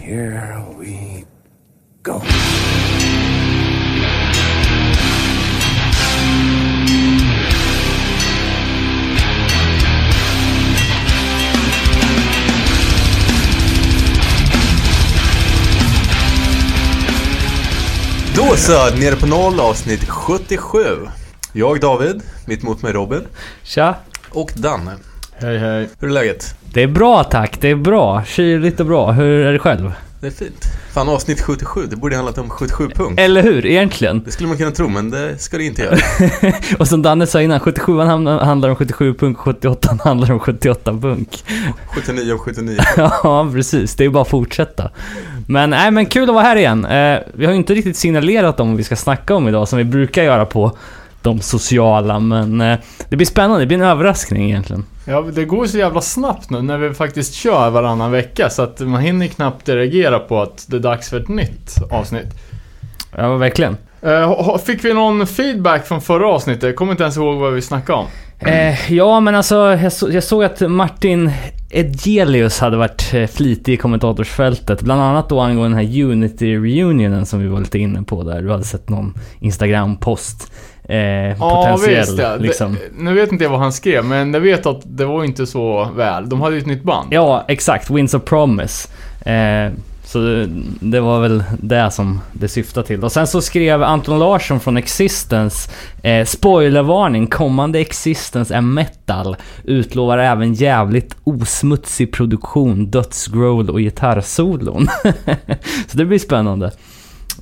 Here we go. Då så, nere på noll avsnitt 77. Jag David, mitt mot mig Robin Tja! och Danne. Hej hej. Hur är läget? Det är bra tack, det är bra. Kyligt och bra. Hur är det själv? Det är fint. Fan, avsnitt 77, det borde handlat om 77 punkt. Eller hur, egentligen? Det skulle man kunna tro, men det ska det inte göra. och som Danne sa innan, 77 handlar om 77 punk, 78 handlar om 78 punk. 79 om 79. ja, precis. Det är bara att fortsätta. Men, nej, men kul att vara här igen. Eh, vi har ju inte riktigt signalerat om vad vi ska snacka om idag, som vi brukar göra på de sociala, men eh, det blir spännande. Det blir en överraskning egentligen. Ja, det går så jävla snabbt nu när vi faktiskt kör varannan vecka så att man hinner knappt reagera på att det är dags för ett nytt avsnitt. Ja, verkligen. Eh, fick vi någon feedback från förra avsnittet? Jag kommer inte ens ihåg vad vi snackade om. Eh, ja, men alltså jag, så, jag såg att Martin Edgelius hade varit flitig i kommentatorsfältet. Bland annat då angående den här Unity-reunionen som vi var lite inne på där. Du hade sett någon Instagram-post. Eh, Ja, potentiell, visst ja. liksom. Det, nu vet inte jag vad han skrev, men jag vet att det var inte så väl. De hade ju ett nytt band. Ja, exakt. Winds of Promise. Eh, så det, det var väl det som det syftade till. Och sen så skrev Anton Larsson från Existence, eh, spoilervarning, kommande Existence är metal. Utlovar även jävligt osmutsig produktion, dödsgrowl och gitarrsolon. så det blir spännande.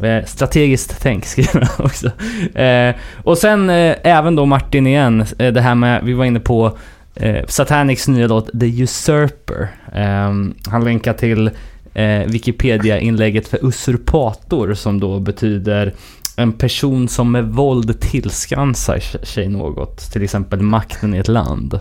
Eh, strategiskt tänk skriver han också. Eh, och sen eh, även då Martin igen, eh, det här med, vi var inne på eh, Satanics nya låt The Usurper. Ehm, han länkar till Wikipedia-inlägget för usurpator som då betyder en person som med våld tillskansar sig något. Till exempel makten i ett land.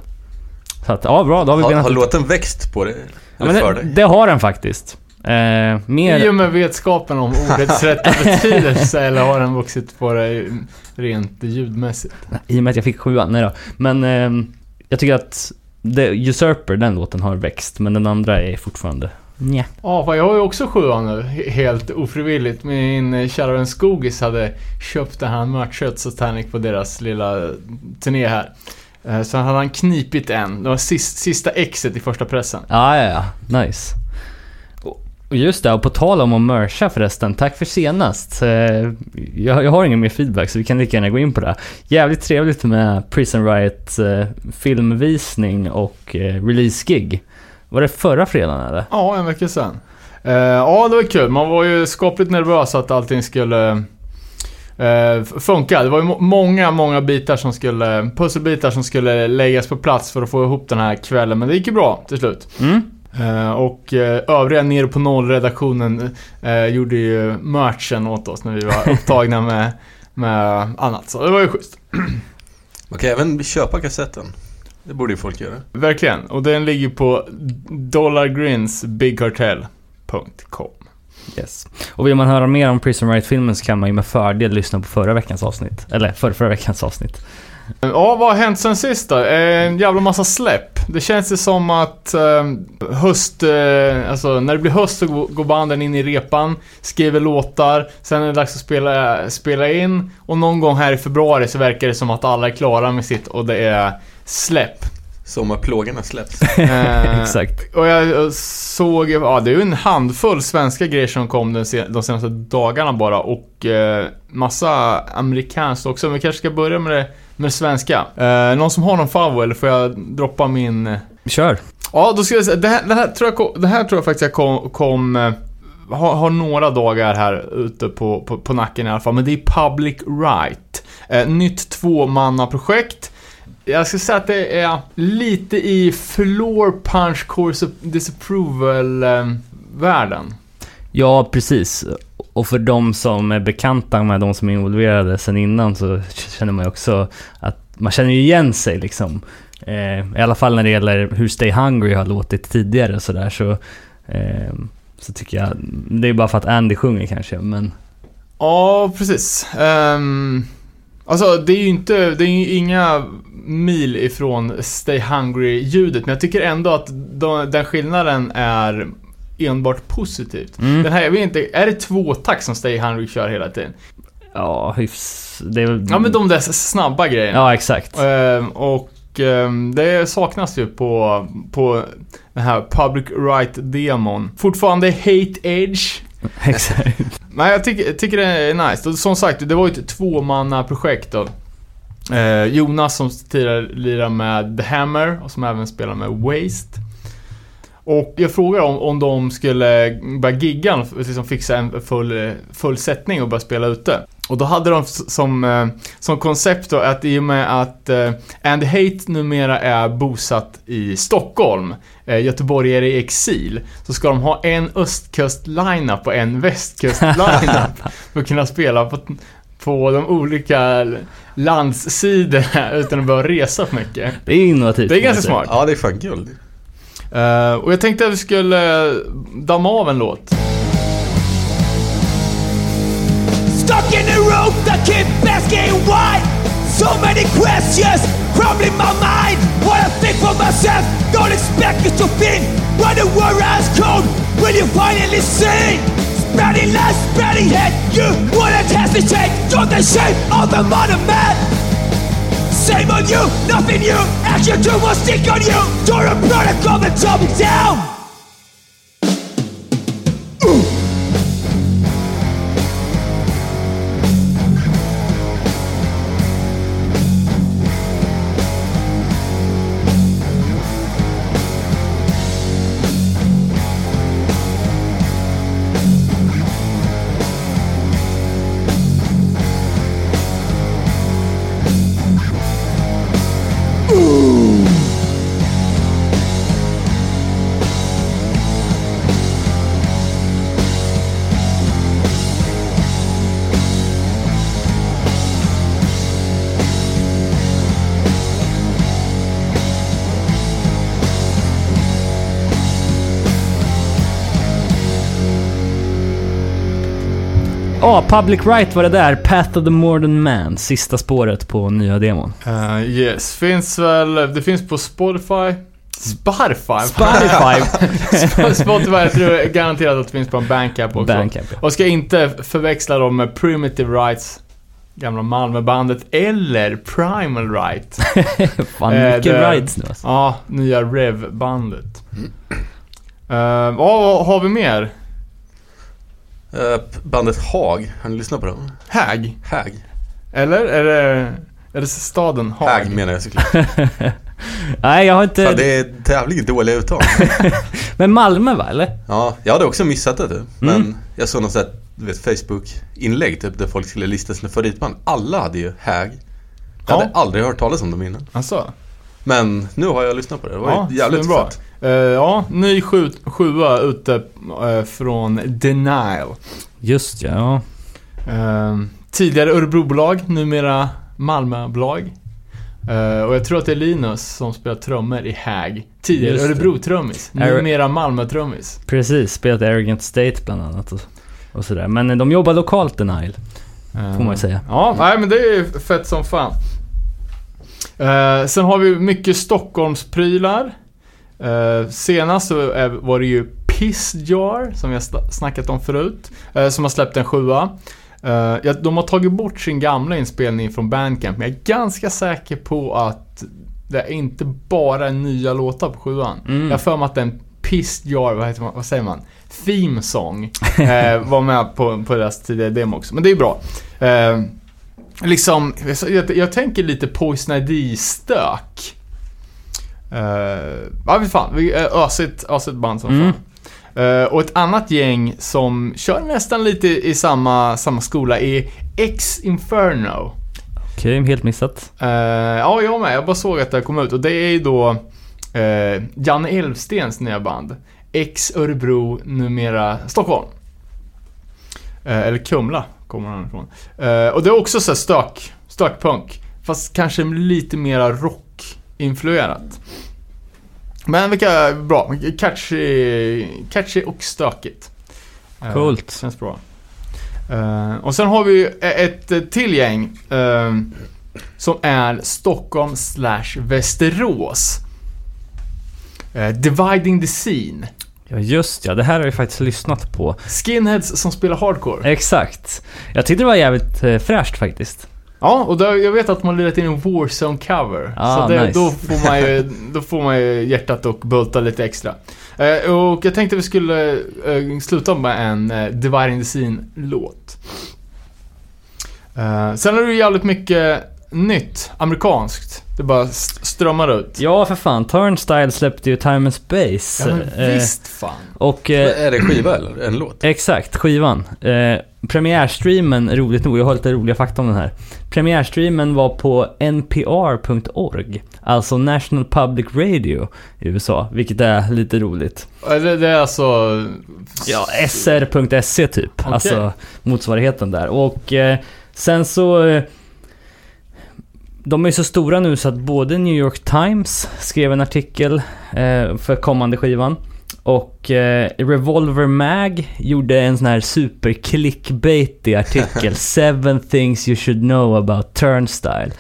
Så att, ja bra, då har vi Har, har låten växt på det? ja, det, dig? det har den faktiskt. Eh, mer... I och med vetskapen om ordets rätta betydelse, eller har den vuxit på dig rent ljudmässigt? I och med att jag fick sjuan, nej då. Men ehm, jag tycker att The Usurper, den låten har växt, men den andra är fortfarande Nja. Ja, fan, jag har ju också sjuan nu, he- helt ofrivilligt. Min eh, kära vän Skogis hade köpt det här merchet Satanic på deras lilla eh, turné här. Eh, Så hade han knipit en. Det var sist, sista exet i första pressen. Ja, ja, ja. Nice. Just det, och på tal om att mercha förresten, tack för senast. Eh, Jag, jag har ingen mer feedback så vi kan lika gärna gå in på det. Jävligt trevligt med Prison Riot eh, filmvisning och eh, release-gig. Var det förra fredagen eller? Ja, en vecka sedan. Ja, det var kul. Man var ju skapligt nervös att allting skulle funka. Det var ju må- många, många bitar som skulle, pusselbitar som skulle läggas på plats för att få ihop den här kvällen. Men det gick ju bra till slut. Mm? Eh, och eh, övriga nere på noll-redaktionen eh, gjorde ju merchen åt oss när vi var upptagna med, med annat. Så det var ju schysst. Man kan även köpa kassetten. Det borde ju folk göra. Verkligen. Och den ligger på dollargrinsbigcartel.com. Yes. Och vill man höra mer om Prison Riot-filmen så kan man ju med fördel lyssna på förra veckans avsnitt. Eller förra, förra veckans avsnitt. Ja, vad har hänt sen sist då? En jävla massa släpp. Det känns ju som att eh, höst, eh, alltså när det blir höst så går banden in i repan, skriver låtar, sen är det dags att spela, spela in och någon gång här i februari så verkar det som att alla är klara med sitt och det är släpp. Sommarplågorna släpps. Eh, Exakt. Och jag såg, ja det är ju en handfull svenska grejer som kom de senaste dagarna bara och eh, massa amerikanskt också. Men vi kanske ska börja med det, med svenska. Eh, någon som har någon favorit eller får jag droppa min? eh? Kör. Ja, då ska jag säga, det här, det här, tror, jag, det här tror jag faktiskt jag kom, kom eh, har, har några dagar här ute på, på, på nacken i alla fall. Men det är Public Right. Eh, nytt tvåmannaprojekt. Jag ska säga att det är lite i floor punch course disapproval-världen. Ja, precis. Och för de som är bekanta med de som är involverade sen innan så känner man ju också att man känner ju igen sig liksom. Eh, I alla fall när det gäller hur Stay Hungry har låtit tidigare och sådär så, eh, så tycker jag, det är bara för att Andy sjunger kanske, men Ja, precis. Um, alltså, det är ju inte, det är ju inga mil ifrån Stay Hungry-ljudet, men jag tycker ändå att de, den skillnaden är enbart positivt. Mm. Den här, jag vet inte, är det tvåtakt som Stay Hungry kör hela tiden? Ja, hyfs... Det är. Ja men de där snabba grejerna. Ja, exakt. Ehm, och ehm, det saknas ju på, på den här Public Right-demon. Fortfarande Hate Edge. exakt. Nej, jag tycker, tycker det är nice. Och som sagt, det var ju ett tvåmanna-projekt då. Eh, Jonas som tidigare lirade med The Hammer och som även spelar med Waste. Och jag frågade om, om de skulle börja gigga, liksom fixa en full, full sättning och börja spela ute. Och då hade de som, eh, som koncept då att i och med att eh, Andy Hate numera är bosatt i Stockholm, eh, Göteborg är i exil, så ska de ha en östkust-lineup och en västkust-lineup för att kunna spela på, på de olika landssidorna utan att behöva resa för mycket. Det är innovativt. Det är ganska smart. Ja, det är fan guld. Eh, och jag tänkte att vi skulle damma av en låt. Stuck in the room that keep asking why. So many questions crumbling my mind. What I think for myself, don't expect it to think. When the world has cold, will you finally see? Spreading lies, spreading hate, you wouldn't hesitate. You're the shape of a modern man. Same on you, nothing new. Action to will stick on you. You're a product of the topic down. Ja, Public Right var det där. Path of the Modern Man. Sista spåret på nya demon. Uh, yes, finns väl, det finns på Spotify. Spotify? Spotify. Spotify, jag tror garanterat att det finns på en Bandcamp också. Bandcamp, ja. Och ska inte förväxla dem med Primitive Rights, gamla Malmöbandet, eller Primal Right. Fan, Eh, mycket det- rides nu alltså. Ja, nya Rev-bandet. Uh, vad har vi mer? Eh, bandet Haag, har ni lyssnat på dem? Hag? Hag. Eller? Är det, är det staden Haag? Hag menar jag såklart. Nej, jag har inte... Fan, det är tävligt dåliga uttal. Men Malmö va, eller? Ja, jag hade också missat det typ. Men Mm. jag såg något sånt du vet, Facebook-inlägg typ där folk skulle lista sina favoritband. Alla hade ju Hag. Jag hade Ja. aldrig hört talas om dem innan. Alltså? Men nu har jag lyssnat på det. Det var ju jävligt bra. Fett. ja, ny sju, sjua ute eh, från Denial. Just ja. Eh, tidigare Örebrobolag, numera Malmöbolag. Eh, och jag tror att det är Linus som spelar trummor i Hag. Tidigare. Örebro-trummis, numera Malmö-trummis. Precis, spelat Arrogant State bland annat och, och sådär. Men de jobbar lokalt Denial, får man ju säga. Ja, nej men det är fett som fan. Sen har vi mycket Stockholmsprylar. Uh, senast så är, var det ju Piss Jar, som sna- snackat om förut, eh, som har släppt en sjua. Eh, ja, de har tagit bort sin gamla inspelning från Bandcamp, men jag är ganska säker på att det är inte bara nya låtar på sjuan. Mm. Jag för mig att den Piss Jar, vad, man, vad säger man? Theme Song eh, var med på, på deras tidigare demo också. Men det är bra. Eh, liksom, jag, jag tänker lite Poison ID-stök. Uh, ja, fy fan. Vi- eh, Ösigt, ösigt band som Mm. fan. Eh, och ett annat gäng som kör nästan lite i samma, samma skola är X Inferno. Okej, helt missat. Eh, ja, jag med. Jag bara såg att det kom ut. Och det är ju då uh, Janne Elfstens nya band. X Örebro, numera Stockholm. Eller Kumla kommer han ifrån. Och det är också så här stök, stökpunk. Fast kanske lite mera rock-influerat. Men vilka bra. Catchy, catchy och stökigt. Eh, Coolt. Känns bra. Eh, och sen har vi ett eh, till gäng. eh, som är Stockholm slash Västerås. Dividing the Scene. Ja just ja, det här har jag faktiskt lyssnat på. Skinheads som spelar hardcore. Exakt. Jag tyckte det var jävligt fräscht faktiskt. Ja, och där, jag vet att man lirat in en Warzone-cover. Ah, så det, nice. då, får man ju, då får man ju hjärtat att bulta lite extra. Eh, och jag tänkte vi skulle eh, sluta med en eh, Dividing the Scene-låt. Eh, sen har du jävligt mycket nytt, amerikanskt. Det bara st- strömmar ut. Ja för fan, Turnstile släppte ju Time and Space. Ja, men eh, visst fan. Och... Eh, Är det skiva eller en låt? Exakt, skivan. Eh, premiärstreamen, roligt nog, jag har lite roliga fakta om den här. Premiärstreamen var på npr.org, alltså National Public Radio i USA, vilket är lite roligt. Eh, Det, det är alltså... Ja, sr.se typ, Okej. alltså motsvarigheten där. Och eh, sen så... De är så stora nu så att både New York Times skrev en artikel eh, för kommande skivan. Och eh, Revolver Mag gjorde en sån här super clickbaitig artikel. Seven things you should know about Turnstile.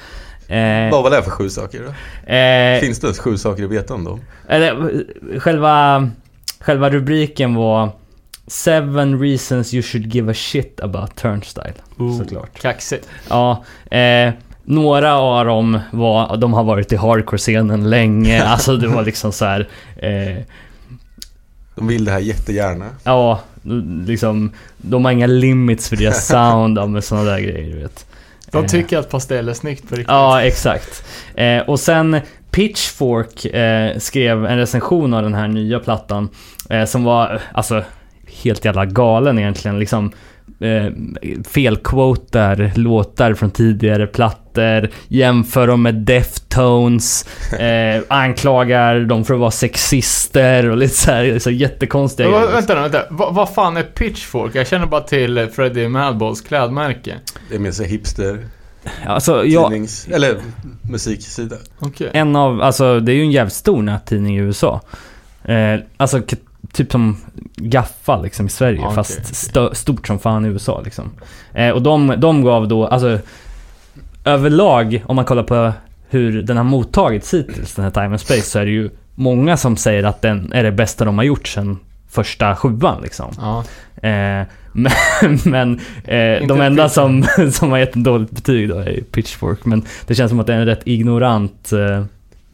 Eh, Vad var det för sju saker då? eh, Finns det ens sju saker att veta om dem? eller, själva, själva rubriken var Seven reasons you should give a shit about Turnstile. Såklart. Kaxigt. Ja, eh, några av dem var, de har varit i hardcore-scenen länge. Alltså det var liksom så här. Eh, De vill det här jättegärna. ja, liksom. De har inga limits för deras sound, med sådana där grejer du vet. De Eh, tycker att pastell är snyggt på riktigt. Ja, exakt. Eh, och sen Pitchfork eh, skrev en recension av den här nya plattan eh, som var, alltså, helt jävla galen egentligen. Liksom eh, felquotar låtar från tidigare plattor, jämför dem med Deftones, eh, anklagar dem för att vara sexister och lite så här, så jättekonstiga grejer. vänta nu, vänta. Va, vad fan är Pitchfork? Jag känner bara till Freddie Madballs klädmärke. Det är mer så hipster, Alltså, jag, tidnings... Eller musiksida. Okej. En av, alltså det är ju en jävligt stor nättidning i USA. Eh, alltså typ som Gaffa liksom i Sverige, okej, fast stö- stort som fan i USA liksom. Eh, och de, de gav då, alltså överlag, om man kollar på hur den har mottagits hittills, den här Time and Space, så är det ju många som säger att den är det bästa de har gjort sen första sjuan liksom. Ja. Eh, men men eh, de enda som, som har gett en dåligt betyg då är Pitchfork. Men det känns som att det är en rätt ignorant eh,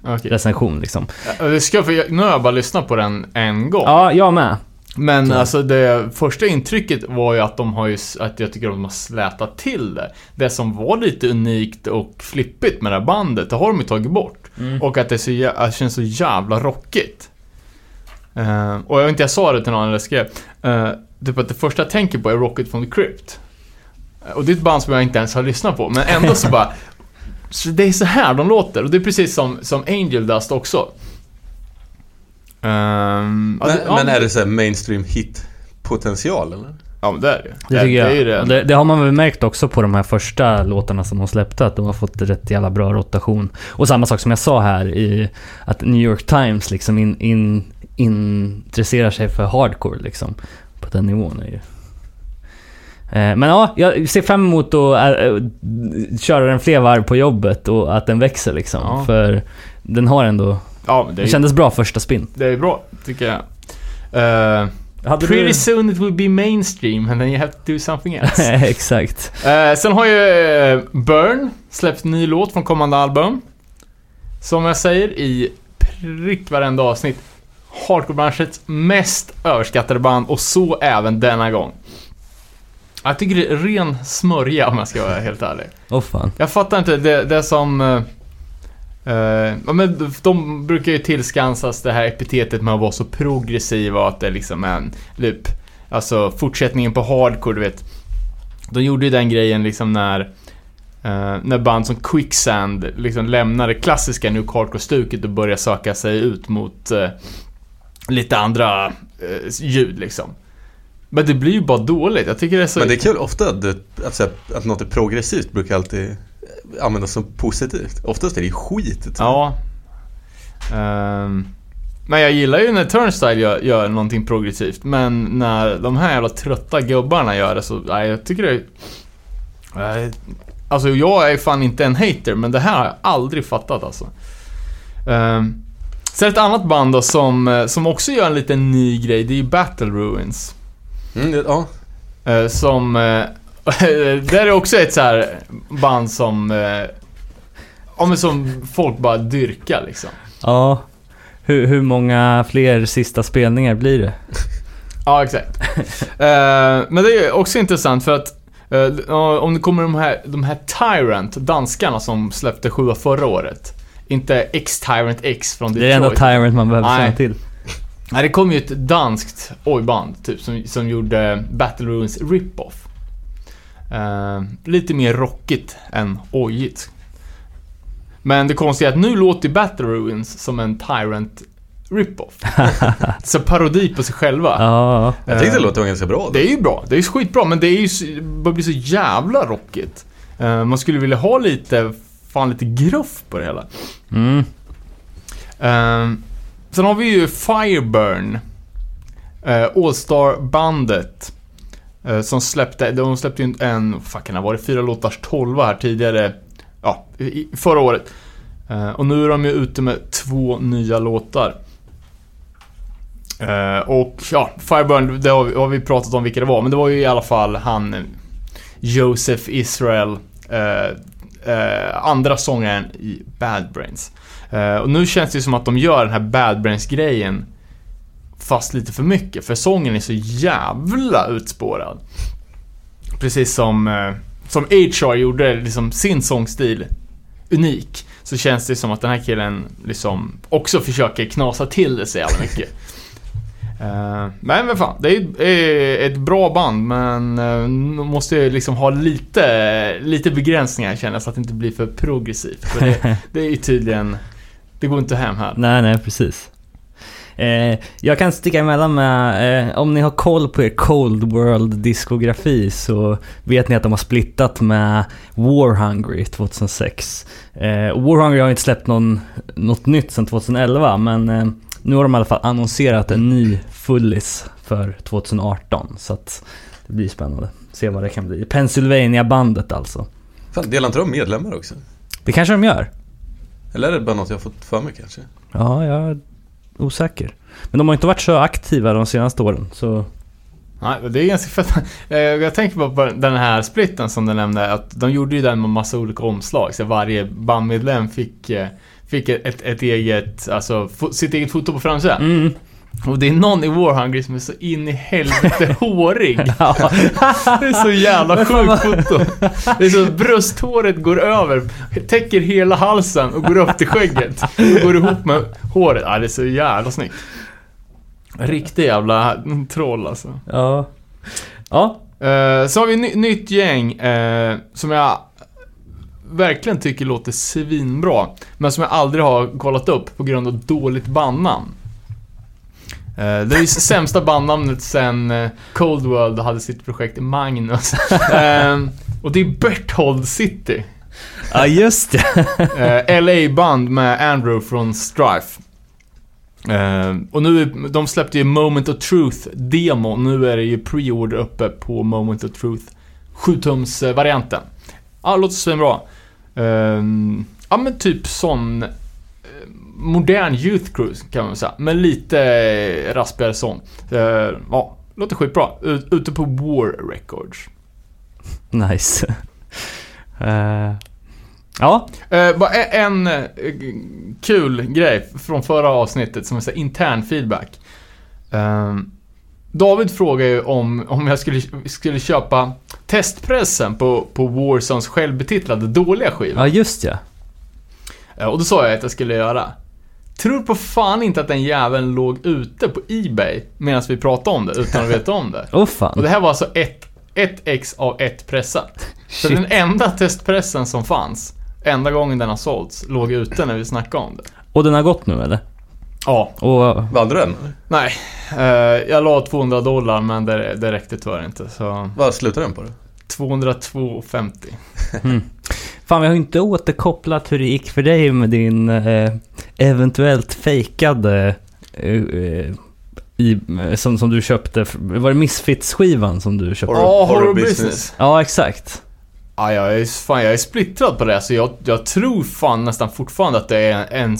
Okej. recension liksom. Det ska, för jag, nu har jag bara lyssnat på den en gång. Ja, jag med. Men Så. alltså det första intrycket var ju att de har ju, att jag tycker de har slätat till det. Det som var lite unikt och flippigt med det här bandet, det har de ju tagit bort. Och att det, så, att det känns så jävla rockigt. Eh, och jag vet inte, jag sa det till någon jag skrev. Uh, typ att det första jag tänker på är Rocket from the Crypt. Eh, Och det är ett band som jag inte ens har lyssnat på, men ändå så bara... Så det är så här de låter, och det är precis som, som Angel Dust också. Ja, Men, det- ja, men är det så här mainstream hit potential eller? Ja, men det är det ju. Det tycker det, är jag. det. Det, det har man väl märkt också på de här första låtarna som de släppte, att de har fått rätt jävla bra rotation. Och samma sak som jag sa här i att New York Times liksom in, in, intresserar sig för hardcore liksom. På den nivån är ju. Eh, Men ja, jag ser fram emot att äh, köra den fler varv på jobbet och att den växer liksom. Ja. För den har ändå... Ja, det Det kändes bra första spinn. det är bra, tycker jag. Uh, pretty du... soon it will be mainstream and then you have to do something else. Exakt. Eh, sen har ju eh, Burn släppt ny låt från kommande album. Som jag säger i prick varenda avsnitt. Hardcore-branschens mest överskattade band och så även denna gång. Jag tycker det är ren smörja om jag ska vara helt ärlig. Åh fan. Jag fattar inte, det, det som... eh, eh, ja, men de brukar ju tillskansas det här epitetet med att vara så progressiva och att det liksom är en typ, alltså fortsättningen på hardcore, du vet. De gjorde ju den grejen liksom när, eh, när band som Quicksand liksom lämnade klassiska nu hardcore-stuket och började söka sig ut mot eh, lite andra eh, ljud liksom. Men det blir ju bara dåligt. Jag tycker det är så... Men det är kul ofta att, det, att, här, att något är progressivt brukar alltid användas som positivt. Oftast är det ju skit. typ. Ja. Ehm, men jag gillar ju när Turnstyle gör, gör någonting progressivt. Men när de här jävla trötta gubbarna gör det så, nej jag tycker det är... Alltså jag är fan inte en hater, men det här har jag aldrig fattat alltså. Ehm, Sen ett annat band då som, eh, som också gör en liten ny grej, det är ju Battle Ruins. Mm, det- ja. Eh, som... Eh, där är också ett så här band som... Eh, ja men som folk bara dyrkar liksom. Ja. Hur, hur många fler sista spelningar blir det? Ja, exakt. Men det är också intressant för att om det kommer de här, de här Tyrant, danskarna som släppte sjua förra året. Inte X-Tyrant X från Det Detroit. är enda Tyrant man behöver Nej. känna till. Nej, det kom ju ett danskt ojband typ som, som gjorde Battle Ruins Rip-Off. Eh, lite mer rockigt än ojigt. Men det konstiga är att nu låter Battle Ruins som en Tyrant Rip-Off. Så parodi på sig själva. Ja. Jag tyckte Eh, det låter ganska bra. Det är ju bra, det är ju skitbra, men det är ju så, det börjar bli så jävla rockigt. Eh, man skulle vilja ha lite, fan lite gruff på det hela. Mm. Uh, sen har vi ju Fireburn. Eh, All-Star-bandet. eh, som släppte, de släppte ju en, vad var det fyra låtars tolva här tidigare. Ja, i, förra året. Eh, och nu är de ju ute med två nya låtar. Eh, och ja, Fireburn, det har vi, har vi pratat om vilka det var, men det var ju i alla fall han Joseph Israel, eh, eh, andra sångaren i Bad Brains. Eh, och nu känns det som att de gör den här Bad Brains-grejen fast lite för mycket, för sången är så jävla utspårad. Precis som, eh, som HR gjorde liksom sin sångstil unik, så känns det som att den här killen liksom också försöker knasa till det så jävla mycket. Eh, men vad fan, det är, är ett bra band men uh, måste ju liksom ha lite, lite begränsningar känner jag så att det inte blir för progressivt. För det, det är ju tydligen, det går inte hem här. Nej, nej, precis. Eh, jag kan sticka emellan med, eh, om ni har koll på er Cold World-diskografi så vet ni att de har splittat med War Hungry 2006. Eh, War Hungry har inte släppt någon, något nytt sedan 2011 men eh, nu har de i alla fall annonserat en ny fullis för 2018 så att det blir spännande. Se vad det kan bli. Pennsylvania-bandet alltså. Fan, delar inte de medlemmar också? Det kanske de gör. Eller är det bara något jag har fått för mig kanske? Ja, jag är osäker. Men de har inte varit så aktiva de senaste åren så... Nej, det är ganska fett. Eh, Jag tänker på den här splitten som du nämnde, att de gjorde ju den med massa olika omslag, så varje bandmedlem fick, eh, fick ett, ett, eget, alltså sitt eget foto på framsidan. Mm. Och det är någon i War Hungry som är så in i helvete hårig. Ja. Det är så jävla sjukt foto. Det är så att brösthåret går över, täcker hela halsen och går upp till skägget. Och går ihop med håret. Ja, det är så jävla snyggt. Riktig jävla troll alltså. ja. Ja. Eh, så har vi ny, nytt gäng eh, som jag verkligen tycker låter svinbra. Men som jag aldrig har kollat upp på grund av dåligt bandnamn. Eh, det är ju sämsta bandnamnet sen eh, Cold World hade sitt projekt Magnus. Eh, och det är Berthold City. Ja, just det. Eh, LA-band med Andrew från Strife. Eh, och nu, de släppte ju Moment of Truth-demo. Nu är det ju pre-order uppe på Moment of Truth 7-tums-varianten. Ja, det låter svinbra. Uh, ja, men typ sån modern Youth Cruise kan man säga. Men lite eh, raspigare sång. Uh, ja, låter skitbra. Ut, ute på War Records. Nice. Eh, ja. Eh, bara e- en eh, kul grej från förra avsnittet som är intern feedback. Ehm, David frågade ju om, om jag skulle, skulle köpa testpressen på, på Warzones självbetitlade dåliga skiva. ja, just ja. Eh, och då sa jag att jag skulle göra. Tror på fan inte att den jäveln låg ute på Ebay medan vi pratade om det utan att veta om det. Och fan. det här var alltså ett, ett ex av ett pressat. Så Shit. den enda testpressen som fanns, enda gången den har sålts, låg ute när vi snackade om det. Och den har gått nu eller? Ja. Och Vann du den? Nej. Eh, jag la 200 dollar men det, det räckte tyvärr inte. Så Vad slutade den på då? 202,50. Fan, vi har ju inte återkopplat hur det gick för dig med din eh, eventuellt fejkade eh, eh, i, eh, som, som du köpte. Var det Misfits-skivan som du köpte? Ja, horror horror business. business. Ja, exakt. Ja, jag är, fan, jag är splittrad på det. Så jag, jag tror fan nästan fortfarande att det är en,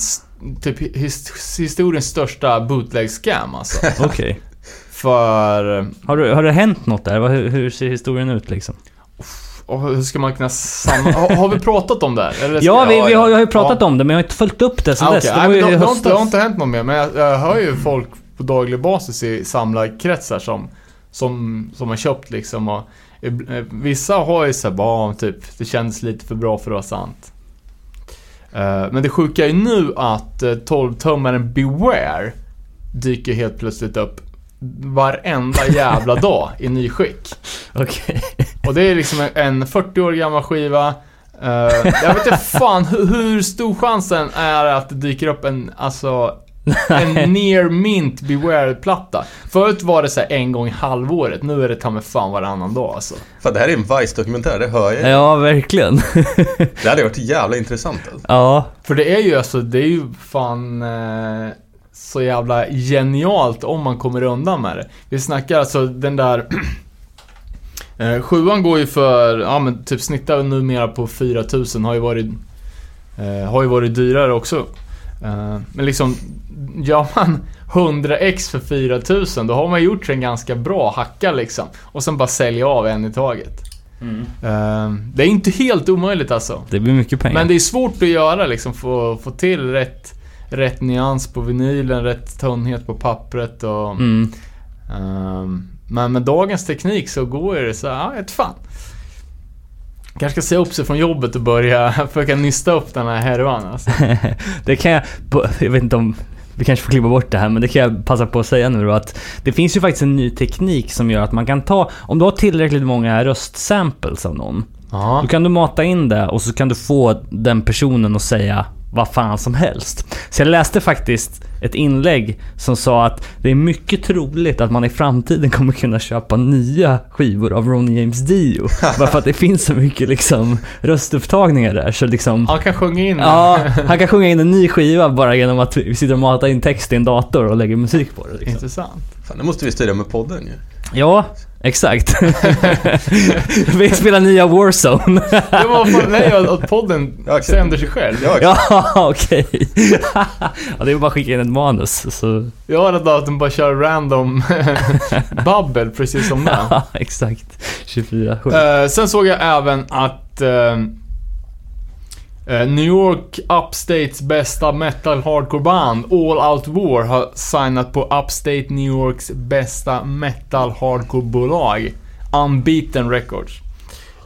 typ his, historiens största bootleg-scam alltså. Okej. För... Har, du, har det hänt något där? Hur, hur ser historien ut liksom? Och hur ska man kunna samma... Har, har vi pratat om det här? Eller Ja, vi, vi har, jag har ju Ja. pratat om det, men jag har inte följt upp det sen Ah, dess. Det Nej, det, har inte, det har inte hänt något mer, men jag, jag hör ju folk på daglig basis i samlarkretsar som, som, som har köpt liksom och eh, Vissa har ju såhär bara, typ, det kändes lite för bra för att vara sant. Eh, men det sjuka är ju nu att uh, 12-tummaren Beware dyker helt plötsligt upp varenda jävla dag i nyskick. Okej. Och det är liksom en- en 40 år gammal skiva. Eh, jag vet inte fan hur, hur stor chansen är att det dyker upp en, alltså, en near mint beware-platta. Förut var det så här en gång i halvåret, nu är det ta mig fan varannan dag alltså. Fan, det här är en Vice-dokumentär, det hör jag. Ja, verkligen. Det hade varit jävla intressant alltså. ja. För det är ju alltså, det är ju fan eh, så jävla genialt om man kommer undan med det. Vi snackar alltså den där eh, Sjuan går ju för, ja men typ snittar numera på 4000 har ju varit eh, Har ju varit dyrare också. Eh, men liksom, gör man 100x för 4000 då har man gjort en ganska bra hacka liksom. Och sen bara sälja av en i taget. Eh, det är inte helt omöjligt alltså. Det blir mycket pengar. Men det är svårt att göra liksom, få, få till rätt, rätt nyans på vinylen, rätt tunnhet på pappret och... Mm. ehm, men med dagens teknik så går det så ja, ett fan. Kanske ska säga upp sig från jobbet och börja försöka nysta upp den här härvan alltså. det kan jag, jag vet inte om vi kanske får klippa bort det här, men det kan jag passa på att säga nu då att det finns ju faktiskt en ny teknik som gör att man kan ta, om du har tillräckligt många röstsamples av någon, Ja. då kan du mata in det och så kan du få den personen att säga vad fan som helst. Så jag läste faktiskt ett inlägg som sa att det är mycket troligt att man i framtiden kommer kunna köpa nya skivor av Ronny James Dio. bara för att det finns så mycket liksom röstupptagningar där. Så liksom... Han kan sjunga in Ja, han kan sjunga in en ny skiva bara genom att vi sitter och matar in text i en dator och lägger musik på det. Liksom. Intressant. Fan, det måste vi styra med podden ju. Ja, exakt. vi spelar nya Warzone. Det var fan, nej, att podden okej. sänder sig själv. Ja, ja, okej. ja, det är bara att skicka in ett manus. Så, Jag har att de bara kör random babbel precis som det. ja, exakt. 24 7. Eh, sen såg jag även att eh, New York Upstates bästa metal hardcore band All Out War har signat på Upstate New Yorks bästa metal hardcore bolag Unbeaten Records.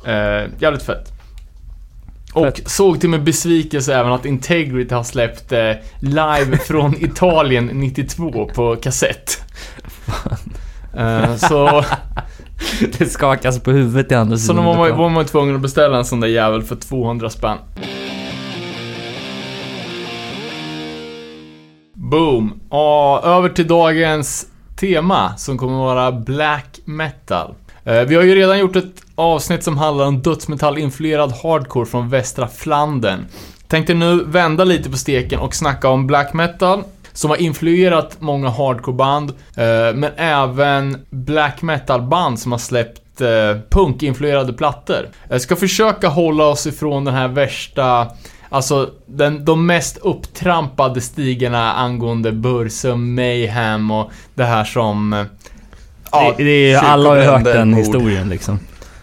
Eh, jävligt fett. Och Fett. såg till min besvikelse även att Integrity har släppt eh, live från Italien 92 på kassett. Eh, så Det skakas på huvudet i andra så sidan. då var man, var man tvungen att beställa en sån där jävel för 200 spänn. Boom! Och över till dagens tema som kommer vara black metal. Eh, vi har ju redan gjort ett avsnitt som handlar om dödsmetall-influerad hardcore från västra Flandern. Tänkte nu vända lite på steken och snacka om black metal som har influerat många hardcoreband, eh, men även black metal-band som har släppt eh, punkinfluerade plattor. Jag ska försöka hålla oss ifrån den här värsta Alltså, den, de mest upptrampade stigarna angående Bursum, Mayhem och det här som... eh, Ja, det, det är, alla har ju hört den mord. historien liksom.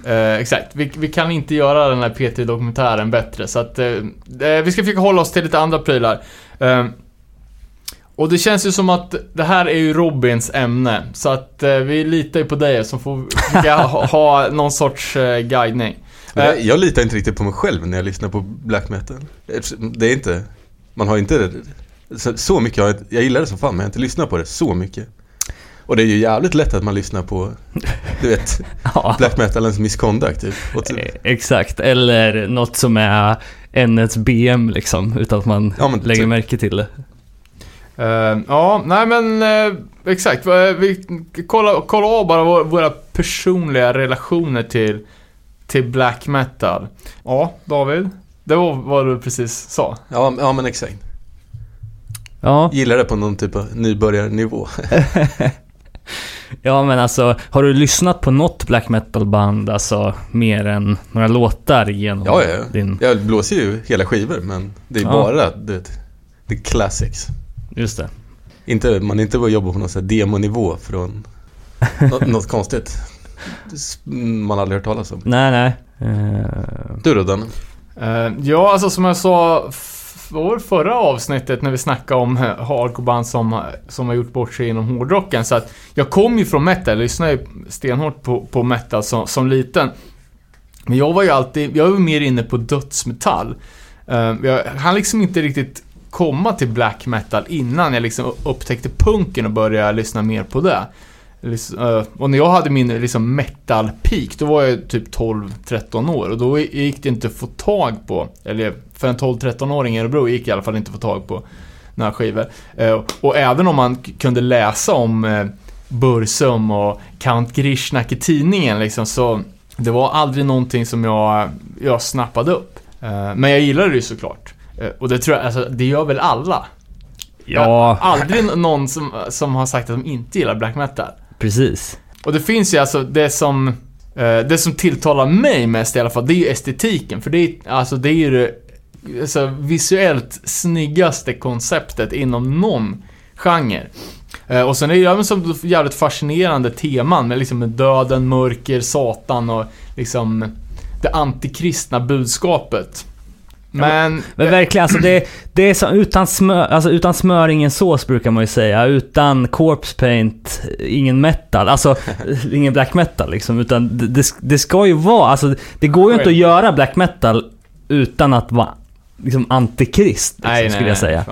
Eh, exakt. Vi, vi kan inte göra den här PT-dokumentären bättre, så att... Eh, eh, vi ska försöka hålla oss till lite andra prylar. Eh, och det känns ju som att det här är ju Robins ämne, så att eh, vi litar ju på dig som får ha, ha någon sorts guidning. Eh, Jag litar inte riktigt på mig själv när jag lyssnar på black metal. Det är inte, man har inte så, så mycket, jag, jag gillar det som fan men jag har inte lyssnat på det så mycket. Och det är ju jävligt lätt att man lyssnar på, du vet, Ja. black metalens misconduct typ. Och typ Exakt, eller något som är Nets BM liksom, utan att man Ja, men lägger typ. märke till det. Eh, ja, nej men eh, exakt. Vi kollar kolla av bara vår, våra personliga relationer till, till black metal. Ja, David. Det var vad du precis sa. ja, ja men exakt. Ja, Gillar det på någon typ av nybörjarnivå. ja men alltså, har du lyssnat på något black metal band, alltså mer än några låtar genom Ja, ja, ja. din... Jag blåser ju hela skivor men det är Ja. bara, du vet, the classics. Just det. Inte, man inte bara jobbar på någon sån här demonivå från något, något konstigt. Man aldrig hört talas om. Nej, nej. Eh, Du då Danne? Eh, ja, alltså som jag sa för förra avsnittet när vi snackade om eh, hardcoreband som, som har gjort bort sig inom hårdrocken. Så att jag kom ju från metal, jag lyssnade ju stenhårt på, på metal som, som liten. Men jag var ju alltid, jag var mer inne på dödsmetall. Eh, jag hann liksom inte riktigt komma till black metal innan jag liksom upptäckte punken och började lyssna mer på det. Lys- eh, Och när jag hade min liksom metal peak, då var jag typ 12-13 år och då gick det inte att få tag på, eller för en 12-13-åring i Örebro gick det i alla fall inte att få tag på några skivor. Eh, Och även om man kunde läsa om eh, Bursum och Count Grishnak i tidningen liksom, så det var aldrig någonting som jag, jag snappade upp. Men jag gillade det ju såklart. Och det tror jag, alltså, det gör väl alla? ja, Aldrig någon som, som har sagt att de inte gillar black metal precis. Och det finns ju alltså det som eh, Det som tilltalar mig mest i alla fall, det är ju estetiken. För det är, alltså, det är ju det alltså, visuellt snyggaste konceptet inom någon genre. Eh, och sen är det ju även som jävligt fascinerande teman med liksom döden, mörker, satan och liksom det antikristna budskapet. Men... Men verkligen, alltså det, det är som utan smör, alltså utan smör ingen sås brukar man ju säga. Utan corpse paint, ingen metal. Alltså, ingen black metal liksom. Utan det, det, det ska ju vara, alltså det går ju inte att göra black metal utan att vara liksom antikrist, liksom, skulle jag säga.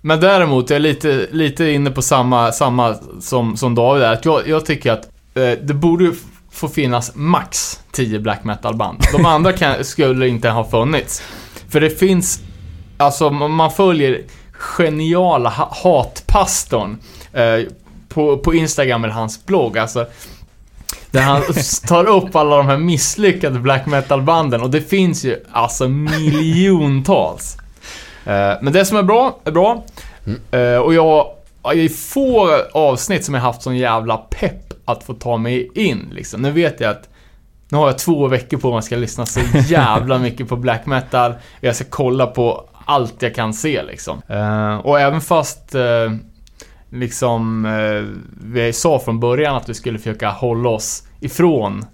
Men däremot, jag är lite, lite inne på samma, samma som, som David är. Att jag, jag tycker att eh, det borde ju få finnas max 10 black metal-band. De andra kan, skulle inte ha funnits. För det finns, alltså man följer geniala hatpastorn eh, på, på Instagram eller hans blogg. Alltså, där han tar upp alla de här misslyckade black metal-banden och det finns ju alltså miljontals. Eh, Men det som är bra, är bra. Eh, Och jag, i få avsnitt som jag haft sån jävla pepp att få ta mig in liksom. Nu vet jag att nu har jag två veckor på mig att ska lyssna så jävla mycket på black metal. Jag ska kolla på allt jag kan se liksom. Eh, Och även fast eh, liksom eh, vi sa från början att vi skulle försöka hålla oss ifrån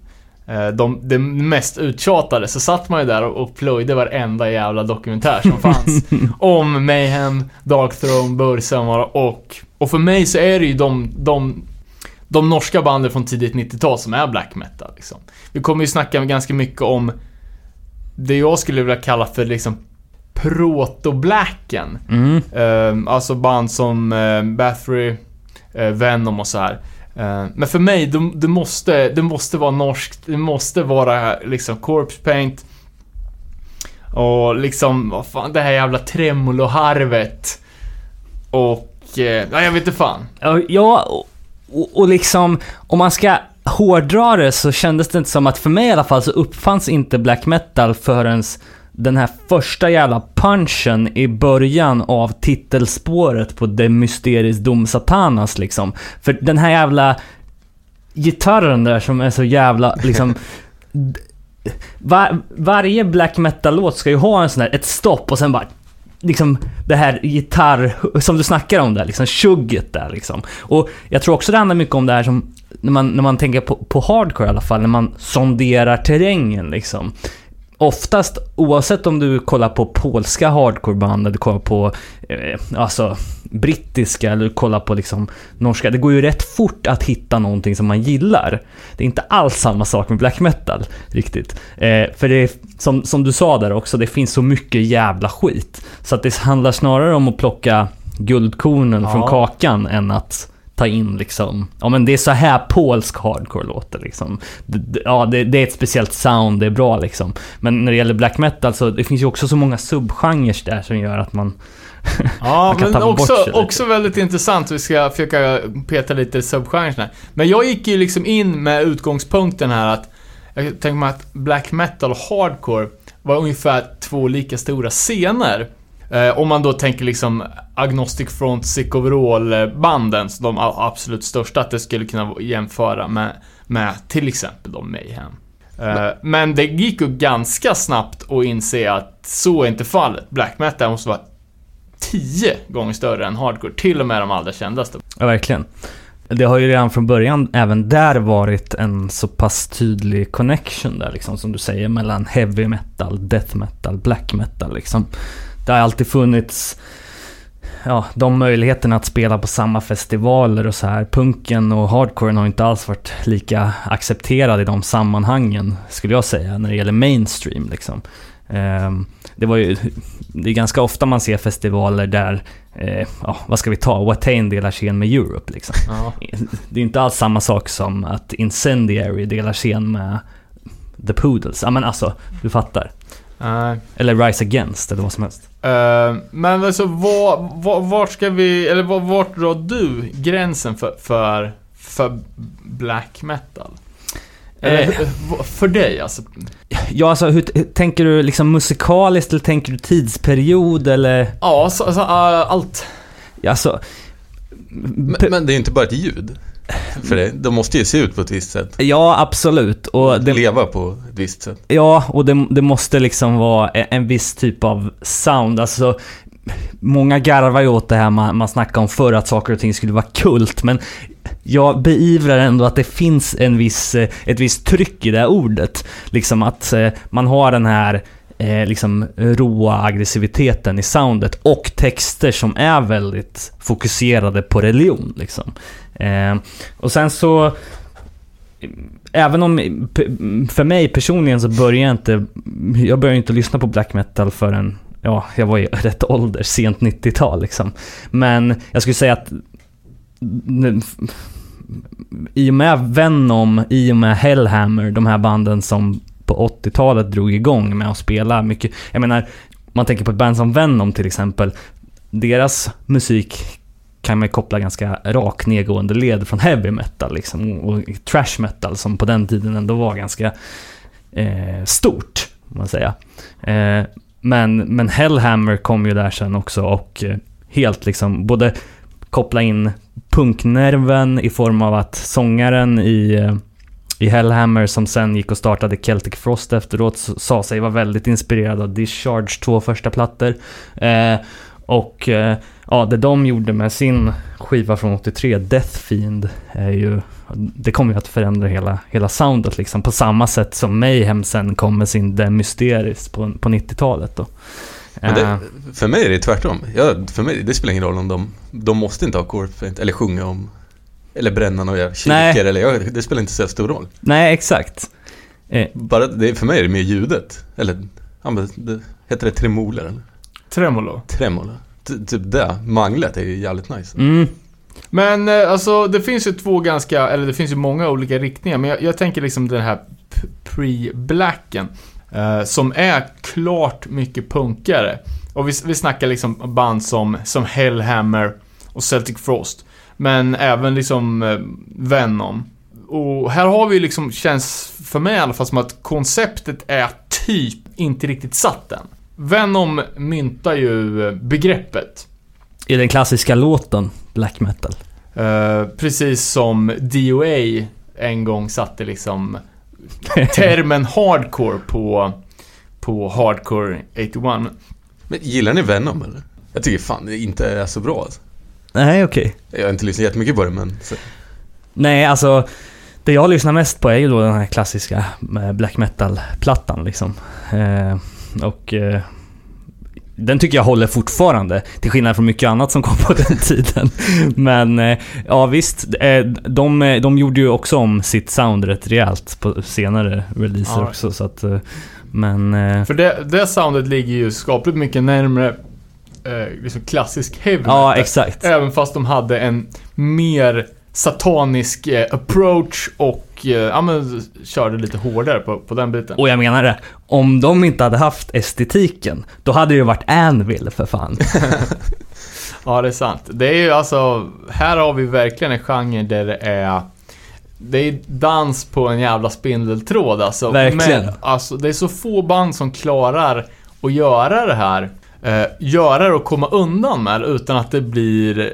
de, de mest uttjatade så satt man ju där och, och plöjde varenda jävla dokumentär som fanns om Mayhem, Dark Throne, Bursum och, och för mig så är det ju de, de, de norska banden från tidigt 90-tal som är black metal liksom. Vi kommer ju snacka ganska mycket om det jag skulle vilja kalla för liksom proto-blacken. Mm. Ehm, alltså band som uh, Bathory, eh, Venom och så här. Eh, men för mig, det, det, måste, det måste vara norskt. Det måste vara liksom Corpse Paint. Och liksom, vad fan, det här jävla tremolo-harvet. Och, eh, ja, jag vet inte fan. Ja, och, och, liksom, om man ska hårdra det så kändes det inte som att, för mig i alla fall, så uppfanns inte black metal förrän den här första jävla punchen i början av titelspåret på De Mysteris Dom Satanas liksom. För den här jävla gitarren där som är så jävla liksom... var, varje black metal-låt ska ju ha en sån här, ett stopp och sen bara liksom det här gitarr, som du snackar om där, liksom tjugget där liksom. Och jag tror också det handlar mycket om det här som, när man, när man tänker på, på hardcore i alla fall, när man sonderar terrängen liksom. Oftast, oavsett om du kollar på polska hardcoreband eller kollar på, eh, alltså, brittiska eller kollar på liksom norska. Det går ju rätt fort att hitta någonting som man gillar. Det är inte alls samma sak med black metal, riktigt. Eh, för det är, som, som du sa där också, det finns så mycket jävla skit. Så att det handlar snarare om att plocka guldkornen Ja. från kakan än att ta in liksom, ja men det är så här polsk hardcore låter liksom. Ja, det, det är ett speciellt sound, det är bra liksom. Men när det gäller black metal så det finns ju också så många subgenrer där som gör att man... Ja, Man men också, lite. också väldigt intressant. Vi ska försöka peta lite i subgenrerna. Men jag gick ju liksom in med utgångspunkten här att jag tänker mig att black metal och hardcore var ungefär två lika stora scener. Eh, om man då tänker liksom Agnostic Front, Sick Overall-banden, de a- absolut största, att det skulle kunna jämföra med, med till exempel då Mayhem. Eh, Men det gick ju ganska snabbt att inse att så är inte fallet. Black metal måste vara tio gånger större än hardcore. Till och med de allra kändaste. Ja, verkligen. Det har ju redan från början även där varit en så pass tydlig connection där liksom, som du säger, mellan heavy metal, death metal, black metal liksom. Det har alltid funnits ja, de möjligheterna att spela på samma festivaler och så här. Punken och hardcoren har inte alls varit lika accepterad i de sammanhangen, skulle jag säga, när det gäller mainstream liksom. Ehm, det var ju, det är ganska ofta man ser festivaler där, eh, ja, vad ska vi ta, Watain delar scen med Europe liksom. Ja. Det är inte alls samma sak som att Incendiary delar scen med The Poodles. Ja men alltså, du fattar. Nej. Eller Rise Against eller vad som helst. Eh, men alltså, var, var, vart ska vi, eller var, vart drar du gränsen för, för, för black metal? Eller, Eh. för dig alltså? Ja alltså, hur, hur, tänker du liksom musikaliskt eller tänker du tidsperiod eller? Ja, så, alltså, uh, allt. Alltså... Men, men det är ju inte bara ett ljud. För det, de måste ju se ut på ett visst sätt. Ja, absolut. Och det, Leva på ett visst sätt. Ja, och det, det måste liksom vara en, en viss typ av sound. Alltså, många garvar ju åt det här man, man snackade om förr, att saker och ting skulle vara kult. Men jag beivrar ändå att det finns en viss, eh, ett visst tryck i det här ordet. Liksom att eh, man har den här eh, liksom råa aggressiviteten i soundet och texter som är väldigt fokuserade på religion. Liksom. Eh, och sen så Även om, för mig personligen så började jag inte, jag började inte lyssna på black metal förrän, ja, jag var i rätt ålder, sent 90-tal liksom. Men jag skulle säga att i och med Venom, i och med Hellhammer, de här banden som på 80-talet drog igång med att spela mycket. Jag menar, man tänker på ett band som Venom till exempel. Deras musik kan man ju koppla ganska rak nedgående led från heavy metal liksom, och trash metal som på den tiden ändå var ganska eh, stort, om man säga. Eh, men, men Hellhammer kom ju där sen också och eh, helt liksom både koppla in punknerven i form av att sångaren i, eh, i Hellhammer som sen gick och startade Celtic Frost efteråt sa sig vara väldigt inspirerad av Discharge två första plattor. Eh, och eh, ja, det de gjorde med sin skiva från 83, Death Fiend, är ju... Det kommer ju att förändra hela, hela soundet liksom. På samma sätt som Mayhem sen kom med sin The Mysteries på, på 90-talet då. Men Eh, det, för mig är det tvärtom. Ja, för mig, det spelar ingen roll om de... De måste inte ha corpse eller sjunga om... Eller bränna några kyrkor eller... Ja, det spelar inte så stor roll. nej, exakt. Eh, Bara, det, för mig är det mer ljudet. Eller... Det, heter det tremoler eller? Tremolo. Tremolo. Ty- Typ det. Manglet är ju jävligt nice. mm, Men eh, alltså, det finns ju två ganska, eller det finns ju många olika riktningar. Men jag, jag tänker liksom den här pre-blacken. Eh, som är klart mycket punkare. Och vi, vi snackar liksom band som, som Hellhammer och Celtic Frost. Men även liksom eh, Venom. Och här har vi liksom, känns för mig i alla fall som att konceptet är typ inte riktigt satt än. Venom myntar ju begreppet. I den klassiska låten Black Metal. Eh, precis som DOA en gång satte liksom termen hardcore på, på Hardcore 81. Men gillar ni Venom eller? Jag tycker fan det inte är så bra alltså. Nej, okej. Jag har inte lyssnat jättemycket på det men... Så, Nej, alltså det jag lyssnar mest på är ju då den här klassiska eh, black metal-plattan liksom. Eh, och eh, den tycker jag håller fortfarande, till skillnad från mycket annat som kom på den tiden. Men eh, ja visst, eh, de, eh, de gjorde ju också om sitt sound rätt rejält på senare releaser Ja. också så att... eh, Men... eh, För det, det soundet ligger ju skapligt mycket närmare eh, liksom klassisk heavy Ja, metal. exakt. Även fast de hade en mer satanisk eh, approach och eh, ja, men, körde lite hårdare på, på den biten. Och jag menar det, om de inte hade haft estetiken, då hade det ju varit Anvil för fan. Ja, det är sant. Det är ju alltså, här har vi verkligen en genre där det är det är dans på en jävla spindeltråd alltså. Verkligen. Men, alltså. Det är så få band som klarar att göra det här. Eh, göra det och komma undan med det utan att det blir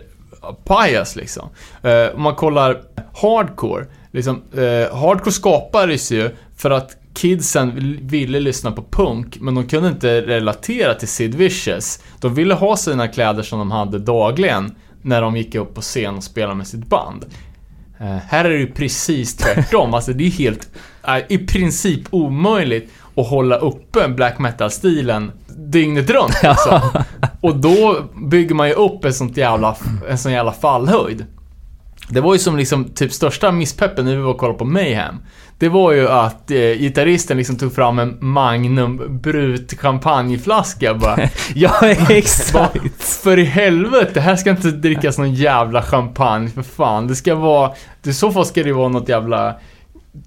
pajas liksom. Eh, om man kollar hardcore. Liksom, eh, hardcore skapades ju för att kidsen ville lyssna på punk, men de kunde inte relatera till Sid Vicious. De ville ha sina kläder som de hade dagligen när de gick upp på scen och spelade med sitt band. Eh, här är det ju precis tvärtom. alltså det är helt, i princip omöjligt att hålla uppe black metal-stilen dygnet runt liksom. Och då bygger man ju upp en, sånt jävla, en sån jävla fallhöjd. Det var ju som liksom typ största misspeppen när vi var och kollade på Mayhem. Det var ju att eh, gitarristen liksom tog fram en Magnum Brut champagneflaska bara. ja, bara exakt. för i helvete, här ska inte drickas någon jävla champagne för fan. Det ska vara, i så fall ska det vara något jävla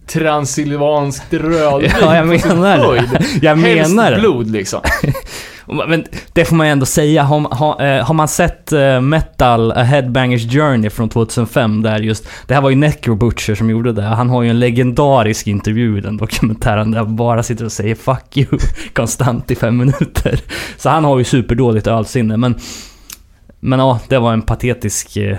transylvanskt rödvin Ja, jag menar det. Jag Helst menar det. blod liksom. Men det får man ju ändå säga. Har, har, eh, har man sett eh, Metal, A Headbangers Journey från 2005 där just... Det här var ju Necro Butcher som gjorde det. Han har ju en legendarisk intervju i den dokumentären där han bara sitter och säger 'fuck you' konstant i fem minuter. Så han har ju superdåligt ölsinne men... Men ja, det var en patetisk eh,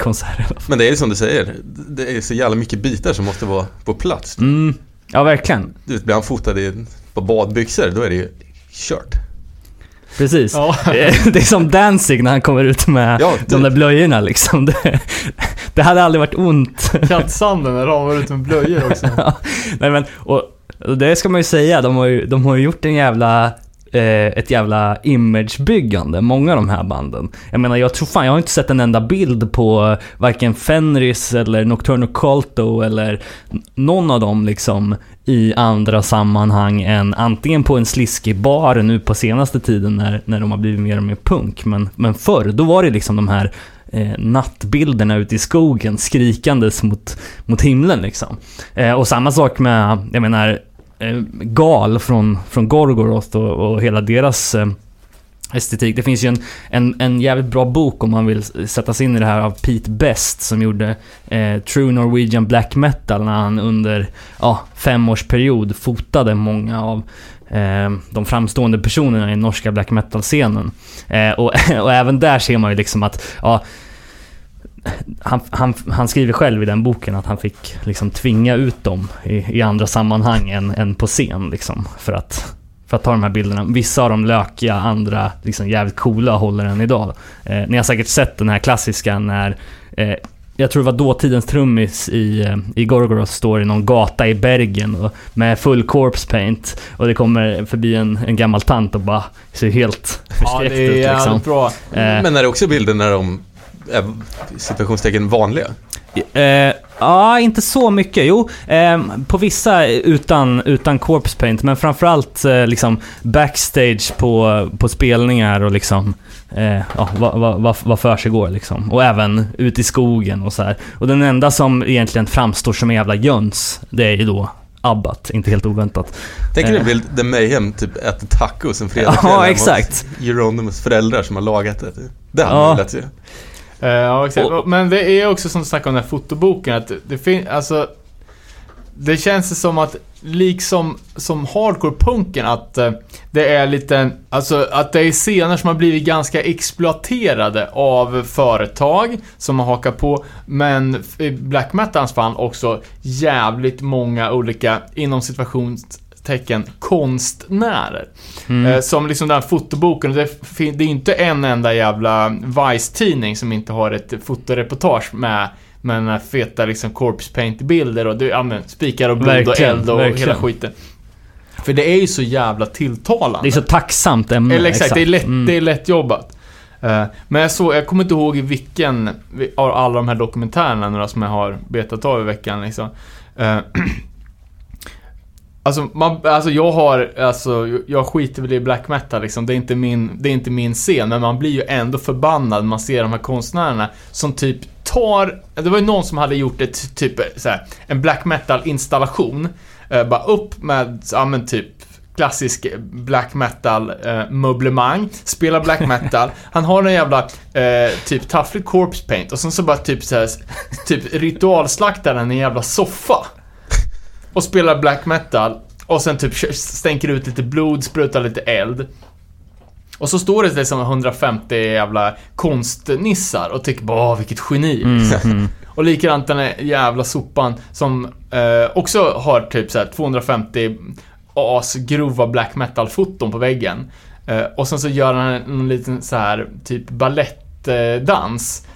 konsert i alla fall. Men det är ju som du säger, det är så jävla mycket bitar som måste vara på plats. Mm, ja verkligen. Du vet, blir han fotad i, på badbyxor, då är det ju kört. Precis. Ja. Det är som Danzig när han kommer ut med Ja, de där blöjorna liksom. Det, det hade aldrig varit ont. Kattsanden när de var ute med blöjor också. Ja, Nej men, och, och det ska man ju säga, de har ju, de har ju gjort en jävla, Eh, ett jävla imagebyggande, många av de här banden. Jag menar, jag tror fan, jag har inte sett en enda bild på eh, varken Fenris eller Nocturno Colto, eller någon av dem liksom i andra sammanhang än antingen på en sliskig bar nu på senaste tiden när, när de har blivit mer och mer punk. Men, men förr, då var det liksom de här eh, nattbilderna ute i skogen skrikandes mot, mot himlen liksom. Eh, och samma sak med, jag menar, Eh, gal från, från Gorgoroth och, och hela deras eh, estetik. Det finns ju en, en, en jävligt bra bok om man vill sätta sig in i det här av Pete Best som gjorde eh, True Norwegian Black Metal när han under ja, femårsperiod fotade många av eh, de framstående personerna i norska black metal-scenen. Eh, och, och även där ser man ju liksom att ja, han, han, han skriver själv i den boken att han fick liksom tvinga ut dem i, i andra sammanhang än, än på scen liksom, för att för att ta de här bilderna. Vissa av dem lökiga, andra liksom jävligt coola håller än idag. Eh, ni har säkert sett den här klassiska när eh, jag tror det var dåtidens trummis i, eh, i Gorgoroth står i någon gata i Bergen och, med full corpse paint och det kommer förbi en, en gammal tant och bara ser helt Ja, förskräckt det är ut jävligt liksom. bra. Eh, Men är det också bilder när de situationstecken vanliga? Eh, ja, inte så mycket. Jo, eh, på vissa utan, utan corpse paint, men framförallt eh, liksom backstage på, på spelningar och liksom eh, ja, vad, vad, vad, vad för sig går liksom. Och även ute i skogen och så här. Och den enda som egentligen framstår som en jävla jöns, det är ju då Abbat, inte helt oväntat. Tänk dig Eh. bild där Mayhem typ äter tacos en fredagkväll Ja, hemma hos exakt. Jeronimus föräldrar som har lagat det. Det hade Ja. man. Eh, ja, exakt. Och- Men det är också som du snackade om den här fotoboken, att det finns, alltså... Det känns som att, liksom som hardcore-punken, att eh, det är lite, alltså att det är scener som har blivit ganska exploaterade av företag som har hakat på, men i black metalens fall också jävligt många olika, inom situationstecken, konstnärer. Mm. Eh, som liksom den här fotoboken, det, det är inte en enda jävla Vice-tidning som inte har ett fotoreportage med med den här feta liksom corpse paint-bilder och det, ja, men, spikar och blod och eld och verkligen. hela skiten. För det är ju så jävla tilltalande. Det är så tacksamt ämne. Eller exakt, det är lätt, Mm. det är lätt jobbat. Eh, men jag, så, jag kommer inte ihåg i vilken av alla de här dokumentärerna några som jag har betat av i veckan liksom. Eh, Alltså, man, alltså jag har, alltså jag skiter väl i black metal liksom. Det är, inte min, det är inte min scen, men man blir ju ändå förbannad när man ser de här konstnärerna som typ tar, det var ju någon som hade gjort ett typ så här, en black metal installation. Eh, bara upp med, ja men typ klassisk black metal eh, möblemang, spelar black metal. Han har en jävla eh, typ taffligt corpse paint och sen så bara typ så här, typ ritualslaktar han en jävla soffa. Och spelar black metal och sen typ stänker ut lite blod, sprutar lite eld. Och så står det liksom 150 jävla konstnissar och tycker bara åh vilket geni. Mm, mm. Och likadant den här jävla sopan som eh, också har typ så här 250 asgrova black metal-foton på väggen. Eh, och sen så gör han en liten så här typ balettdans.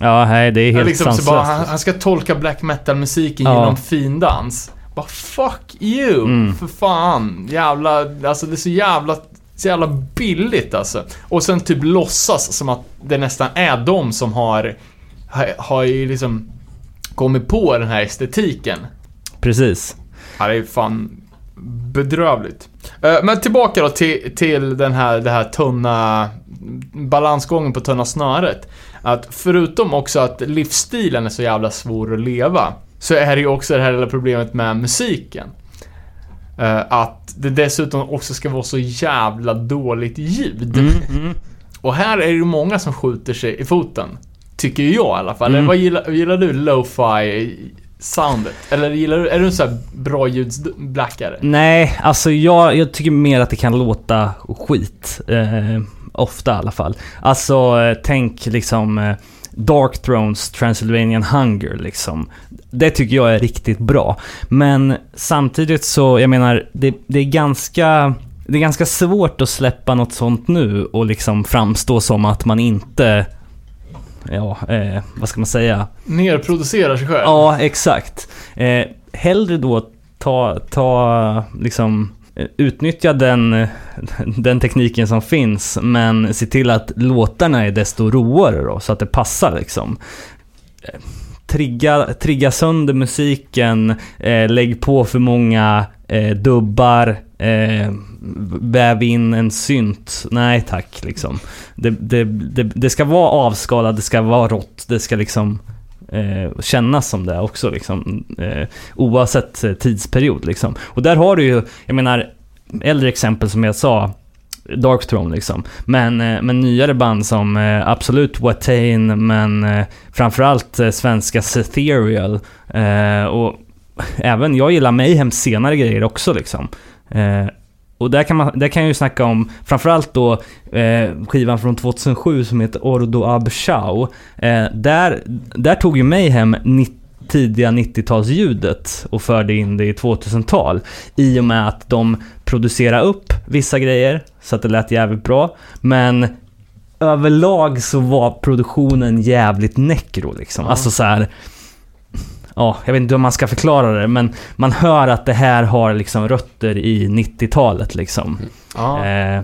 Ja, nej, det är helt liksom, sanslöst. bara, han, han ska tolka black metal-musiken Ja. genom findans. Bara fuck you! Mm. För fan. Jävla, alltså det är så jävla, så jävla billigt alltså. Och sen typ låtsas som att det nästan är de som har, har, har ju liksom kommit på den här estetiken. Precis. Ja, det är fan bedrövligt. Eh, Men tillbaka då till, till den här, det här tunna balansgången på tunna snöret. Att förutom också att livsstilen är så jävla svår att leva, så är det ju också det här lilla problemet med musiken. Eh, Att det dessutom också ska vara så jävla dåligt ljud. Mm, mm. Och här är det ju många som skjuter sig i foten. Tycker jag i alla fall. Mm. Eller vad gillar, gillar du lo-fi soundet? Eller gillar du, är du en sån här bra ljudsblackare? Nej, alltså jag, jag tycker mer att det kan låta skit. Eh, ofta i alla fall. Alltså, eh, tänk liksom eh, Dark Thrones Transylvanian Hunger liksom. Det tycker jag är riktigt bra. Men samtidigt så, jag menar, det, det är ganska... Det är ganska svårt att släppa något sånt nu och liksom framstå som att man inte... Ja, eh, vad ska man säga? Nerproducerar sig själv? Ja, exakt. Eh, hellre då ta, ta liksom Eh, utnyttja den, eh, den tekniken som finns men se till att låtarna är desto råare då så att det passar liksom. Eh, trigga, trigga sönder musiken, eh, lägg på för många eh, dubbar, eh, väv in en synt. Nej tack liksom. Det, det, det, det ska vara avskalat, det ska vara rått, det ska liksom eh, kännas som det också liksom. Eh, oavsett eh, tidsperiod liksom. Och där har du ju, jag menar, äldre exempel som jag sa, Dark Throne liksom. Men, eh, men nyare band som eh, absolut Watain, men framförallt svenska Ceterial. Eh, och även, jag gillar Mayhems senare grejer också liksom. Eh, och där kan, man, där kan jag ju snacka om framförallt då eh, skivan från 2007 som heter Ordo Ab Chao. Eh, där, där tog ju Mayhem 90, tidiga 90-talsljudet och förde in det i 2000-tal. I och med att de producerade upp vissa grejer så att det lät jävligt bra. Men överlag så var produktionen jävligt necro liksom. Ja. Alltså så här. Ja, jag vet inte hur man ska förklara det, men man hör att det här har liksom rötter i 90-talet liksom. Ja. Eh,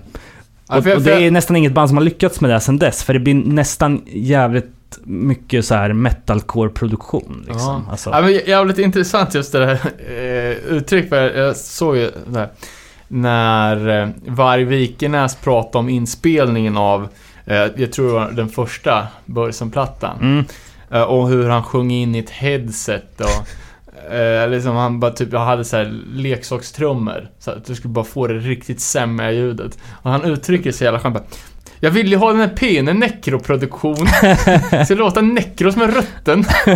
och, och det är nästan inget band som har lyckats med det sen dess, för det blir nästan jävligt mycket så här metalcore-produktion liksom. Ja. Alltså, Ja, men jävligt intressant just det där eh, uttryck, för jag, såg ju där när eh, Varg Vikenäs pratade om inspelningen av, eh, jag tror det var den första Börsen-plattan. mm, och hur han sjöng in i ett headset och eh, liksom han bara typ, jag hade så här leksakstrummor. Så att du skulle bara få det riktigt sämre ljudet. Och han uttrycker sig jävla skönt bara, Jag vill ju ha den här P'n, en nekroproduktion. Det låta nekro som en rutten.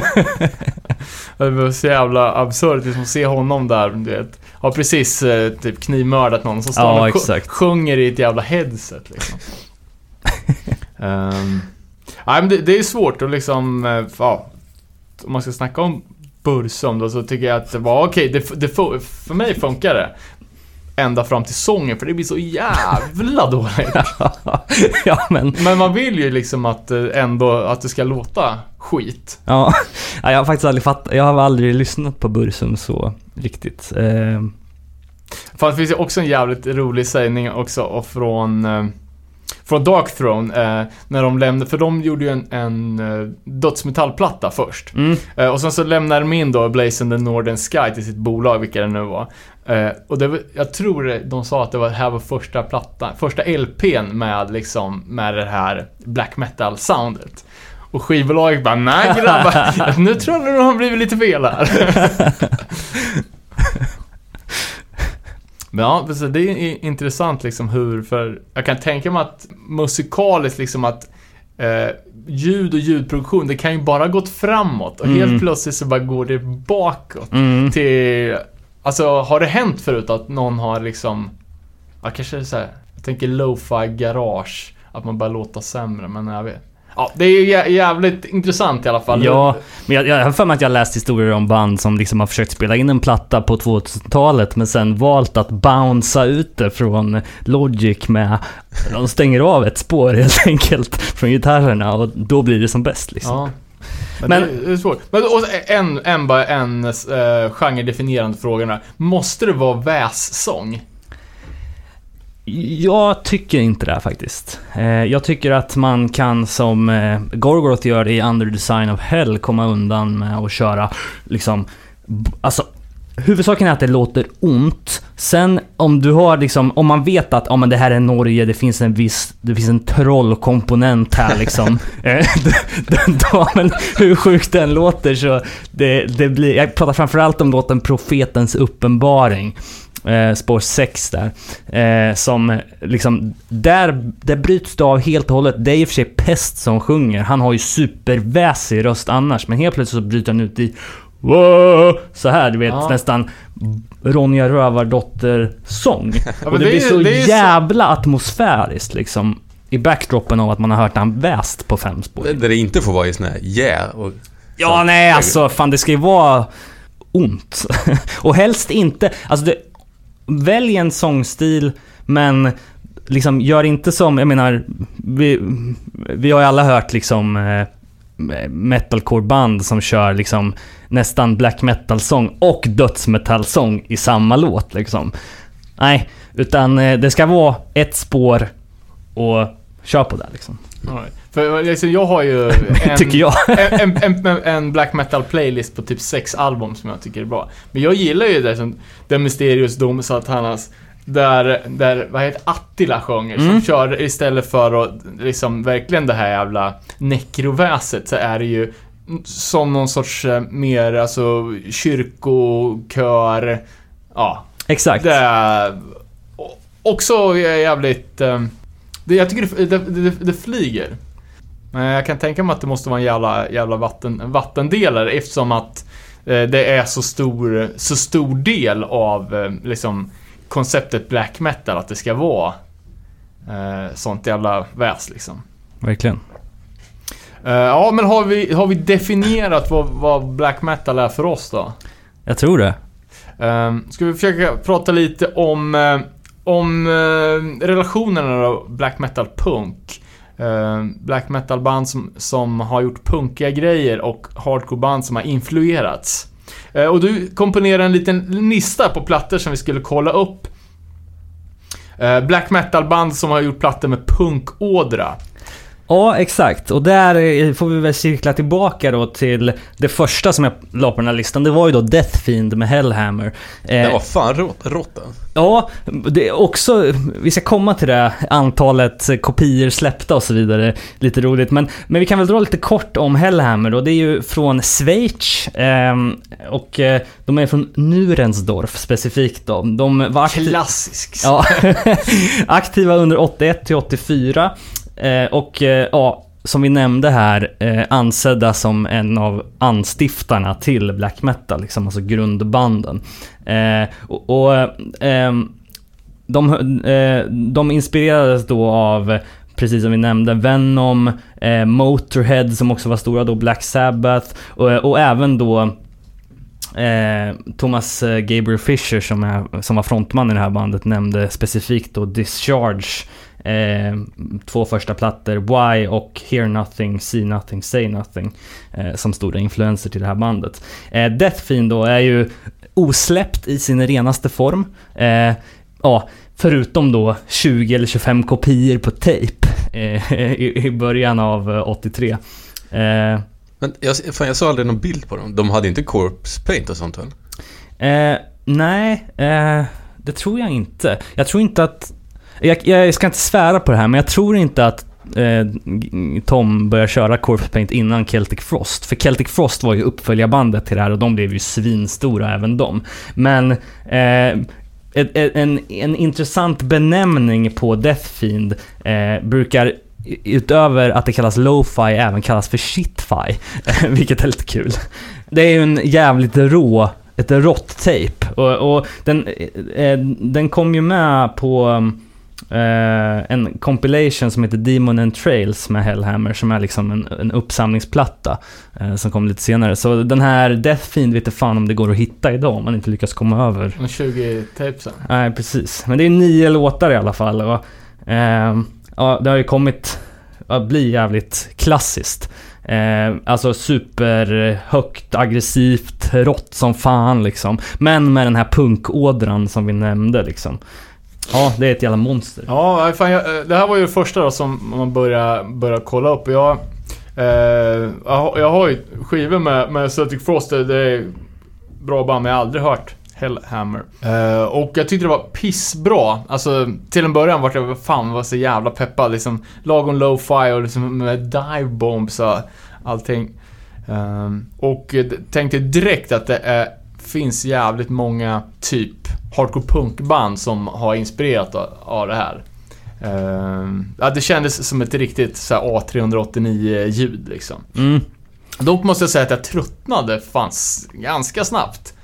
det var så jävla absurt liksom att se honom där, du vet. Har precis eh, typ knivmördat någon som står Ja, och exakt. sjunger i ett jävla headset liksom. Ehm, nej men det, det är svårt att liksom, eh, ja, om man ska snacka om Bursum då så tycker jag att det var okej, det, det, fu- för mig funkar det. Ända fram till sången för det blir så jävla dåligt. ja men, Men man vill ju liksom att eh, ändå, att det ska låta skit. ja. Ja, Jag har faktiskt aldrig fattat, jag har aldrig lyssnat på Bursum så riktigt. Eh, För det finns ju också en jävligt rolig sägning också och från eh, från Dark Throne, eh, när de lämnade, för de gjorde ju en, en eh, dödsmetallplatta först. mm, Eh, och sen så lämnade de in då Blaze and the Northern Sky till sitt bolag, vilka det nu var. Eh, och det var, jag tror de sa att det var, här var första plattan, första LPn med liksom, med det här black metal soundet. Och skivbolaget bara, nej grabbar, nu tror jag det har blivit lite fel här. Men ja, det är intressant liksom hur, för jag kan tänka mig att musikaliskt liksom att eh, ljud och ljudproduktion, det kan ju bara gått framåt och Mm. helt plötsligt så bara går det bakåt mm. till... Alltså, har det hänt förut att någon har liksom... Ja, kanske så här, Jag tänker lo-fi garage. Att man bara låter sämre, men jag vet. Ja, det är ju jä- jävligt intressant i alla fall. Ja, men jag, jag har för mig att jag läst historier om band som liksom har försökt spela in en platta på 2000-talet men sen valt att bouncea ut det från Logic med... De stänger av ett spår helt enkelt från gitarrerna och då blir det som bäst liksom. Ja. Men, Men- det, är svårt. Men och en, en, bara en uh, genredefinierande fråga. Måste det vara vässång? Jag tycker inte det faktiskt. Eh, jag tycker att man kan som eh, Gorgoroth gör i Under Design of Hell komma undan med att köra liksom... Alltså Huvudsaken är att det låter ont. Sen om du har liksom, om man vet att ja, men det här är Norge, det finns en viss, det finns en trollkomponent här liksom. Eh, då, men hur sjukt den låter så det, det blir, jag pratar framförallt om låten Profetens uppenbaring. Eh, spår 6 där. Eh, som liksom, där, där bryts det av helt och hållet. Det är i och för sig Pest som sjunger. Han har ju superväsig röst annars, men helt plötsligt så bryter han ut i Wow! Så här, du vet, Ja. nästan Ronja Rövardotter-sång. men och det, det blir så det är så- jävla atmosfäriskt liksom. I backdropen av att man har hört han väst på fem spår. Där det inte får vara i sån här yeah och... Ja, så- nej alltså fan det ska ju vara ont. och helst inte, alltså det, välj en sångstil men liksom gör inte som, jag menar, vi, vi har ju alla hört liksom eh, metalcore-band som kör liksom nästan black metal-sång och dödsmetall-sång i samma låt liksom. Nej, utan eh, det ska vara ett spår och kör på det liksom. För liksom, jag har ju en, Tycker jag. en, en, en, en black metal playlist på typ sex album som jag tycker är bra. Men jag gillar ju det som The Mysterious Dome Satanas där, där, vad heter Attila sjunger, som Mm. kör istället för att liksom verkligen det här jävla nekroväset så är det ju som någon sorts eh, mer, alltså kyrkokör, ja, Exakt. det är också jävligt... eh, Det, jag tycker det, det, det, det flyger. Men jag kan tänka mig att det måste vara en jävla, jävla vatten, vattendelare eftersom att eh, det är så stor, så stor del av eh, liksom konceptet black metal att det ska vara eh, sånt jävla väs liksom. Verkligen. Eh, ja, men har vi, har vi definierat vad, vad black metal är för oss då? Jag tror det. Um, ska vi försöka prata lite om, eh, om eh, relationerna då, black metal punk. Eh, black metal band som, som har gjort punkiga grejer och hardcore band som har influerats. Eh, och du komponerade en liten lista på plattor som vi skulle kolla upp. Eh, black metal band som har gjort plattor med punkådra. Ja, exakt. Och där får vi väl cirkla tillbaka då till det första som jag la på den här listan. Det var ju då Death Fiend med Hellhammer. Det Eh, var fan rått. Ja, det är också, vi ska komma till det, antalet kopior släppta och så vidare. Lite roligt. Men, men vi kan väl dra lite kort om Hellhammer då. Det är ju från Schweiz. ehm, och eh, de är från Nurensdorf specifikt då. De var aktiva... Klassisk. Ja, aktiva under 81 till 84. Eh, och eh, ja, som vi nämnde här, eh, ansedda som en av anstiftarna till black metal, liksom, alltså grundbanden. Eh, och och eh, de, eh, de inspirerades då av Precis som vi nämnde, Venom, eh, Motorhead som också var stora då, Black Sabbath och, eh, och även då Eh, Thomas eh, Gabriel Fisher som, är, som var frontman i det här bandet nämnde specifikt då Discharge. Eh, två första plattor, Why och Hear Nothing, See Nothing, Say Nothing. Eh, som stora influenser till det här bandet. Eh, Death Fiend då är ju osläppt i sin renaste form. Eh, ja, förutom då 20 eller 25 kopior på tejp eh, i, i början av eh, 83. Eh, Men jag, fan, jag såg aldrig någon bild på dem. De hade inte corpse paint och sånt väl? Nej, det tror jag inte. Jag tror inte att... Jag, jag ska inte svära på det här, men jag tror inte att eh, Tom började köra Corpse Paint innan Celtic Frost. För Celtic Frost var ju uppföljarbandet till det här och de blev ju svinstora även de. Men eh, en, en, en intressant benämning på Death Fiend eh, brukar utöver att det kallas lo-fi även kallas för shit-fi. Vilket är lite kul. Det är ju en jävligt rå, ett rått tape. Och, och den, eh, den kom ju med på eh, en compilation som heter Demon and Trails med Hellhammer som är liksom en, en uppsamlingsplatta eh, som kom lite senare. Så den här Death Fiend vet fan om det går att hitta idag om man inte lyckas komma över. De 20 tapesen. Nej, precis. Men det är nio låtar i alla fall. Och, ehm, ja, det har ju kommit att bli jävligt klassiskt. Eh, alltså superhögt, aggressivt, rått som fan liksom. Men med den här punkådran som vi nämnde liksom. Ja, det är ett jävla monster. Ja, fan, jag, eh, det här var ju det första då som man började, började kolla upp. Jag, eh, jag, har- jag har ju skivor med, med Celtic Frost. Det det är bra band, men jag har aldrig hört Hellhammer. Eh, och jag tyckte det var pissbra. Alltså, till en början var jag fan var så jävla peppad. Liksom, lagom low-fi och liksom med dive bombs och allting. Eh, och eh, tänkte direkt att det är, finns jävligt många typ hardcore punkband som har inspirerat av, det här. Ehm, ja, det kändes som ett riktigt så här A389-ljud liksom. Mm. Dock måste jag säga att jag tröttnade fanns ganska snabbt.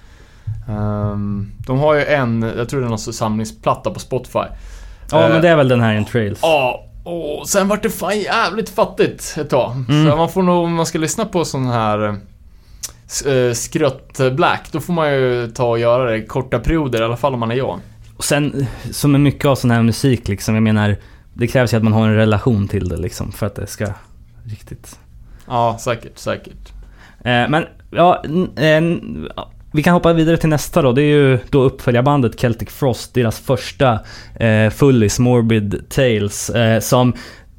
Ehm, de har ju en, jag tror det är någon samlingsplatta på Spotify. Ja, Eh, men det är väl den här in Trails. Ja, och sen vart det fan jävligt fattigt ett tag. Mm. Så man får nog, om man ska lyssna på sån här eh, s- eh, skrött black, då får man ju ta och göra det korta perioder, i alla fall om man är jag. Och sen, som med mycket av sån här musik liksom, jag menar, det krävs ju att man har en relation till det liksom, för att det ska riktigt... Ja, säkert, säkert. Eh, men, ja, ja, vi kan hoppa vidare till nästa då. Det är ju då uppföljarbandet Celtic Frost, deras första eh, Fullis Morbid Tales, eh, som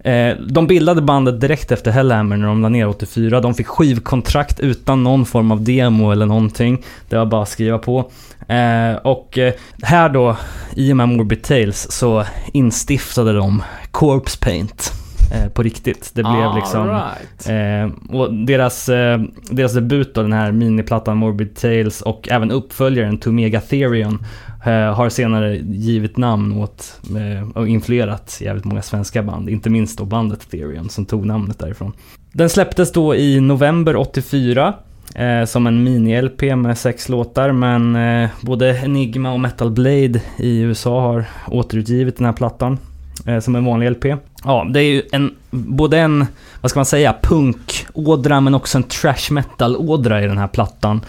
Eh, de bildade bandet direkt efter Hellhammer när de la ner 84. De fick skivkontrakt utan någon form av demo eller någonting. Det var bara att skriva på. Eh, och eh, här då, i och med Morbid Tales, så instiftade de Corpse Paint. Eh, på riktigt. Det blev liksom... Alright. Eh, och deras, deras debut då, den här miniplattan Morbid Tales och även uppföljaren To Megatherion eh, Eh, har senare givit namn åt eh, och influerat jävligt många svenska band. Inte minst då bandet Therion som tog namnet därifrån. Den släpptes då i november 84 eh, som en mini-LP med sex låtar men eh, både Enigma och Metal Blade i USA har återutgivit den här plattan eh, som en vanlig LP. Ja, det är ju en, både en, vad ska man säga, punkådra men också en trash metal-ådra i den här plattan.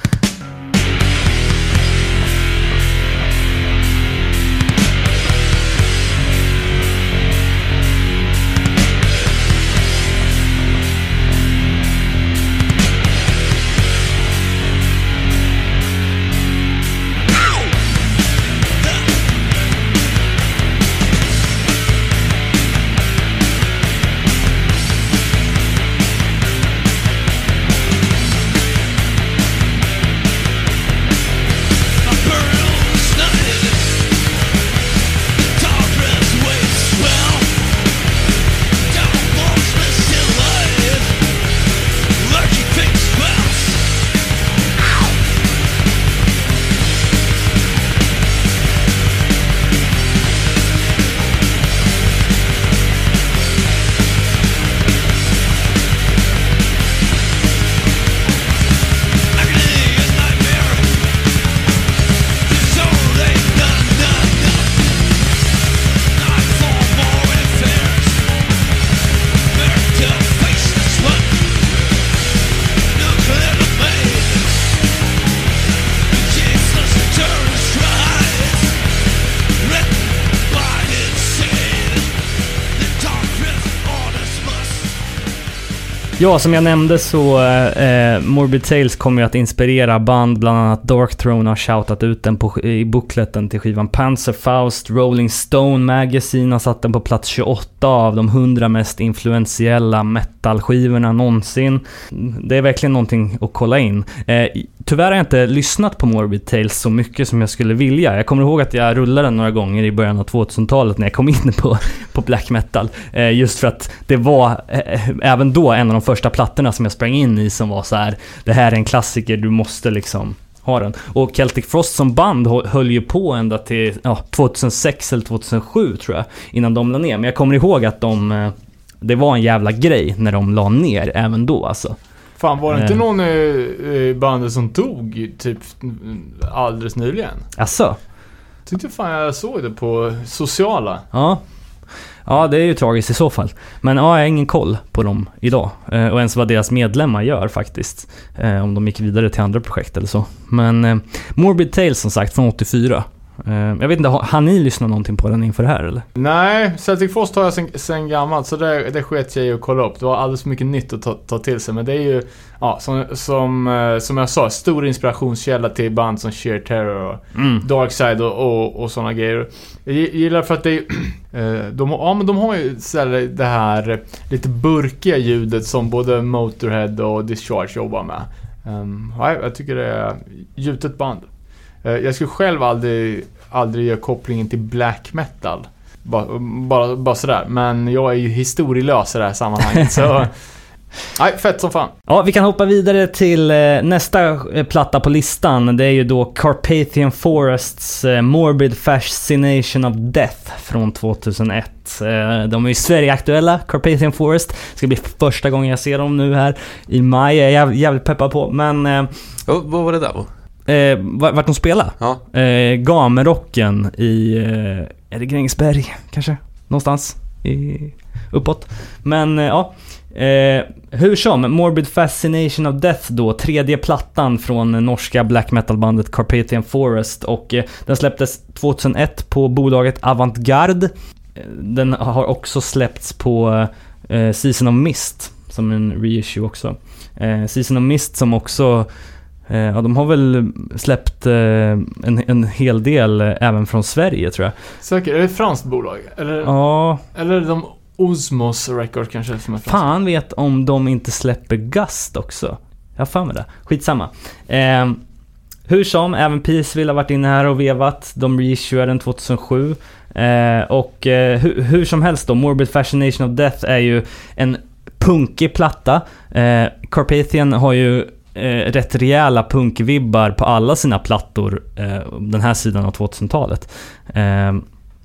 Ja, som jag nämnde så eh, Morbid Tales kommer ju att inspirera band, bland annat Dark Throne har shoutat ut den på, i bookleten till skivan Panzerfaust, Rolling Stone Magazine har satt den på plats 28 av de 100 mest influentiella metalskivorna någonsin. Det är verkligen någonting att kolla in. Eh, tyvärr har jag inte lyssnat på Morbid Tales så mycket som jag skulle vilja. Jag kommer ihåg att jag rullade den några gånger i början av 2000-talet när jag kom in på, på black metal. Eh, just för att det var eh, även då en av de första plattorna som jag sprang in i som var så här. Det här är en klassiker, du måste liksom ha den. Och Celtic Frost som band hö- höll ju på ända till ja, 2006 eller 2007 tror jag. Innan de la ner. Men jag kommer ihåg att de... eh, Det var en jävla grej när de la ner även då alltså. Fan, var det inte Eh. någon i, i bandet som dog typ alldeles nyligen? Alltså, Tyckte fan jag såg det på sociala. Ja. Ja, det är ju tragiskt i så fall. Men ja, jag har ingen koll på dem idag. Eh, och ens vad deras medlemmar gör faktiskt. Eh, om de gick vidare till andra projekt eller så. Men eh, Morbid Tales som sagt, från 84. Eh, jag vet inte, har, ni lyssnat någonting på den inför det här eller? Nej, Celtic Frost har jag sen, sen gammalt så det, det sket jag i att kolla upp. Det var alldeles för mycket nytt att ta, ta till sig. Men det är ju, ja, som, som, eh, som jag sa, stor inspirationskälla till band som Sheer Terror och Mm. Darkside och, och, och sådana grejer. Jag gi- gillar för att det är eh, de, har- ja, men de har ju det här lite burkiga ljudet som både Motorhead och Discharge jobbar med. Um, ja, jag tycker det är gjutet band. Eh, jag skulle själv aldrig, aldrig göra kopplingen till black metal. Bara, bara, bara sådär. Men jag är ju historielös i det här sammanhanget. så... Nej, fett som fan. Ja, vi kan hoppa vidare till eh, nästa eh, platta på listan. Det är ju då Carpathian Forests Morbid Fascination of Death från 2001. Eh, de är ju Sverige-aktuella, Carpathian Forest. Det ska bli första gången jag ser dem nu här i maj. Jag är jäv- jävligt peppad på. Men Oh, vad var det där? Eh, vart de spelar? Ja. Eh, Gamerocken i... Eh, är det Grängesberg kanske? Någonstans i, uppåt. Men eh, ja. Eh, hur som, Morbid Fascination of Death då, tredje plattan från norska black metal-bandet Carpathian Forest och eh, den släpptes 2001 på bolaget Avantgarde. Eh, Den har också släppts på eh, Season of Mist som en reissue också. Eh, Season of Mist som också Ja, de har väl släppt eh, en, en hel del eh, även från Sverige tror jag. Säkert. Är det ett franskt bolag? Eller, Ja, eller de Osmos Records kanske som är franskt? fan vet om de inte släpper Gust också. Jag har för mig det. Skitsamma. Eh, hur som, även Peaceville har varit inne här och vevat. De reissuade den 2007. Eh, och eh, hur, hur som helst då, Morbid Fascination of Death är ju en punkig platta. Eh, Carpathian har ju eh, rätt rejäla punkvibbar på alla sina plattor eh, den här sidan av 2000-talet. Eh,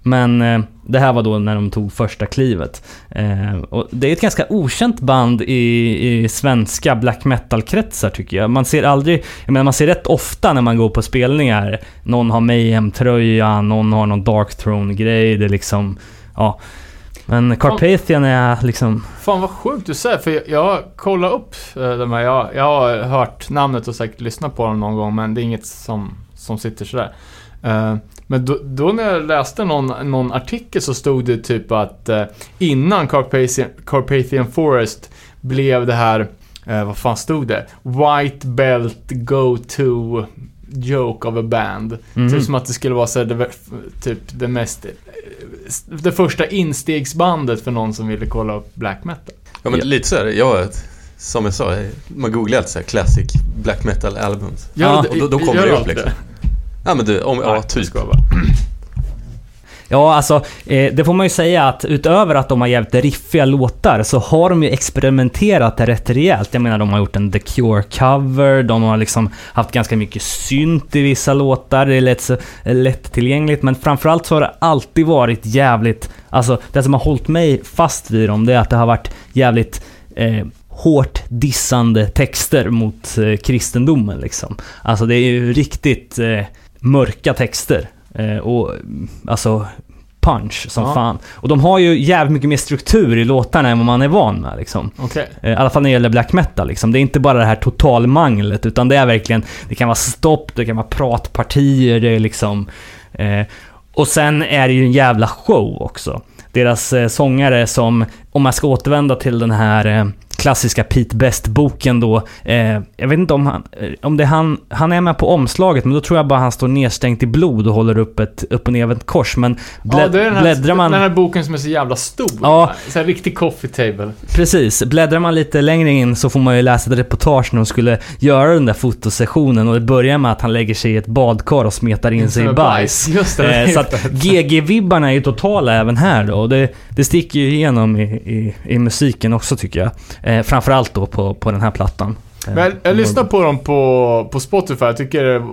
men eh, det här var då när de tog första klivet. Eh, och det är ett ganska okänt band i, i svenska black metal-kretsar tycker jag. Man ser aldrig, jag menar man ser rätt ofta när man går på spelningar, någon har Mayhem-tröja, någon har någon Dark Throne-grej, det är liksom, ja. Men Carpathian är liksom, Fan vad sjukt du säger, för jag, jag kollar upp eh, de här. Jag, jag har hört namnet och säkert lyssnat på dem någon gång, men det är inget som, som sitter sådär. Uh, men då, då när jag läste någon, någon artikel så stod det typ att uh, innan Carpathian, Carpathian Forest blev det här, uh, vad fan stod det? White Belt Go-To Joke of a Band. Mhm. Typ som att det skulle vara så här, det, typ det mest... eh, Det första instegsbandet för någon som ville kolla upp black metal. Ja men Ja. lite så är det. Jag, som jag sa, man googlar alltid så här classic black metal albums. Ja, och då- då kommer det du upp, liksom. Ja men du, om, Nej, ja typ. Ja, alltså eh, det får man ju säga att utöver att de har jävligt riffiga låtar så har de ju experimenterat rätt rejält. Jag menar, de har gjort en The Cure-cover, de har liksom haft ganska mycket synt i vissa låtar, det är lätt, så- lättillgängligt, men framförallt så har det alltid varit jävligt... Alltså, det som har hållit mig fast vid dem, det är att det har varit jävligt eh, hårt dissande texter mot eh, kristendomen liksom. Alltså det är ju riktigt eh, mörka texter. Eh, och alltså punch som Ja. fan. Och de har ju jävligt mycket mer struktur i låtarna än vad man är van med liksom. Okej. Eh, I alla fall när det gäller black metal liksom. Det är inte bara det här totalmanglet utan det är verkligen, det kan vara stopp, det kan vara pratpartier, det är liksom... Eh, och sen är det ju en jävla show också. Deras eh, sångare som, om man ska återvända till den här eh, klassiska Pete Best-boken då. Eh, jag vet inte om han, eh, om det är han, han är med på omslaget men då tror jag bara han står nedstänkt i blod och håller upp ett upp och nervänt kors. Men blä, Ja, det är den här, bläddrar man... den här boken som är så jävla stor. Ja. Så här riktig coffee table. Precis, bläddrar man lite längre in så får man ju läsa ett reportage när de skulle göra den där fotosessionen och det börjar med att han lägger sig i ett badkar och smetar in sig i bajs. Just det. Eh, så att GG-vibbarna är ju totala även här då. Och det, det sticker ju igenom i, i, i musiken också tycker jag. Eh, framförallt då på, på den här plattan. Eh, Men jag, jag lyssnar på dem på, på Spotify. Jag tycker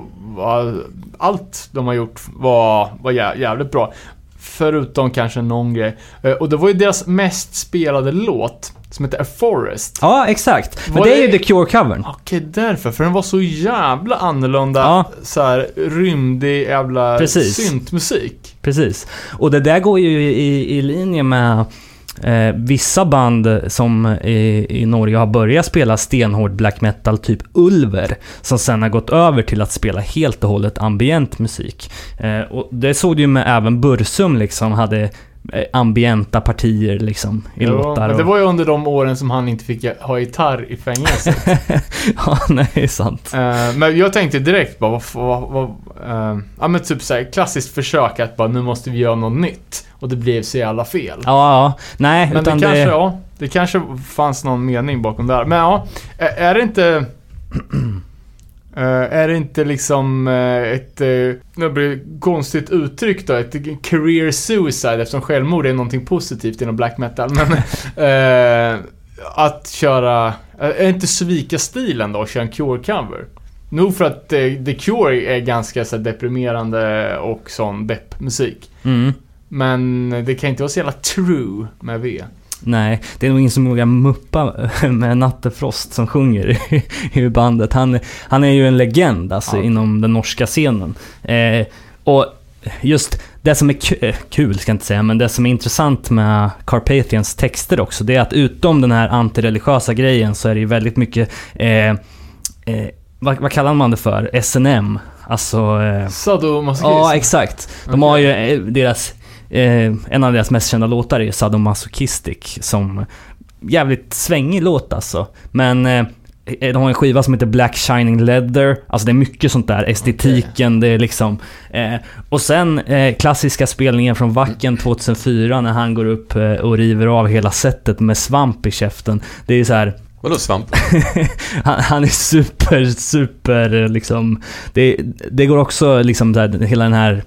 allt de har gjort var, var jä, jävligt bra. Förutom kanske någon grej. Eh, Och det var ju deras mest spelade låt. som heter A Forest. Ja, exakt. Men Var det är ju The Cure-covern. Okej, därför. För den var så jävla annorlunda, Ja. så här rymdig jävla Precis. syntmusik. Precis. Och det där går ju i, i linje med eh, vissa band som i, i Norge har börjat spela stenhård black metal, typ Ulver, som sen har gått över till att spela helt och hållet ambient musik. Eh, och det såg du ju med även Bursum liksom, hade eh, ambienta partier liksom i Jo, låtar. men det och- var ju under de åren som han inte fick ha gitarr i fängelset. ja, nej, det är sant. Eh, men jag tänkte direkt bara, vad, vad, vad eh, ja men typ såhär klassiskt försök att bara, nu måste vi göra något nytt. Och det blev så jävla fel. Ja, ja. Nej, Men det utan kanske, det... ja, det kanske fanns någon mening bakom det här. Men ja, är, det inte... är det inte liksom ett, det blir ett konstigt uttryck då, ett career suicide eftersom självmord är någonting positivt inom black metal. Men att köra, är det inte svika-stilen då, att köra en Cure-cover? Nog för att The Cure är ganska så deprimerande och sån depp-musik. Mm. Men det kan inte vara så jävla true med V. Nej, det är nog ingen som vågar muppa med Nattefrost som sjunger i, bandet. Han, han är ju en legend alltså Ja. inom den norska scenen. Eh, och just det som är ku- eh, kul, ska jag inte säga, men det som är intressant med Carpathians texter också, det är att utom den här antireligiösa grejen så är det ju väldigt mycket, eh, eh, vad, vad kallar man det för? SNM. Alltså... Eh, Sadomasochism. Ja, exakt. De har ju eh, deras... Eh, en av deras mest kända låtar är Sadomasochistic som jävligt svängig låt alltså. Men eh, de har en skiva som heter Black Shining Leather. Alltså det är mycket sånt där. Estetiken, det är liksom... Eh, och sen eh, klassiska spelningen från Wacken 2004 när han går upp eh, och river av hela setet med svamp i käften. Det är så här Vadå svamp? han, han är super, super liksom... Det, det går också liksom där, hela den här,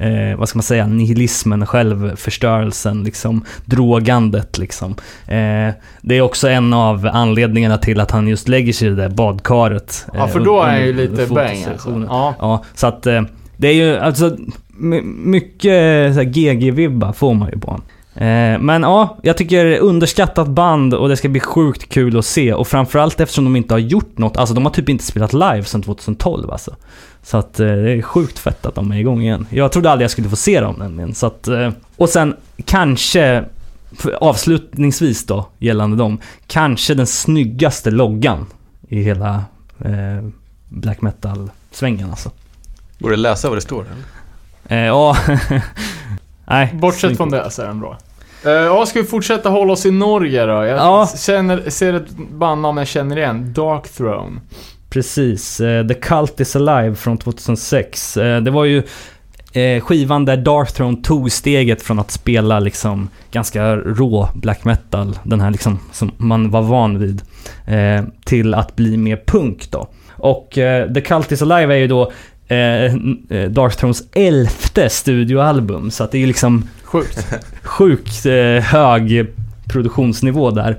eh, vad ska man säga, nihilismen, självförstörelsen, liksom drogandet liksom. Eh, det är också en av anledningarna till att han just lägger sig i det där badkaret. Ja, eh, för då är han ju lite bang alltså. Ja. Ja, så att eh, det är ju alltså my- mycket här GG-vibbar får man ju på honom. Eh, men ja, jag tycker underskattat band och det ska bli sjukt kul att se. Och framförallt eftersom de inte har gjort något. Alltså de har typ inte spelat live sedan 2012 alltså. Så att eh, det är sjukt fett att de är igång igen. Jag trodde aldrig jag skulle få se dem nämligen. Så att, eh, och sen kanske, avslutningsvis då, gällande dem. Kanske den snyggaste loggan i hela eh, black metal-svängen alltså. Borde läsa vad det står? Eller? Eh, ja, nej. Bortsett snyggt. från det så är den bra. Eh, Ja, ska vi fortsätta hålla oss i Norge då? Jag Ja. känner, ser ett bandnamn jag känner igen. Dark Throne. Precis. eh, The Cult is Alive från 2006. Eh, Det var ju eh, skivan där Dark Throne tog steget från att spela liksom ganska rå black metal, den här liksom som man var van vid, till att bli mer punk då. Och The Cult is Alive är ju då eh, Dark Thrones elfte studioalbum, så att det är ju liksom Sjukt. sjukt hög produktionsnivå där.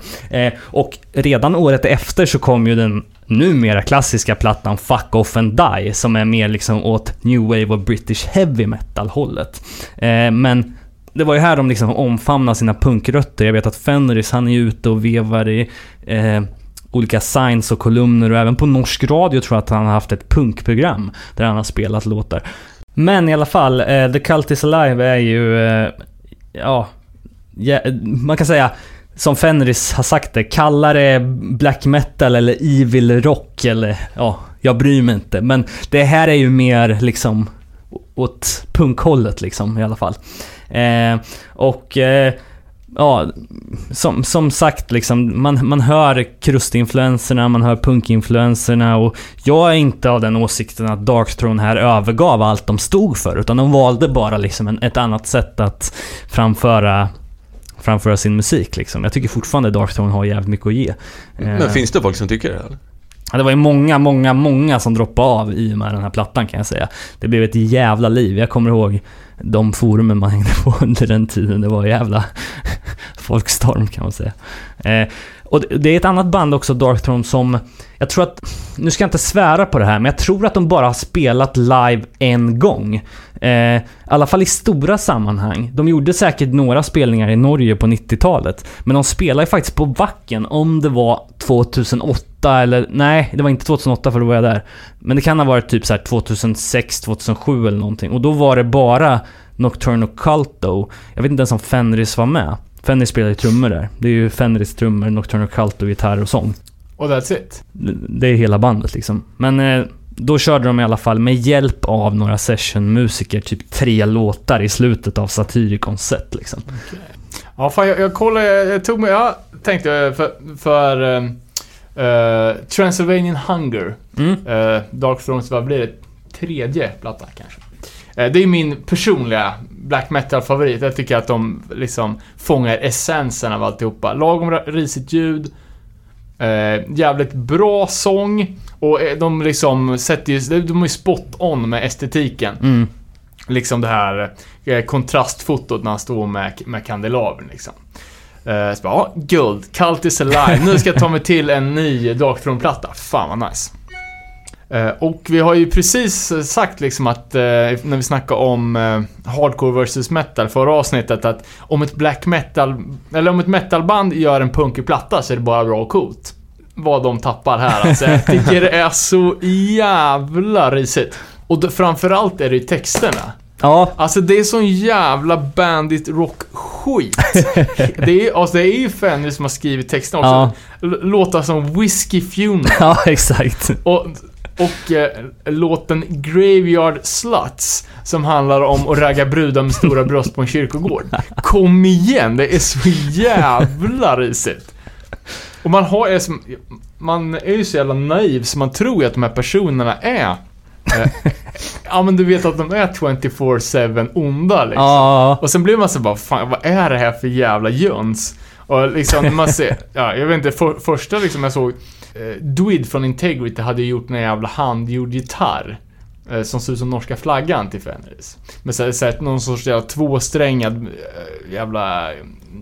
Och redan året efter så kom ju den numera klassiska plattan Fuck Off and Die som är mer liksom åt New Wave och British Heavy Metal hållet. Eh, men det var ju här de liksom omfamnade sina punkrötter. Jag vet att Fenris, han är ju ute och vevar i eh, olika signs och kolumner och även på norsk radio tror jag att han har haft ett punkprogram där han har spelat låtar. Men i alla fall, eh, The Cult is Alive är ju, eh, ja, ja, man kan säga som Fenris har sagt det, kalla det black metal eller evil rock eller ja, jag bryr mig inte. Men det här är ju mer liksom åt punkhållet liksom i alla fall. Eh, och eh, ja, som, som sagt liksom, man, man hör krustinfluenserna, man hör punkinfluenserna och jag är inte av den åsikten att Darkthrone här övergav allt de stod för, utan de valde bara liksom en, ett annat sätt att framföra framföra sin musik liksom. Jag tycker fortfarande Darkthrone har jävligt mycket att ge. Men Eh, finns det folk som tycker det? Eller? Ja, det var ju många, många, många som droppade av i och med den här plattan kan jag säga. Det blev ett jävla liv. Jag kommer ihåg de forumen man hängde på under den tiden. Det var jävla... folkstorm kan man säga. Eh, och det- det är ett annat band också, Darkthrone, som jag tror att, nu ska jag inte svära på det här, men jag tror att de bara har spelat live en gång. Eh, I alla fall i stora sammanhang. De gjorde säkert några spelningar i Norge på 90-talet. Men de spelade ju faktiskt på Wacken om det var 2008 eller... Nej, det var inte 2008 för då var jag där. Men det kan ha varit typ så här 2006, 2007 eller någonting. Och då var det bara Nocturno Culto. Jag vet inte ens om Fenris var med. Fenris spelar ju trummor där. Det är ju Fenris trummor, Nocturno Culto, gitarr och sång. Och that's it. Det är hela bandet liksom. Men eh, då körde de i alla fall med hjälp av några sessionmusiker, typ tre låtar i slutet av Satyricons set liksom. Ja, fan jag, jag kollade, jag, tog mig, jag tänkte för, för eh, Transylvanian Hunger. Mm. Uh, Dark Thrones, vad blir det? Tredje platta kanske. Det är min personliga black metal-favorit. Jag tycker att de liksom fångar essensen av alltihopa. Lagom risigt ljud. Jävligt bra sång. Och eh, de liksom sätter ju, de är ju spot on med estetiken. Mm. Liksom det här eh, kontrastfotot när han står med, med kandelabern liksom. Eh, så bara, ja, guld, Cult is alive. Nu ska jag ta mig till en ny Dark Throne-platta. Fan vad nice. Och vi har ju precis sagt liksom att, när vi snackade om Hardcore vs Metal förra avsnittet, att om ett black metal, eller om ett metalband gör en punkig platta så är det bara bra och coolt. Vad de tappar här alltså. Jag tycker det är så jävla risigt. Och då, framförallt är det ju texterna. Ja, Alltså det är sån jävla bandit rock skit. det, är, alltså, det är ju Fenris som har skrivit texten också. Ja. Låtar som Whiskey Funeral ja exakt. och, och eh, låten Graveyard Sluts som handlar om att ragga brudar med stora bröst på en kyrkogård. Kom igen, det är så jävla risigt. Och man har är som, man är ju så jävla naiv så man tror ju att de här personerna är eh, Ja men du vet att de är 24-7 onda liksom. Ja, Och sen blir man så bara, fan vad är det här för jävla jöns? Och liksom man ser, ja jag vet inte, för, första liksom jag såg, eh, Dwid från Integrity hade gjort en jävla handgjord gitarr. Eh, som ser ut som norska flaggan till Fenris. Men så, så här, någon sorts jävla tvåsträngad eh, jävla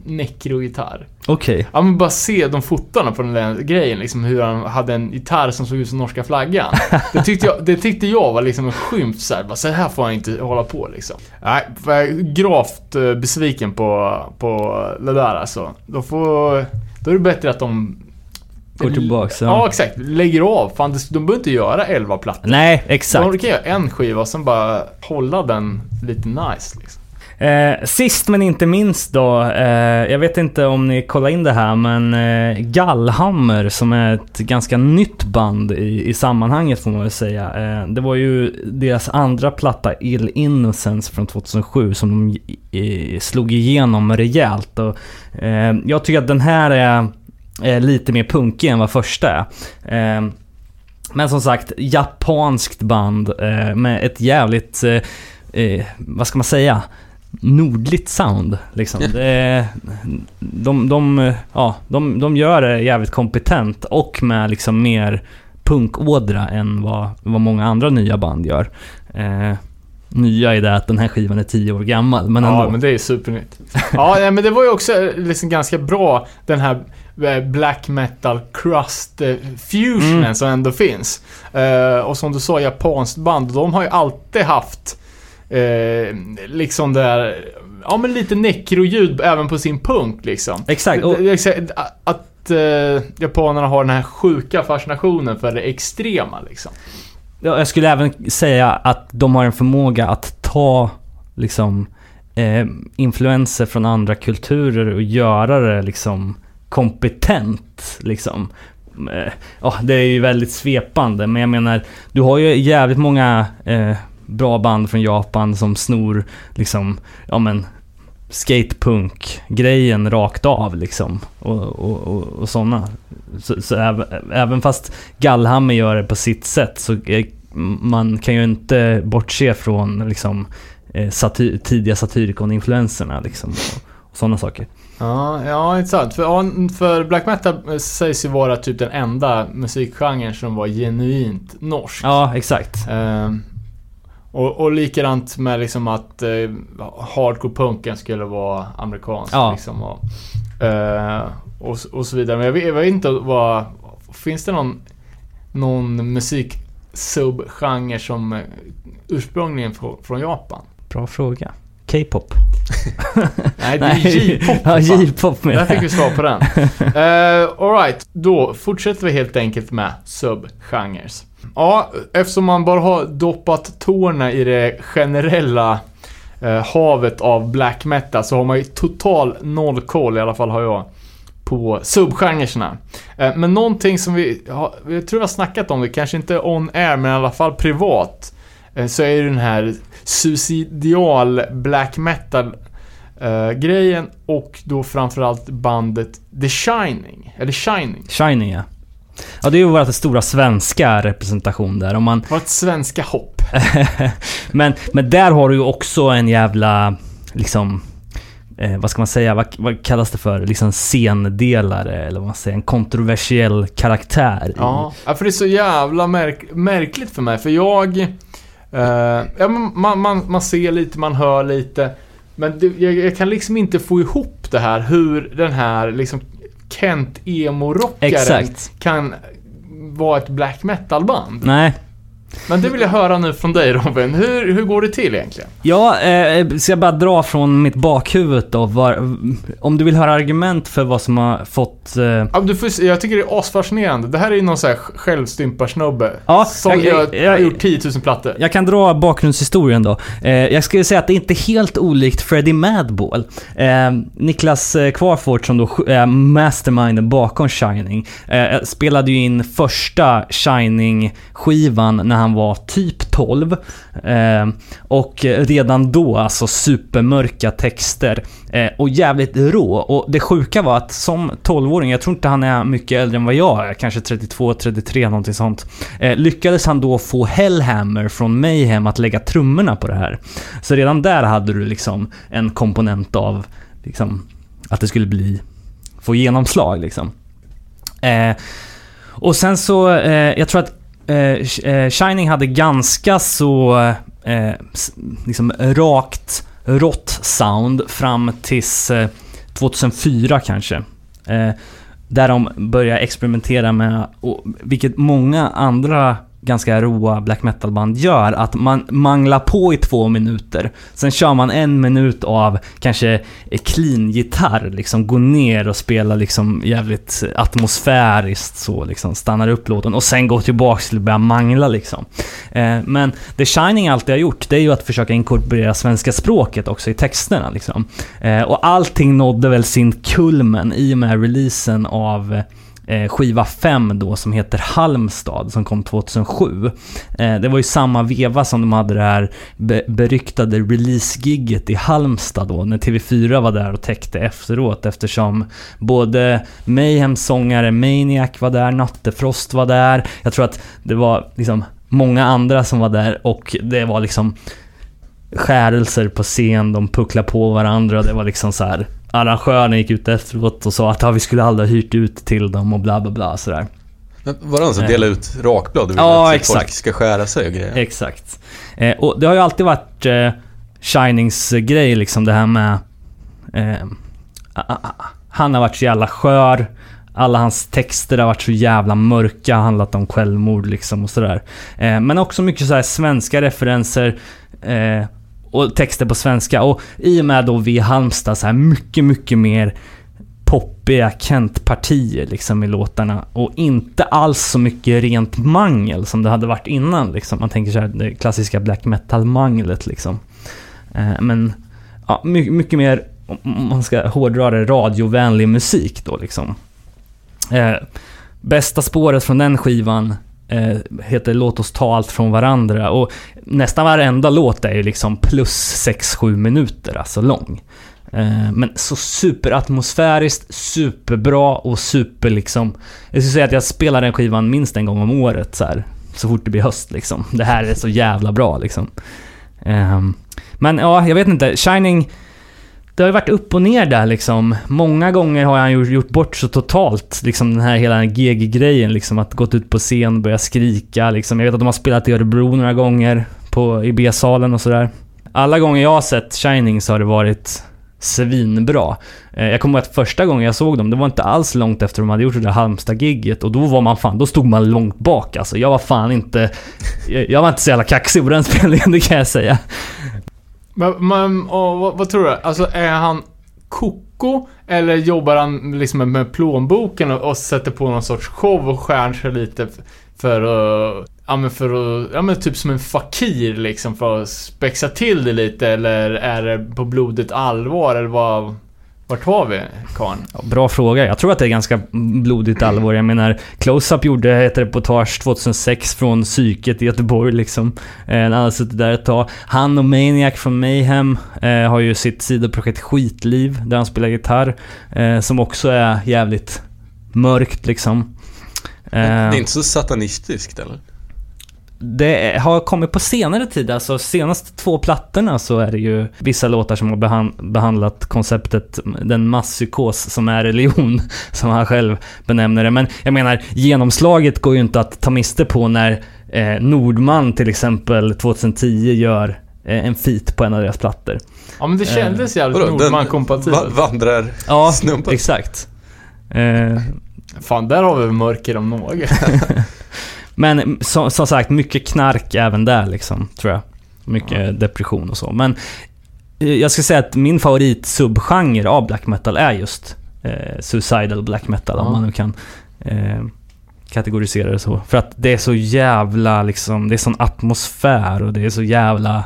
necro-gitarr. Okej. Ja men bara se de fotona på den där grejen liksom hur han hade en gitarr som såg ut som norska flaggan. Det tyckte jag, det tyckte jag var liksom en skymf så här, bara så här får han inte hålla på liksom. Nej, jag är gravt eh, besviken på, på det där alltså. Då får, då är det bättre att de Går tillbaks, Ja, ja. exakt. Lägger av. Fan, de behöver inte göra 11 plattor. Nej, exakt. De kan göra en skiva och sen bara hålla den lite nice liksom. Eh, sist men inte minst då, eh, jag vet inte om ni kollar in det här men eh, Gallhammer som är ett ganska nytt band i, i sammanhanget får man väl säga. Eh, det var ju deras andra platta Ill Innocence från 2007 som de i, slog igenom rejält. Och, eh, jag tycker att den här är, är lite mer punkig än vad första är. Eh, men som sagt, japanskt band eh, med ett jävligt, eh, eh, vad ska man säga? Nordligt sound liksom. Det de, de, ja, de, de gör det jävligt kompetent och med liksom mer punkådra än vad, vad många andra nya band gör. Eh, nya är det att den här skivan är 10 år gammal, men ändå. Ja, men det är supernytt. Ja, men det var ju också eh, liksom ganska bra den här eh, black metal crust eh, fusionen Mm. som ändå finns. Eh, och som du sa, japanskt band, de har ju alltid haft eh, liksom det där, ja men lite necro-ljud även på sin punk liksom. Exakt. Och, Att eh, japanerna har den här sjuka fascinationen för det extrema liksom. Ja, jag skulle även säga att de har en förmåga att ta liksom eh, influenser från andra kulturer och göra det liksom kompetent liksom. Eh, ja, det är ju väldigt svepande men jag menar, du har ju jävligt många eh, bra band från Japan som snor liksom, ja men skatepunk-grejen rakt av liksom. Och, och, och, och sådana. Så, så även, även fast Gallhammer gör det på sitt sätt så är, man kan ju inte bortse från liksom eh, satir, tidiga Satyricon-influenserna liksom. Och, och sådana saker. Ja, ja, intressant. För, ja, för black metal eh, sägs ju vara typ den enda musikgenren som var genuint norsk. Ja, exakt. Ehm, och, och likadant med liksom att eh, hardcore-punken skulle vara amerikansk. Ja. Liksom, och, Eh, och, och så vidare. Men jag vet, jag vet inte vad... Finns det någon, någon musik subgenre som eh, ursprungligen från Japan? Bra fråga. K-pop. Nej, det är J-pop. Ja. J-pop Där med. fick vi svar på den. Uh, Alright, då fortsätter vi helt enkelt med subgenres. Ja, eftersom man bara har doppat tårna i det generella eh, havet av black metal så har man ju total noll koll, i alla fall har jag, på subgenrerna. Eh, men någonting som vi, har, jag tror vi har snackat om det, kanske inte on air men i alla fall privat, eh, så är det den här suicidial black metal eh, grejen och då framförallt bandet The Shining, eller Shining. Shining ja. Ja, det är ju vårt stora svenska representation där. Om man, Vårt svenska hopp. men, men där har du ju också en jävla, liksom... Eh, vad ska man säga? Vad, vad kallas det för? Liksom scendelare eller vad man säger? En kontroversiell karaktär. i- Ja, ja, för det är så jävla märk märkligt för mig. För jag... Eh, ja, man, man, man ser lite, man hör lite. Men det, jag, jag kan liksom inte få ihop det här hur den här liksom Kent emo-rockaren kan vara ett black metal-band. Nej. Men det vill jag höra nu från dig Robin. Hur, hur går det till egentligen? Ja, eh, ska jag bara dra från mitt bakhuvud då? Var, om du vill höra argument för vad som har fått... Eh, Ja, du får, jag tycker det är asfascinerande. Det här är ju någon sån här självstymparsnubbe. Ja, som jag- jag- jag- har gjort 10 000 plattor. Jag kan dra bakgrundshistorien då. Eh, jag skulle säga att det inte är helt olikt Freddie Madball. Eh, Niklas eh, Kvarfort som då är masterminden bakom Shining, eh, spelade ju in första Shining-skivan när han var typ 12. Eh, och redan då alltså supermörka texter. Eh, och jävligt rå. Och det sjuka var att som 12-åring, jag tror inte han är mycket äldre än vad jag är, kanske 32, 33 någonting sånt. Eh, lyckades han då få Hellhammer från Mayhem att lägga trummorna på det här. Så redan där hade du liksom en komponent av liksom, att det skulle bli, få genomslag liksom. Eh, och sen så, eh, jag tror att Eh, eh, Shining hade ganska så eh, liksom rakt, rått sound fram tills eh, 2004 kanske. Eh, där de började experimentera med, och, vilket många andra ganska roa black metal-band gör, att man manglar på i två minuter. Sen kör man en minut av kanske clean gitarr, liksom går ner och spelar liksom jävligt atmosfäriskt så liksom, stannar upp låten och sen går tillbaks till att börja mangla liksom. Eh, men The Shining alltid har gjort, det är ju att försöka inkorporera svenska språket också i texterna liksom. Eh, och allting nådde väl sin kulmen i och med releasen av eh, Eh, skiva 5 då som heter Halmstad som kom 2007. Eh, det var ju samma veva som de hade det här beryktade release-gigget i Halmstad då när TV4 var där och täckte efteråt eftersom både Mayhems sångare Maniac var där, Nattefrost var där. Jag tror att det var liksom många andra som var där och det var liksom skärelser på scen, de pucklade på varandra och det var liksom så här. Arrangören gick ut efteråt och sa att ja, vi skulle aldrig ha hyrt ut till dem och bla bla bla sådär. Men var det någon som Eh. delade ut rakblad? Ja, att exakt. folk ska skära sig och grejer? Exakt. Eh, och det har ju alltid varit eh, Shinings eh, grej liksom det här med... Eh, han har varit så jävla skör. Alla hans texter har varit så jävla mörka, handlat om självmord liksom och sådär. Eh, men också mycket så här svenska referenser. Och texter på svenska. Och i och med då vi i Halmstad så här mycket, mycket mer poppiga Kent-partier liksom i låtarna. Och inte alls så mycket rent mangel som det hade varit innan liksom. Man tänker så här, det klassiska black metal-manglet liksom. Eh, men ja, mycket, mycket mer, om man ska hårdra det, radiovänlig musik då liksom. Eh, bästa spåret från den skivan eh, heter Låt oss ta allt från varandra och nästan varenda låt är ju liksom plus 6-7 minuter alltså lång. Eh, men så superatmosfäriskt, superbra och super liksom... Jag skulle säga att jag spelar den skivan minst en gång om året så här. Så fort det blir höst liksom. Det här är så jävla bra liksom. Ehm, men ja, jag vet inte. Shining... Det har ju varit upp och ner där liksom. Många gånger har han ju gjort bort så totalt. Liksom den här hela GG-grejen liksom. Att gått ut på scen, och börja skrika liksom. Jag vet att de har spelat i Örebro några gånger. På, I B-salen och sådär. Alla gånger jag har sett Shining så har det varit svinbra. Eh, jag kommer ihåg att första gången jag såg dem, det var inte alls långt efter de hade gjort det där Halmstad-gigget och då var man fan, då stod man långt bak alltså. Jag var fan inte... Jag var inte så jävla kaxig på den spelningen, det kan jag säga. Men, men och, vad, vad tror du? Alltså är han koko eller jobbar han liksom med, plånboken och, och sätter på någon sorts show och skär sig lite för att... Ja men för att... Ja men typ som en fakir liksom för att spexa till det lite? Eller är det på blodigt allvar? Eller vad... Vart var vi karln? Ja, bra fråga. Jag tror att det är ganska blodigt allvar. Jag menar, Close-Up gjorde ett reportage 2006 från psyket i Göteborg liksom. Eh, Han hade suttit där ett tag. Han och Maniac från Mayhem eh, har ju sitt sidoprojekt Skitliv, där han spelar gitarr. Eh, som också är jävligt mörkt liksom. Det är Eh, inte så satanistiskt eller? Det har kommit på senare tid, alltså senaste två plattorna så är det ju vissa låtar som har behan- behandlat konceptet den masspsykos som är religion, som han själv benämner det. Men jag menar, genomslaget går ju inte att ta miste på när eh, Nordman till exempel 2010 gör eh, en feat på en av deras plattor. Ja men det kändes jävligt Vadå, den- Nordman-kompatibelt. va- vandrar Ja, snubben? exakt. Eh, Fan, där har vi mörker om något. Men som, som sagt, mycket knark även där liksom, tror jag. Mycket depression och så. Men eh, jag ska säga att min favorit subgenre av black metal är just eh, suicidal black metal, Ja. om man nu kan eh, kategorisera det så. För att det är så jävla liksom, det är sån atmosfär och det är så jävla...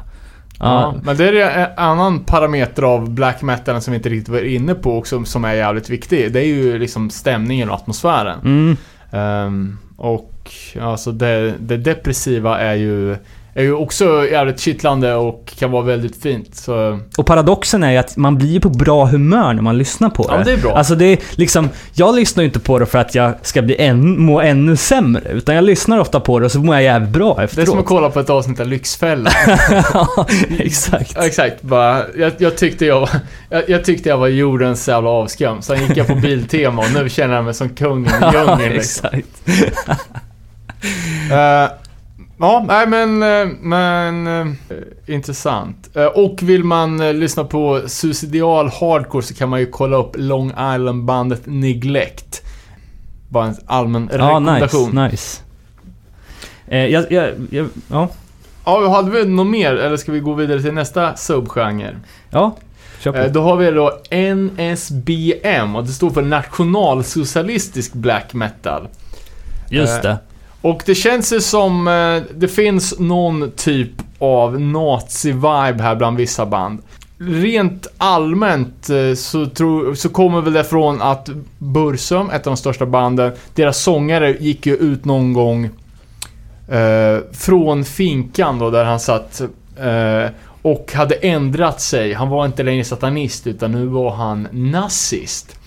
Ja, Ja, men det är en annan parameter av black metal som vi inte riktigt var inne på och som, är jävligt viktig. Det är ju liksom stämningen och atmosfären. mm, Ehm, och alltså det, det depressiva är ju, är ju också jävligt kittlande och kan vara väldigt fint. Så, Och paradoxen är ju att man blir på bra humör när man lyssnar på det. Ja, det är bra. Alltså det är liksom, jag lyssnar ju inte på det för att jag ska bli än, må ännu sämre. Utan jag lyssnar ofta på det och så mår jag jävligt bra det är efteråt. som att kolla på ett avsnitt av Lyxfällan. ja, exakt. Ja, Exakt, bara, jag, jag, tyckte jag, jag, jag tyckte jag var jordens jävla avskum. Sen gick jag på Biltema och nu känner jag mig som kungen i Ja, djungeln liksom. exakt. Eh, ja, nej men, eh, men eh, intressant. Och vill man lyssna på suicidial hardcore så kan man ju kolla upp Long Island-bandet Neglect. Bara en allmän Ja, rekommendation. nice, nice. Eh, jag, jag, jag, ja, Ja, hade vi något mer eller ska vi gå vidare till nästa subgenre? ja, kör på. Då har vi då NSBM och det står för Nationalsocialistisk Black Metal. Just det. Och det känns ju som eh, det finns någon typ av nazi-vibe här bland vissa band. Rent allmänt eh, så, tror, så kommer väl det från att Bursum, ett av de största banden, deras sångare gick ju ut någon gång eh, från finkan då där han satt eh, och hade ändrat sig. Han var inte längre satanist utan nu var han nazist.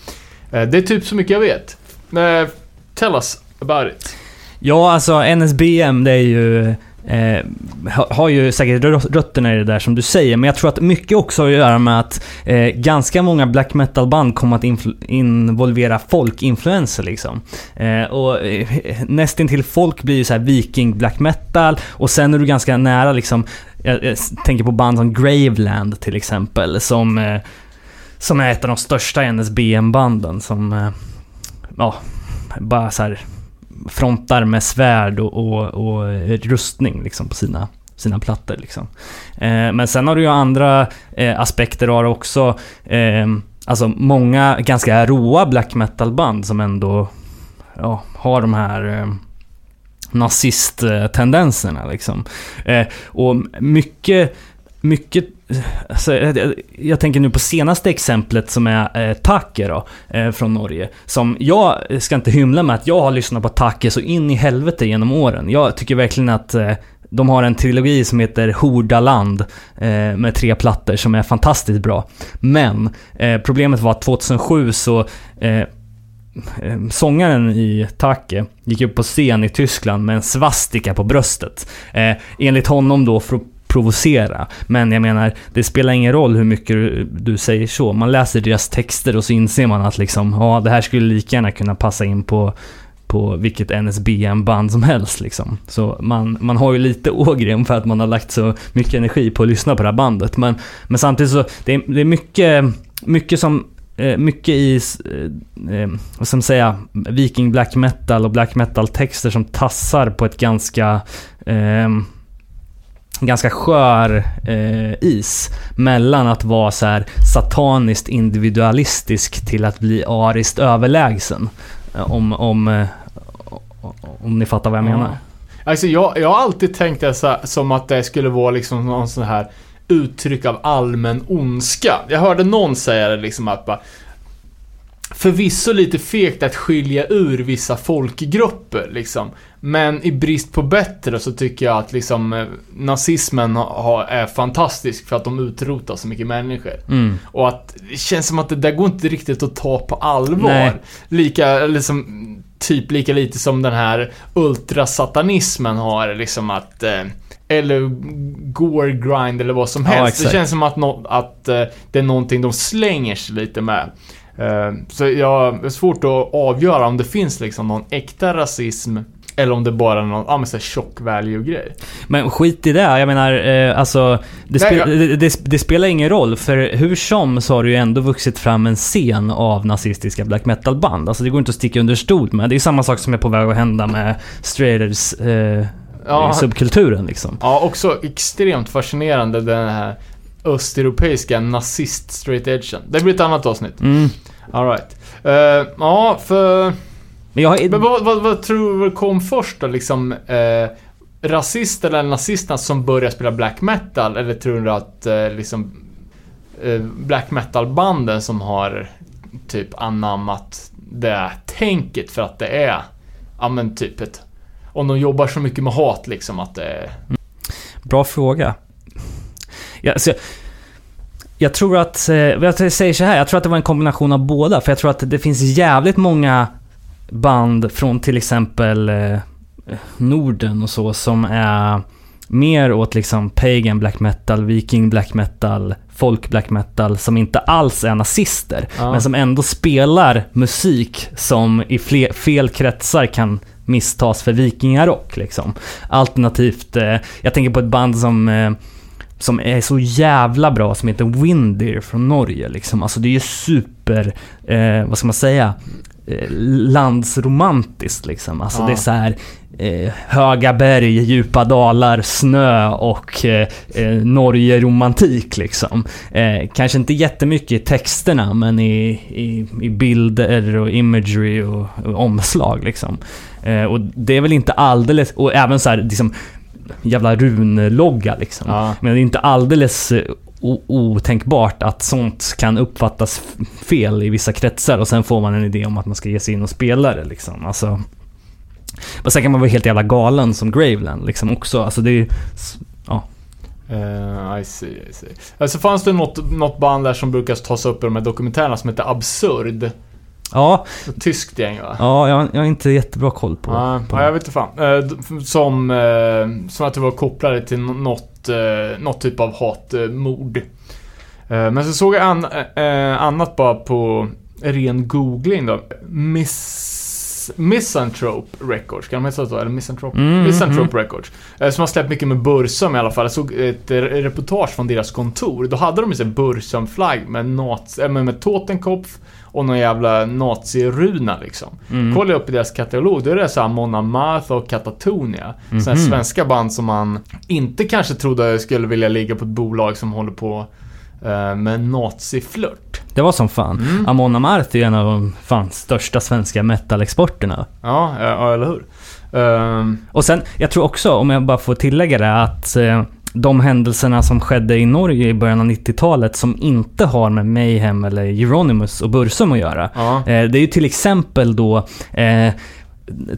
Eh, det är typ så mycket jag vet. Eh, tell us about it. Ja, alltså NSBM det är ju... Eh, har ju säkert rötterna i det där som du säger, men jag tror att mycket också har att göra med att eh, ganska många black metal-band kommer att involvera folkinfluenser liksom. Eh, och eh, nästintill folk blir ju så här viking black metal och sen är du ganska nära liksom, jag, jag tänker på band som Graveland till exempel, som, eh, som är ett av de största NSBM-banden som, eh, ja, bara så här frontar med svärd och, och, och rustning liksom på sina, sina plattor. Liksom. Eh, men sen har du ju andra eh, aspekter av också. Eh, alltså många ganska råa black metal-band som ändå ja, har de här eh, nazist-tendenserna eh, liksom. Eh, och mycket, mycket Alltså, jag, jag tänker nu på senaste exemplet som är eh, Take då, eh, från Norge. Som jag ska inte hymla med att jag har lyssnat på Take så in i helvete genom åren. Jag tycker verkligen att eh, de har en trilogi som heter Hordaland eh, med tre plattor som är fantastiskt bra. Men eh, problemet var att 2007 så eh, eh, Sångaren i Take gick upp på scen i Tyskland med en svastika på bröstet. Eh, enligt honom då för att provocera. Men jag menar, det spelar ingen roll hur mycket du, du säger så. Man läser deras texter och så inser man att liksom, ja, det här skulle lika gärna kunna passa in på på vilket NSBM-band som helst liksom. Så man, man har ju lite ågren för att man har lagt så mycket energi på att lyssna på det här bandet. Men, men samtidigt så, det är, det är mycket mycket som eh, mycket i, eh, eh, vad ska man säga, viking black metal och black metal texter som tassar på ett ganska eh, ganska skör eh, is mellan att vara så här sataniskt individualistisk till att bli ariskt överlägsen. Eh, Om, om, eh, om ni fattar vad jag menar. Alltså jag, jag har alltid tänkt det så, som att det skulle vara liksom någon sån här uttryck av allmän ondska. Jag hörde någon säga det liksom att bara Förvisso lite fegt att skilja ur vissa folkgrupper liksom. Men i brist på bättre så tycker jag att liksom eh, nazismen har, är fantastisk för att de utrotar så mycket människor. Mm. Och att det känns som att det där går inte riktigt att ta på allvar. Nej. Lika, liksom, typ lika lite som den här ultrasatanismen har liksom att eh, eller gore grind eller vad som Ja, helst. det känns som att, nå- att eh, det är någonting de slänger sig lite med. Eh, så jag är svårt att avgöra om det finns liksom någon äkta rasism eller om det bara är någon, ja men såhär tjock value-grej. Men skit i det. Jag menar, eh, alltså... Det, Nej, spe- jag- det, det, det spelar ingen roll, för hur som så har det ju ändå vuxit fram en scen av nazistiska black metal-band. Alltså det går inte att sticka under stol med. Det är ju samma sak som är på väg att hända med Straighters eh, Ja, subkulturen liksom. Ja, också extremt fascinerande den här östeuropeiska nazist straight edgen. Det blir ett annat avsnitt. Mm. Alright. Uh, ja, för... Men jag. Men vad, vad, vad tror du kom först då? Liksom eh, rasister eller nazisterna som började spela black metal? Eller tror du att eh, liksom eh, black metal-banden som har typ anammat det tänket för att det är, ja men typ ett, om de jobbar så mycket med hat liksom att det är Bra fråga. Ja, alltså, jag tror att, eh, jag säger så här, jag tror att det var en kombination av båda. För jag tror att det finns jävligt många band från till exempel eh, Norden och så som är mer åt liksom pagan black metal, viking black metal, folk black metal som inte alls är nazister. Ja. Men som ändå spelar musik som i fle- fel kretsar kan misstas för vikingarock liksom. Alternativt, eh, jag tänker på ett band som eh, som är så jävla bra som heter Windir från Norge liksom. Alltså det är ju super, eh, vad ska man säga, eh, landsromantiskt liksom. Alltså Ja. det är så här eh, höga berg, djupa dalar, snö och eh, eh, Norge-romantik liksom. Eh, kanske inte jättemycket i texterna men i, i, i bilder och imagery och, och omslag liksom. Eh, och det är väl inte alldeles, och även så här liksom jävla runlogga liksom. Ja. Men det är inte alldeles eh, otänkbart att sånt kan uppfattas fel i vissa kretsar och sen får man en idé om att man ska ge sig in och spela det liksom. Alltså, och sen kan man vara helt jävla galen som Graveland liksom också. Alltså det är Ja. Uh, I see, I see. Alltså fanns det något, något band där som brukar tas upp i de här dokumentärerna som heter Absurd? Ja, Ett tyskt gäng va? ja jag, jag har inte jättebra koll på... Ja, på ja, jag vet inte fan. Eh, Som, eh, som att det var kopplade till nå- något, eh, något typ av hatmord. Men så såg jag an, annat bara på ren googling då. Miss, Misanthrope Records, kan de heta så? Eller Misanthrope? Mm, Misanthrope Records. Eh, Som har släppt mycket med Bursum i alla fall. Jag såg ett reportage från deras kontor. Då hade de ju såhär Bursum-flagg med, med Totenkopf och någon jävla naziruna liksom. Mm. Jag upp i deras katalog, då är det såhär Mona Martha och Katatonia. Mhm. Sådana här svenska band som man inte kanske trodde skulle vilja ligga på ett bolag som håller på eh, med naziflört. Det var som fan. Mm. Amon Amarth är ju en av de fan största svenska metal-exporterna. Ja, ja, eller hur? Ehm, Och sen, jag tror också, om jag bara får tillägga det, att eh, de händelserna som skedde i Norge i början av 90-talet som inte har med Mayhem eller Euronymous och Bursum att göra. ja. Eh, det är ju till exempel då eh,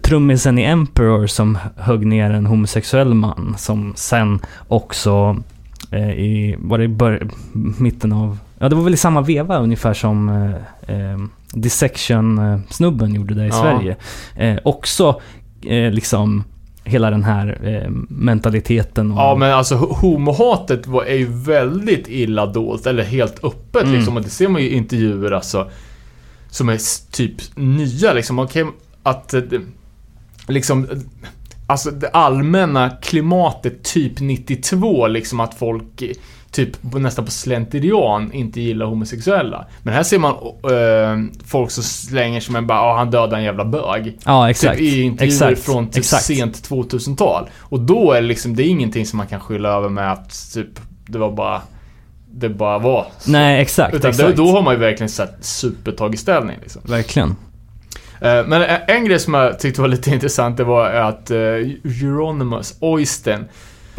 trummisen i Emperor som högg ner en homosexuell man som sen också eh, i, var det i bör- mitten av, ja det var väl i samma veva ungefär som eh, eh, Dissection-snubben gjorde det i Ja. Sverige. Eh, också eh, liksom hela den här eh, mentaliteten. Och, Ja men alltså ho- homohatet var, är ju väldigt illa dolt, eller helt öppet Mm. liksom. Och det ser man ju i intervjuer alltså. Som är typ nya liksom. Okej, att... eh, Liksom... Alltså det allmänna klimatet typ 92 liksom att folk typ nästan på slentrian inte gillar homosexuella. Men här ser man eh, folk som slänger sig med bara ah, han dödade en jävla bög. Ja, exakt. Typ i intervjuer exakt. från typ exakt. sent 2000-tal. Och då är det liksom, det är ingenting som man kan skylla över med att typ, det var bara, det bara var. så. Nej, exakt. Utan exakt. då, då har man ju verkligen sett supertagit ställning liksom. Verkligen. Eh, Men en- grej som jag tyckte var lite intressant, det var att uh, Euronymous Oysten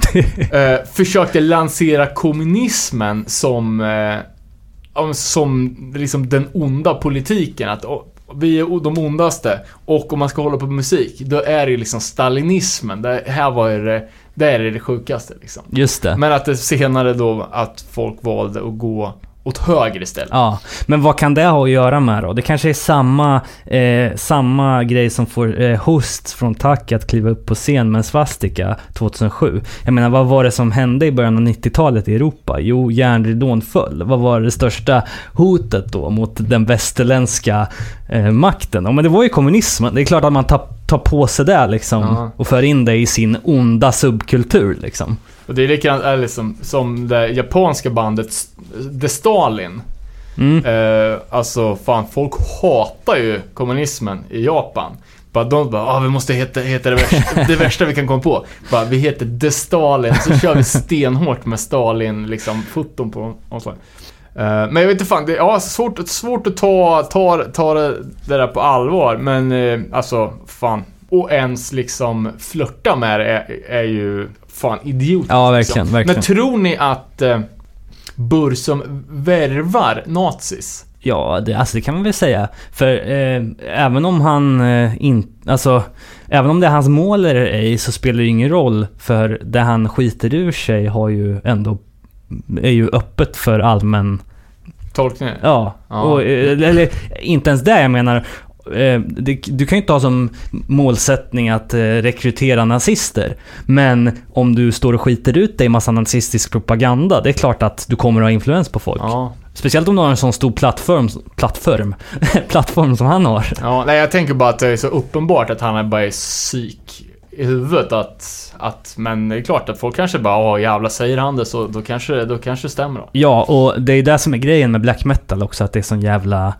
eh, försökte lansera kommunismen som, eh, som liksom den onda politiken. Att oh, vi är de ondaste och om man ska hålla på med musik, då är det liksom stalinismen. Det här var det, det är det sjukaste liksom. Just det. Men att det senare då, att folk valde att gå åt höger istället. Ja, men vad kan det ha att göra med då? Det kanske är samma, eh, samma grej som får eh, Host från Tack att kliva upp på scen med en svastika 2007. Jag menar, vad var det som hände i början av 90-talet i Europa? Jo, järnridån föll. Vad var det största hotet då mot den västerländska eh, makten? Ja, men det var ju kommunismen. Det är klart att man tar, tar på sig det liksom Ja. och för in det i sin onda subkultur liksom. Och det är likadant är liksom, som det japanska bandet The Stalin. Mm. Eh, alltså fan, folk hatar ju kommunismen i Japan. Bara de bara, ah, vi måste heta, heta det, värsta, det värsta vi kan komma på. Bara, vi heter The Stalin, så kör vi stenhårt med Stalin, liksom, foton på så. Eh, men jag vet inte fan, det är ja, svårt, svårt att ta, ta, ta det, det där på allvar. Men eh, alltså, fan. Och ens liksom flörta med det är, är ju fan idiotiskt. Ja, verkligen, liksom. verkligen. Men tror ni att eh, Bursum värvar nazis? Ja, det, alltså det kan man väl säga. För eh, även om han eh, inte... Alltså, även om det är hans mål eller ej så spelar det ingen roll. För det han skiter ur sig har ju ändå... Är ju öppet för allmän... Tolkningen? Ja, Ja. Och, eh, eller inte ens det jag menar. Eh, du kan ju inte ha som målsättning att eh, rekrytera nazister. Men om du står och skiter ut dig i massa nazistisk propaganda, det är klart att du kommer att ha influens på folk. Ja. Speciellt om du har en sån stor plattform, plattform, plattform som han har. ja. Nej, jag tänker bara att det är så uppenbart att han är bara är psyk i huvudet att, att... Men det är klart att folk kanske bara, ja jävlar säger han det så då kanske, då kanske det stämmer då. Ja, och det är det som är grejen med black metal också, att det är sån jävla...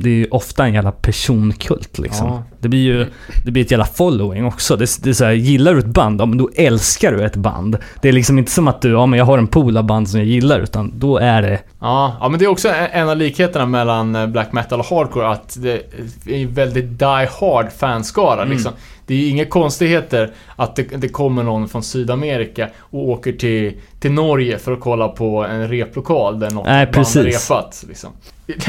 Det är ju ofta en jävla personkult liksom. Ja. Det blir ju det blir ett jävla following också. Det, det är så här, gillar du ett band, ja men då älskar du ett band. Det är liksom inte som att du, ja men jag har en pool av band som jag gillar, utan då är det... Ja, ja, men det är också en en av likheterna mellan eh, black metal och hardcore att det är en väldigt die hard fanskara Mm. liksom. Det är ju inga konstigheter att det, det kommer någon från Sydamerika och åker till, till Norge för att kolla på en replokal där något Nej, band har repat. Liksom.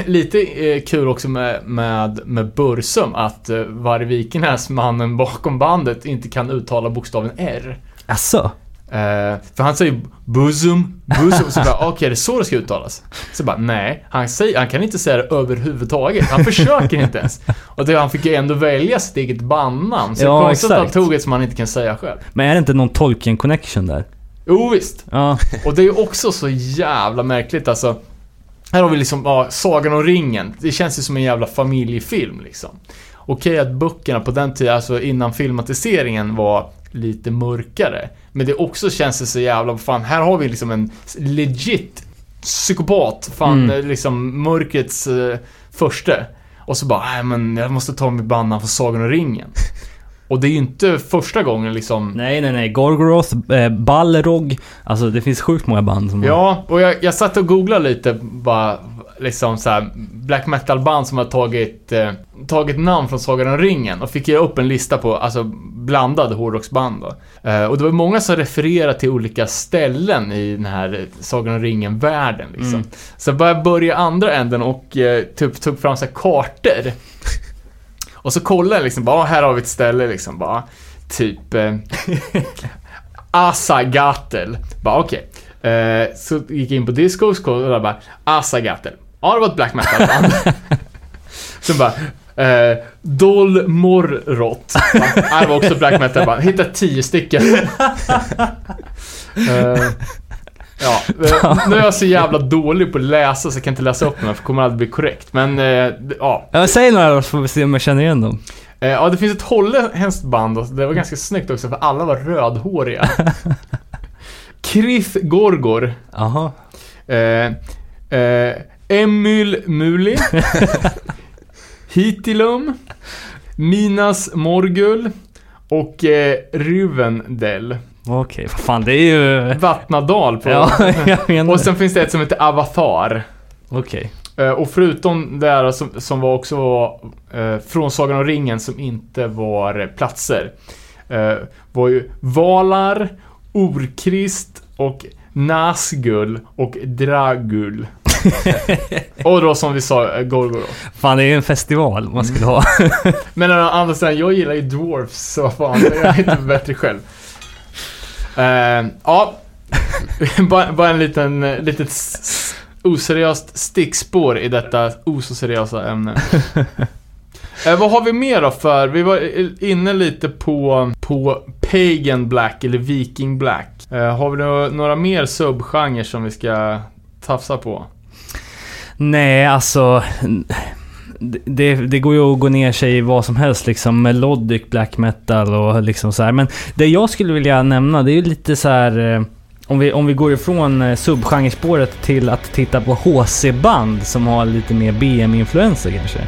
Lite eh, kul också med, med, med Bursum att eh, Varg Vikenäs, mannen bakom bandet, inte kan uttala bokstaven R. Asså? Eh, för han säger Buzum, Buzum, så bara okej, det är så det ska uttalas. Så bara nej, han, säger, han kan inte säga det överhuvudtaget. Han försöker inte ens. Och det, han fick ju ändå välja sitt eget bandnamn. Så Ja, det är konstigt att han tog ett som han inte kan säga själv. Men är det inte någon Tolkien connection där? Jo visst. Ja. Och det är ju också så jävla märkligt alltså. Här har vi liksom, ja, Sagan om ringen. Det känns ju som en jävla familjefilm liksom. Okej att böckerna på den tiden, alltså innan filmatiseringen var lite mörkare. Men det också känns det så jävla, fan här har vi liksom en legit psykopat. Fan, Mm. eh, liksom mörkrets eh, förste. Och så bara, nej men jag måste ta mitt bandnamn för Sagan om ringen. Och det är ju inte första gången liksom Nej, nej, nej. Gorgoroth, eh, Balrog. Alltså det finns sjukt många band som. Ja, och jag, jag satt och googlade lite bara liksom så här black metal band som har tagit, eh, tagit namn från Sagan om ringen och fick göra upp en lista på, alltså blandade hårdrocksband då. Eh, och det var många som refererade till olika ställen i den här Sagan om ringen-världen liksom. Mm. Så jag började börja andra änden och eh, typ tog fram så här kartor. Och så kollade jag liksom bara, ah, här har vi ett ställe liksom bara, typ eh, Asagatel. Bara okej. Eh, så gick jag in på Discogs och kollade bara Asagatel. Ja, det var ett black metal band. så bara eh, Dol Morrot. Ja, det var också black metal band. Hittade tio stycken. Eh, ja, eh, nu är jag så jävla dålig på att läsa så jag kan inte läsa upp dem för det kommer aldrig bli korrekt. Men eh, ja, Ja, säg några då så får vi se om jag känner igen dem. Eh, Ja, det finns ett holländskt band och det var ganska snyggt också för alla var rödhåriga. Krith Gorgor. Jaha. Eh, eh, Emil Muli. Hitilum. Minas Morgul. Och eh, Ruvendell. Okej, vad fan det är ju... Vattnadal på... Ja, jag menar Och sen finns det ett som heter Avatar. Okej. Eh, och förutom det här som, som var också eh, från Sagan om ringen som inte var eh, platser. Eh, var ju Valar, Orkrist och Nazgul och Dragul. Och då som vi sa, eh, då. Fan det är ju en festival man skulle ha. Men å andra sidan, jag gillar ju Dwarfs, så fan, jag är inte bättre själv. Eh, ja, bara, bara en liten, eh, litet oseriöst stickspår i detta oseriösa ämne. Eh, vad har vi mer då för? Vi var i- inne lite på, på Pagan Black eller Viking Black. Eh, har vi nå- några mer subgenrer som vi ska tafsa på? Nej, alltså... Det, det går ju att gå ner sig i vad som helst liksom. Melodic black metal och liksom så här. Men det jag skulle vilja nämna, det är ju lite så här... Eh, om vi, om vi går ifrån eh, subgenrespåret till att titta på HC-band som har lite mer BM-influenser kanske.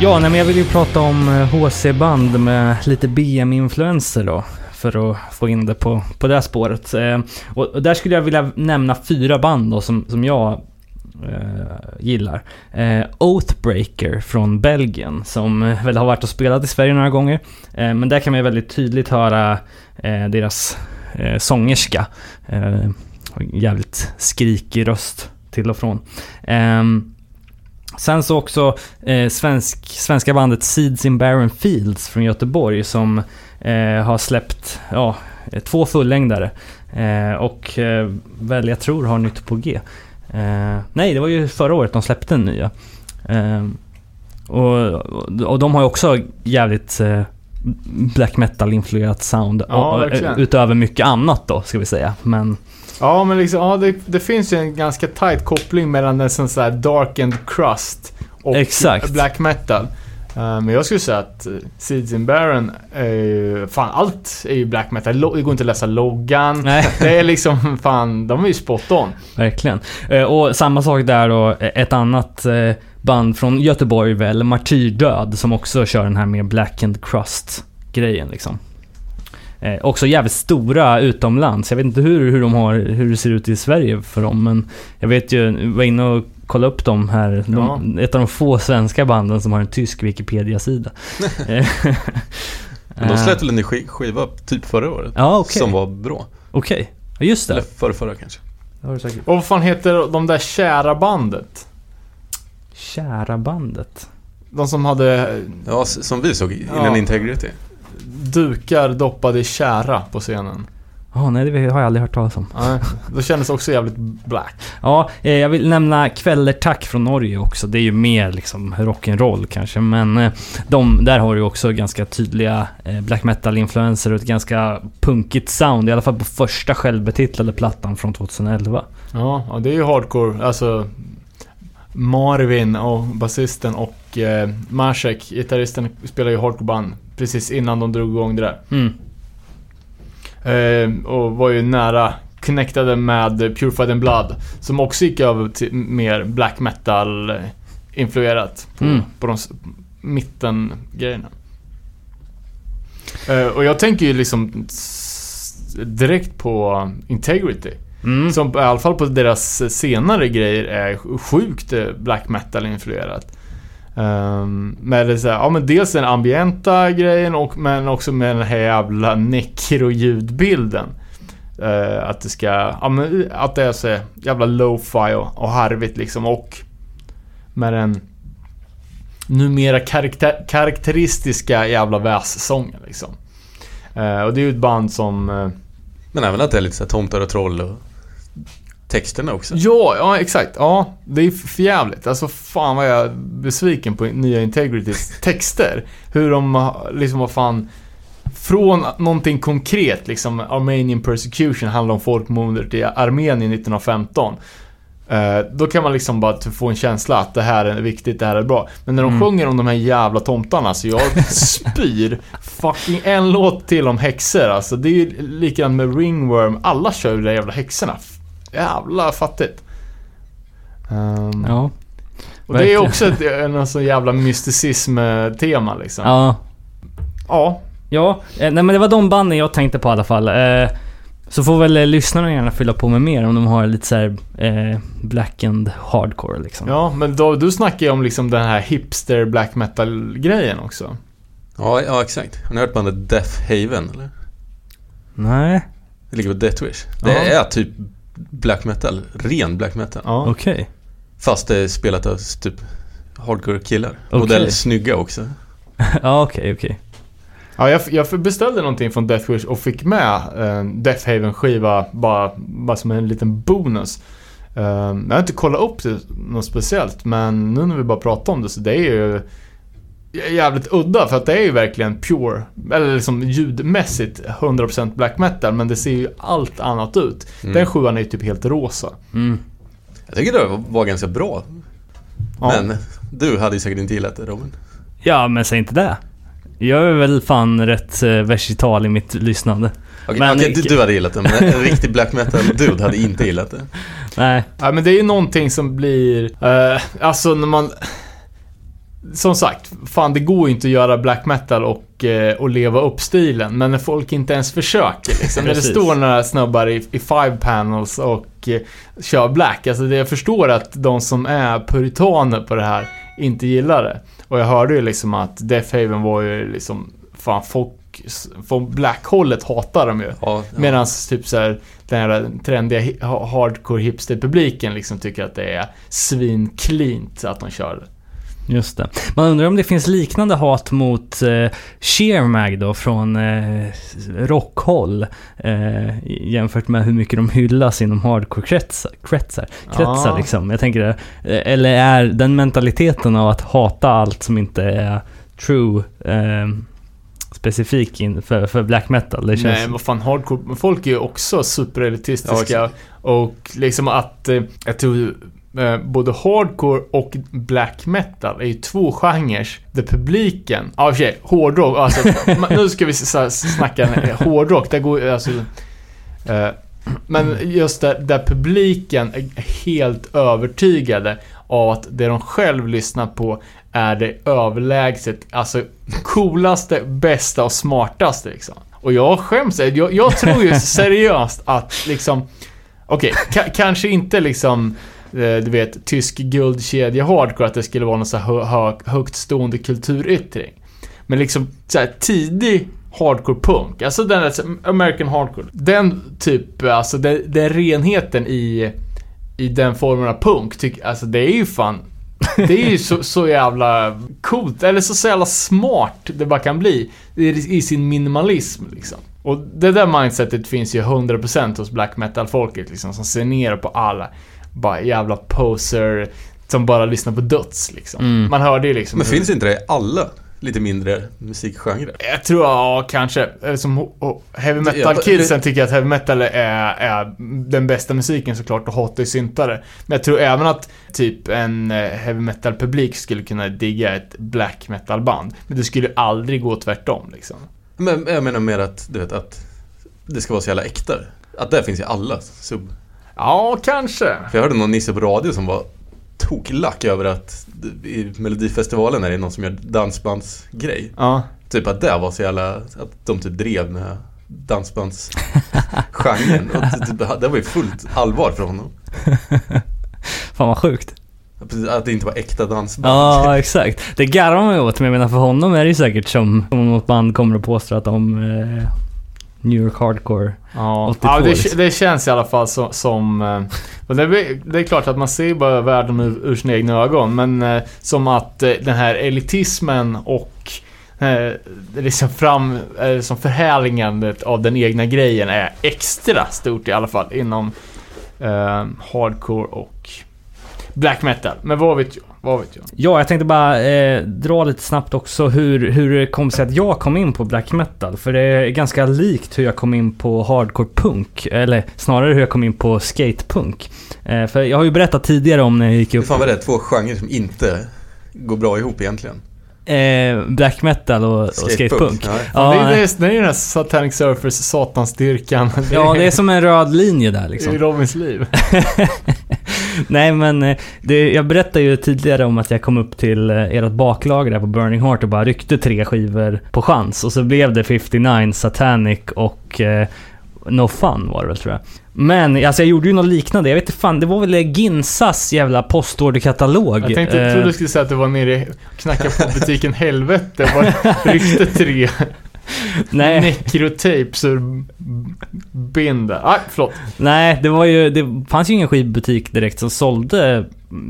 Ja, nej, men jag vill ju prata om eh, HC-band med lite BM-influenser då. För att få in det på, på det här spåret. Eh, och, och där skulle jag vilja nämna fyra band då som, som jag eh, gillar. Eh, Oathbreaker från Belgien som väl har varit och spelat i Sverige några gånger. Eh, men där kan man ju väldigt tydligt höra eh, deras eh, sångerska. Eh, jävligt skrikig röst till och från. Ehm, Sen så också eh, svensk, svenska bandet Seeds in Barren Fields från Göteborg som eh, har släppt ja, eh, två fullängdare. Eh, och eh, väl, jag tror har nytt på G. Eh, nej, det var ju förra året de släppte en nya. Och, och de har ju också jävligt black metal-influerat sound. Ja, och, utöver mycket annat då, ska vi säga. Men Ja, men liksom, ja, det, det finns ju en ganska tight koppling mellan en sån så här dark and crust och Exakt. black metal. Eh, men jag skulle säga att uh, Seeds in Baron är ju, fan allt är ju black metal. Det går inte att läsa loggan. nej. Det är liksom, fan, de är ju spot on. Verkligen. Eh, Och samma sak där då, ett annat eh, band från Göteborg väl, Martyrdöd, som också kör den här med Black and Crust-grejen liksom. Eh, också jävligt stora utomlands. Jag vet inte hur, hur de har, hur det ser ut i Sverige för dem, men jag vet ju, jag var inne och kollade upp dem här. De, Ett av de få svenska banden som har en tysk Wikipedia-sida. Eh, Men de släppte väl en ny sk- skiva typ förra året. Ja, okej. Som var bra. Okej, ja just Eller det. förra, förra kanske. Och vad fan heter de där kära bandet? Kära bandet. De som hade Ja, som vi såg i Ja. Innan Integrity. Dukar doppade i kära på scenen. Ja, nej det har jag aldrig hört talas om. Nej, det kändes också jävligt black. Ja, eh, jag vill nämna Kvällertack från Norge också. Det är ju mer liksom rock'n'roll kanske, men eh, de, där har du ju också ganska tydliga eh, black metal-influenser och ett ganska punkigt sound. I alla fall på första självbetitlade plattan från 2011. Ja, det är ju hardcore. Alltså Marvin och basisten och eh, Maciek, gitarristen, spelar ju hardcore-band precis innan de drog igång det där. Mm. Eh, och var ju nära connectade med Purified in Blood. Som också gick över till mer black metal eh, influerat på, Mm. på de s- mitten-grejerna. Eh, och jag tänker ju liksom direkt på Integrity. Mm. Som i alla fall på deras senare grejer är sjukt eh, black metal influerat. Um, med det så här, ja men dels den ambienta grejen och men också med den här jävla nekro-ljudbilden. Eh, att det ska, ja men att det är så jävla lo-fi och, och harvigt liksom och med den numera karaktär, karaktäristiska jävla vässången liksom. Uh, och det är ju ett band som Uh, Men även att det är lite så här tomtar och troll och texterna också. Ja, ja exakt. Ja, det är för jävligt. Alltså fan vad jag är besviken på nya Integritys texter. Hur de liksom vad fan... Från någonting konkret, liksom Armenian Persecution handlar om folkmordet i Armenien 1915. Eh, då kan man liksom bara få en känsla att det här är viktigt, det här är bra. Men när de Mm. sjunger om de här jävla tomtarna så jag spyr fucking en låt till om häxor alltså. Det är ju likadant med Ringworm. Alla kör ju de där jävla häxorna. Jävla fattigt. Ehm, Ja. och det är också ett, en sån jävla mysticism-tema liksom. Ja. Ja. Ja, eh, nej men det var de banden jag tänkte på i alla fall. Eh, så får väl eh, lyssnarna gärna fylla på med mer om de har lite så här eh, black and hardcore liksom. Ja, men då, du snackar ju om liksom den här hipster black metal-grejen också. Ja, ja exakt. Har ni hört bandet Death Haven eller? Nej, Det ligger på Death Wish. Det Ja. är typ black metal. Ren black metal. Ja. okej. Fast det är spelat av typ hardcore killar. Okej. Och väldigt snygga också. ja, okej, okej. Ja, jag, jag beställde någonting från Death Wish och fick med en Death Haven-skiva bara, bara som en liten bonus. Eh, jag har inte kollat upp det något speciellt, men nu när vi bara pratar om det så det är ju jävligt udda för att det är ju verkligen pure, eller liksom ljudmässigt 100% black metal, men det ser ju allt annat ut. Mm. Den sjuan är ju typ helt rosa. Mm. Jag tycker det var- ganska bra. Ja. Men du hade ju säkert inte gillat det Robin. Ja, men säg inte det. Jag är väl fan rätt eh, versital i mitt lyssnande. Okej, Men- okej, du, du hade gillat det, men en riktig black metal-dude hade inte gillat det. Nej. Ja, men det är ju någonting som blir... Eh, alltså när man... Som sagt, fan det går ju inte att göra black metal och, eh, och leva upp stilen. Men när folk inte ens försöker liksom. när det står några snubbar i, i five panels och eh, kör black. Alltså det, jag förstår att de som är puritaner på det här inte gillar det. Och jag hörde ju liksom att Death Haven var ju liksom... Fan folk... Från black-hållet hatar de ju. Ja, ja. Medan typ så här, den här trendiga hardcore hipster-publiken liksom tycker att det är svin-cleant att de kör det. Just det. Man undrar om det finns liknande hat mot eh, Sheermag då från eh, rockhåll. Eh, jämfört med hur mycket de hyllas inom hardcore-kretsar. Kretsar, kretsar Ja. liksom. Jag tänker. Eh, eller är den mentaliteten av att hata allt som inte är true eh, specifik in för, för black metal? Det känns... Nej, vad fan, hardcore... Folk är ju också Ja, superelitistiska. exakt. och liksom att... Eh, jag tror både hardcore och black metal är ju två genrer där publiken... Ja, för sig, hårdrock. Alltså, nu ska vi snacka en- hårdrock. Där går alltså... Eh, men just där, där publiken är helt övertygade av att det de själv lyssnar på är det överlägset, alltså coolaste, bästa och smartaste liksom. Och jag skäms, jag, jag tror ju seriöst att liksom, okej, ka- kanske inte liksom, eh, du vet, tysk guldkedja hardcore, att det skulle vara någon så här hö, hö, högt stående kulturyttring. Men liksom så här, tidig hardcore punk, alltså den där, American hardcore. Den typ, alltså den, den renheten i, i den formen av punk, tyck, alltså det är ju fan det är ju så, så jävla coolt, eller så, så jävla smart det bara kan bli i, i sin minimalism liksom. Och det där mindsetet finns ju 100% hos black metal-folket liksom, som ser ner på alla bara jävla poser som bara lyssnar på döds liksom. Mm. Man hörde ju liksom Men hur- finns inte det i alla lite mindre musikgenrer? Jag tror, ja kanske. Eller Som ho- heavy metal-kidsen tycker att heavy metal är, är den bästa musiken såklart och hatar ju syntare. Men jag tror även att typ en eh, heavy metal-publik skulle kunna digga ett black metal-band. Men det skulle aldrig gå tvärtom liksom. Men jag menar mer att, du vet, att det ska vara så jävla äkta. Att det finns i alla sub. Ja, kanske. För jag hörde någon nisse på radio som var toklack över att i Melodifestivalen är det någon som gör dansbandsgrej. Ja. Typ att det var så jävla, att de typ drev med dansbandsgenren. Typ, det var ju fullt allvar för honom. Fan vad sjukt. Att det inte var äkta dansband. Ja, exakt. Det garvar man ju åt, men jag menar för honom är det ju säkert som om något band kommer och påstår att de eh, New York Hardcore. Ja, 82 ja det, liksom. det känns i alla fall som... som eh, det, är- det är klart att man ser bara världen ur, ur sina egna ögon, men eh, som att eh, den här elitismen och eh, liksom fram, eh, som förhärligandet av den egna grejen är extra stort i alla fall inom eh, hardcore och black metal. Men vad vet jag? Vad vet jag? Ja, jag tänkte bara eh, dra lite snabbt också hur, hur det kom sig att jag kom in på black metal. För det är ganska likt hur jag kom in på hardcore punk. Eller snarare hur jag kom in på skatepunk. Eh, för jag har ju berättat tidigare om när jag gick Hur upp... fan var det? Två genrer som inte går bra ihop egentligen. Eh, black metal och, och skatepunk. Ja. Ja, det, är, det, är, ju den här Satanic Surfers satansdyrkan. Ja, det är som en röd linje där det är liksom. ju Robins liv. Nej men, eh, det, jag berättade ju tidigare om att jag kom upp till eh, ert baklager där på Burning Heart och bara ryckte tre skivor på chans. Och så blev det 59, Satanic och eh, No Fun var det väl tror jag. Men alltså jag gjorde ju något liknande. Jag vet inte fan, det var väl Ginsas jävla postorderkatalog. Jag tänkte, Eh, trodde du skulle säga att du var nere och knackade på butiken Helvete. Bara ryckte tre nej, nekrotapes ur binden. Nej, förlåt. nej, det var ju, det fanns ju ingen skivbutik direkt som sålde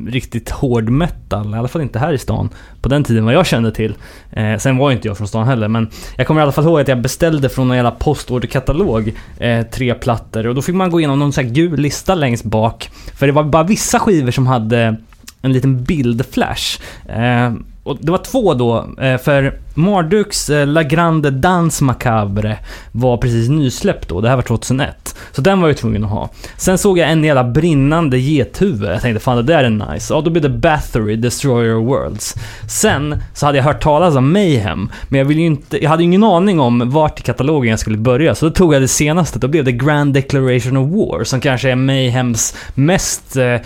riktigt hård metal. I alla fall inte här i stan. På den tiden vad jag kände till. Eh, sen var ju inte jag från stan heller, men jag kommer i alla fall ihåg att jag beställde från en jävla postorderkatalog eh, tre plattor. Och då fick man gå igenom någon sån här gul lista längst bak. För det var bara vissa skivor som hade en liten bildflash. Eh, och det var två då, eh, för Marduk's eh, La Grande Dance Macabre var precis nysläppt då. Det här var 2001. Så den var jag tvungen att ha. Sen såg jag en jävla brinnande gethuvud. Jag tänkte fan det där är nice. Ja, då blev det Bathory, Destroyer of Worlds. Sen så hade jag hört talas om Mayhem. Men jag ville ju inte, jag hade ingen aning om vart i katalogen jag skulle börja. Så då tog jag det senaste. Då blev det Grand Declaration of War. Som kanske är Mayhems mest eh,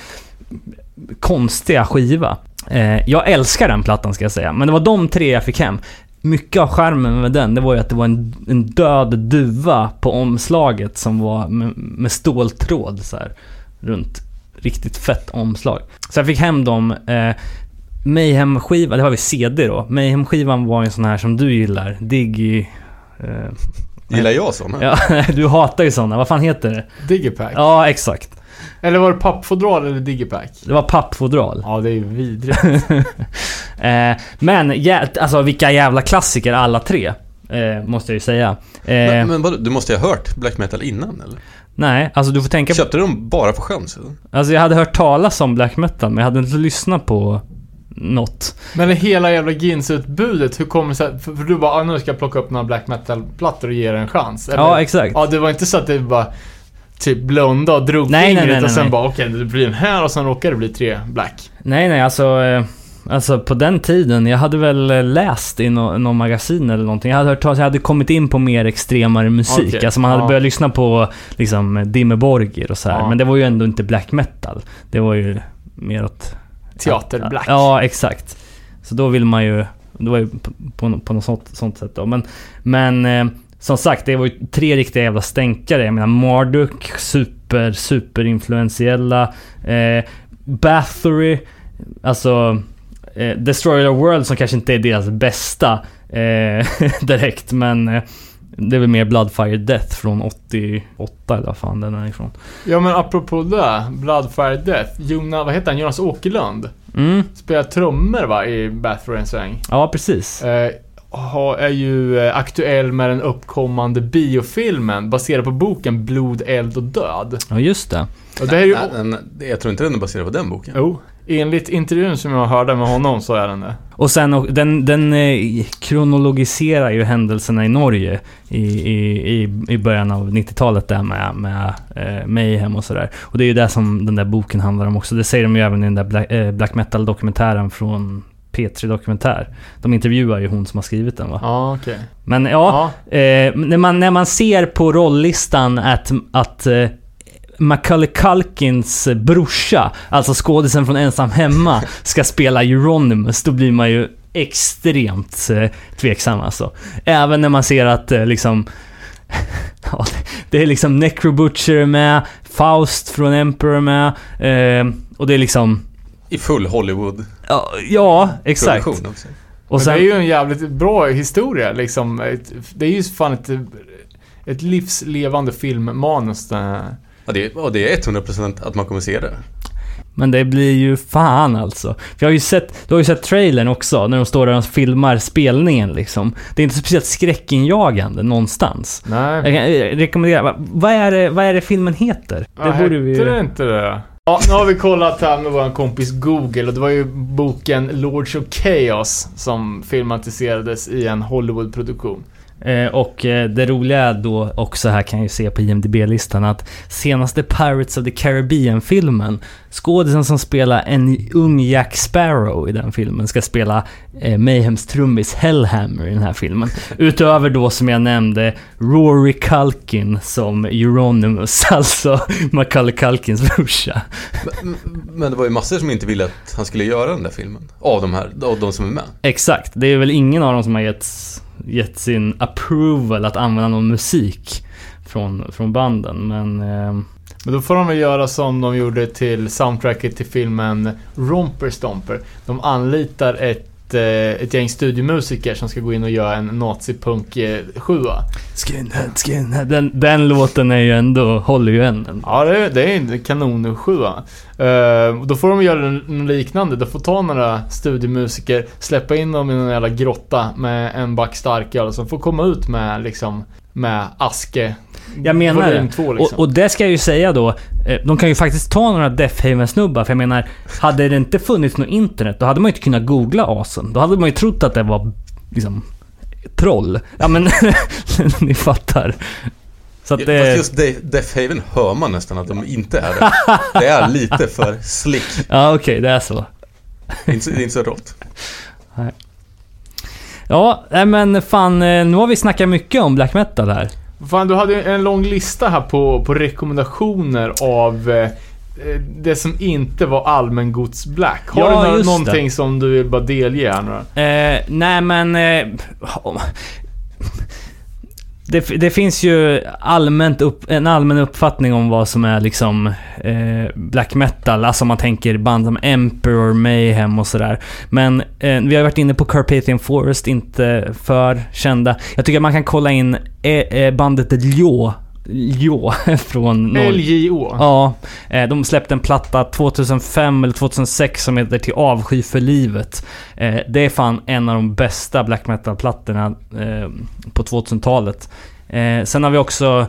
konstiga skiva. Eh, jag älskar den plattan ska jag säga, men det var de tre jag fick hem. Mycket av charmen med den, det var ju att det var en, en död duva på omslaget som var med, med ståltråd så här runt. Riktigt fett omslag. Så jag fick hem dem. Eh, Mayhem-skiva, det var vi CD då. Mayhem-skivan var en sån här som du gillar. Diggy... Eh, Gillar jag sådana? ja, du hatar ju såna. Vad fan heter det? Digipack. Ja, exakt. Eller var det pappfodral eller digipack? Det var pappfodral. Ja, det är ju vidrigt. Eh, men jä- alltså vilka jävla klassiker alla tre. Eh, måste jag ju säga. Eh, Men, men vadå, du måste ju ha hört black metal innan eller? nej, alltså du får tänka. Köpte du dem bara på chans? Alltså jag hade hört talas om black metal, men jag hade inte lyssnat på något. Men det hela jävla Gins-utbudet, hur kommer det sig? För, för du bara, ah, nu ska jag plocka upp några black metal-plattor och ge det en chans. Eller? Ja, exakt. Ja, det var inte så att det bara typ blunda och drog Nej, fingret nej, nej, och sen nej. bara okej, det blir den här och sen råkar det bli tre black. Nej, nej, alltså... Eh, alltså på den tiden, jag hade väl eh, läst i nå- någon magasin eller någonting. Jag hade hört talas, jag hade kommit in på mer extremare musik. Okej, Alltså man hade ja. börjat lyssna på liksom Dimmer Borgir och så här. Ja. Men det var ju ändå inte black metal. Det var ju mer åt... Teater-black. Ja, exakt. Så då vill man ju... Det var ju på, på, på något sånt, sånt sätt då. Men, men eh, som sagt, det var ju tre riktiga jävla stänkare. Jag menar Marduk, super, super influentiella. Eh, Bathory, alltså... Eh, Destroyer of World som kanske inte är deras bästa eh, direkt, men... Eh, det är väl mer Bloodfire Death från 88 eller vad fan den är ifrån. Ja men apropå det, Bloodfire Death. Jonas, vad heter han? Jonas Åkerlund. Mm, Spelar trummor va, i Bathory en sväng. ja precis. Eh, är ju eh, aktuell med den uppkommande biofilmen baserad på boken Blod, eld och död. Ja, just det. Och det är ju... Nej, den, jag tror inte den är baserad på den boken. Jo, enligt intervjun som jag hörde med honom så är den det. Och sen, och den, den eh, kronologiserar ju händelserna i Norge i, i, i, i början av 90-talet där med, med eh, Mayhem och sådär. Och det är ju det som den där boken handlar om också. Det säger de ju även i den där Black, eh, Black Metal-dokumentären från P3 Dokumentär. De intervjuar ju hon som har skrivit den va? Ja, okej. Men ja, eh, när, man, när man ser på rolllistan att, att eh, Macaulay Culkins brorsa, alltså skådisen från Ensam Hemma, ska spela Euronymous, då blir man ju extremt eh, tveksam alltså. Även när man ser att eh, liksom... ja, det är liksom Necro Butcher med, Faust från Emperor med, eh, och det är liksom... I full Hollywood-produktion Ja, ja exakt. också. Och sen, det är ju en jävligt bra historia liksom. Det är ju fan ett, ett livslevande filmmanus. Ja, det, är- och det är 100% att man kommer se det. Men det blir ju fan alltså. För jag har ju sett, du har ju sett trailern också, när de står där och filmar spelningen liksom. Det är inte speciellt skräckinjagande någonstans. Nej. Jag kan eh, rekommendera, va- vad är det, vad är det filmen heter? Ja, Det borde vi hette det inte det? Ja, nu har vi kollat här med vår kompis Google och det var ju boken Lords of Chaos som filmatiserades i en Hollywoodproduktion. Eh, och eh, det roliga är då också här kan jag ju se på IMDB-listan att senaste Pirates of the Caribbean-filmen, skådisen som spelar en ung Jack Sparrow i den filmen ska spela eh, Mayhems trummis Hellhammer i den här filmen. Utöver då som jag nämnde Rory Culkin som Euronymous, alltså Macaulay Culkins brorsa. Men, men det var ju massor som inte ville att han skulle göra den där filmen. Av de här, av de som är med. Exakt, det är väl ingen av dem som har gett, gett sin approval att använda någon musik från, från banden, men... Eh, Men då får de väl göra som de gjorde till soundtracket till filmen Romper Stomper. De anlitar ett, eh, ett gäng studiomusiker som ska gå in och göra en nazipunk eh, sjua. Skinhead, skinhead. Den, den låten är ju ändå, håller ju än. Ja, det är, det är en kanon sjua. Uh, och då får de göra något liknande. De får ta några studiomusiker, släppa in dem i någon jävla grotta med en back starköl som får komma ut med liksom med aske. Jag menar det. två, liksom. Och, och det ska jag ju säga då, eh, de kan ju faktiskt ta några Death Haven-snubbar, för jag menar, hade det inte funnits något internet, då hade man ju inte kunnat googla asen. Då hade man ju trott att det var, liksom, troll. Ja men, ni fattar. Så att Fast det... just De- Death Haven hör man nästan att de inte är det. Det är lite för slick. Ja okej, det är så. Det är inte, så- det är inte så rått. Ja, nej men fan, eh, nu har vi snackat mycket om black metal här. Fan, du hade en lång lista här på, på rekommendationer av eh, det som inte var allmängods black. Har Ja, du nå- just det. någonting som du vill bara delge här nu? Eh, nej men... Eh, det, det finns ju allmänt upp, en allmän uppfattning om vad som är liksom eh, black metal. Alltså om man tänker band som Emperor, Mayhem och sådär. Men eh, vi har varit inne på Carpathian Forest, inte för kända. Jag tycker att man kan kolla in eh, eh bandet Lyo Ljå från. LJO. Ja, eh, de släppte en platta 2005 eller 2006 som heter Till avsky för livet. Eh, Det är fan en av de bästa black metal-plattorna eh, på 2000-talet. Eh, Sen har vi också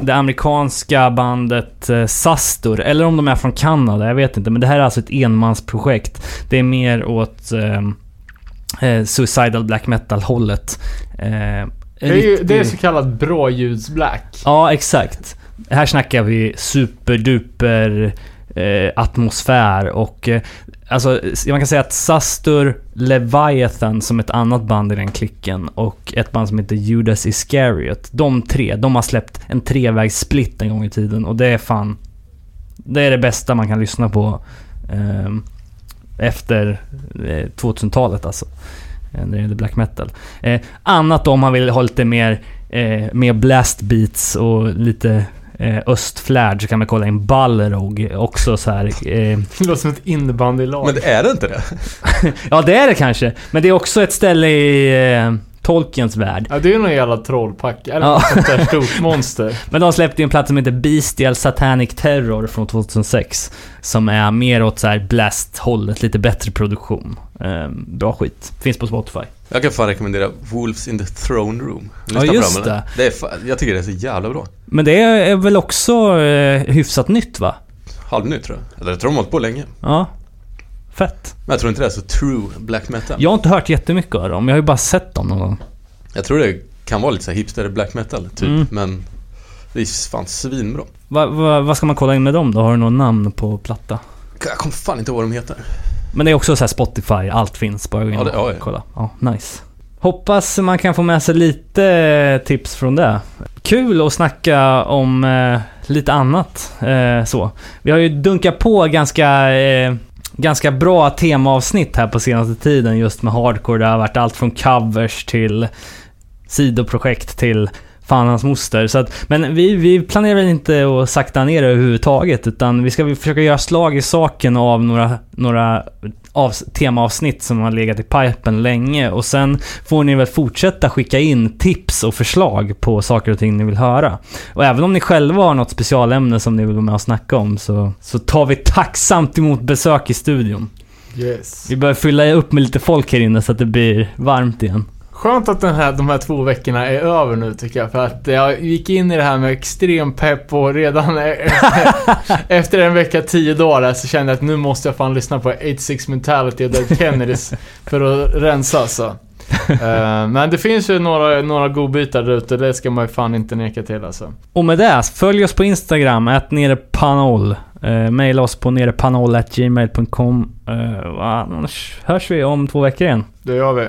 det amerikanska bandet Sastor, eller om de är från Kanada, jag vet inte. Men det här är alltså ett enmansprojekt. Det är mer åt eh, suicidal black metal-hållet. Eh, Det är, ju, det är så kallad bråljudsblack. Ja, exakt. Här snackar vi superduper eh, atmosfär och eh, alltså man kan säga att Sastur, Leviathan som ett annat band i den klicken och ett band som heter Judas Iscariot. De tre, de har släppt en trevägs split en gång i tiden och det är fan... Det är det bästa man kan lyssna på eh, efter eh, 2000-talet alltså. Eh, När det gäller black metal. Eh, annat om man vill ha lite mer eh, med blast beats och lite eh, östflärd så kan man kolla in Balrog. Också så här. Eh, Det låter som ett innebandylag. Men det är det inte det? ja, det är det kanske. Men det är också ett ställe i eh, Tolkiens värld. Ja, det är ju någon jävla trollpack. Eller Ja. något sånt där stort monster. Men de släppte ju en platta som heter Bestial Satanic Terror från 2006. Som är mer åt så här blast-hållet, lite bättre produktion. Eh, bra skit. Finns på Spotify. Jag kan fan rekommendera Wolves in the Throne Room. Lyssna Ja, just eller? det är fan, Jag tycker det är så jävla bra. Men det är väl också eh, hyfsat nytt va? Halvnytt tror jag. Eller jag tror de har hållit på länge. Ja. Fett. Men jag tror inte det är så true black metal. Jag har inte hört jättemycket av dem. Jag har ju bara sett dem någon gång. Jag tror det kan vara lite så här hipster black metal typ. Mm. Men det är fan svinbra. Va, va, vad ska man kolla in med dem då? Har du något namn på platta? Jag kommer fan inte ihåg vad de heter. Men det är också så här Spotify, allt finns. Bara gå in Ja, det- och ja, ja. kolla. Ja, nice. Hoppas man kan få med sig lite tips från det. Kul att snacka om eh, lite annat. Eh, så. Vi har ju dunkat på ganska, eh, ganska bra temaavsnitt här på senaste tiden just med hardcore. Det har varit allt från covers till sidoprojekt till fan hans moster. Så att, men vi, vi planerar väl inte att sakta ner det överhuvudtaget utan vi ska väl försöka göra slag i saken av några, några av, temaavsnitt som har legat i pipen länge och sen får ni väl fortsätta skicka in tips och förslag på saker och ting ni vill höra. Och även om ni själva har något specialämne som ni vill vara med och snacka om så, så tar vi tacksamt emot besök i studion. Yes. Vi börjar fylla upp med lite folk här inne så att det blir varmt igen. Skönt att den här, de här två veckorna är över nu tycker jag. För att jag gick in i det här med extrem pepp och redan efter, efter en vecka, tio dagar så kände jag att nu måste jag fan lyssna på 86 Mentality och Dead Kennedys för att rensa alltså. Eh, men det finns ju några, några godbitar där ute, det ska man ju fan inte neka till alltså. Och med det, följ oss på Instagram, att nerepanol. Uh, maila oss på nerepanol.gmail.com. Uh, annars hörs vi om två veckor igen. Det gör vi.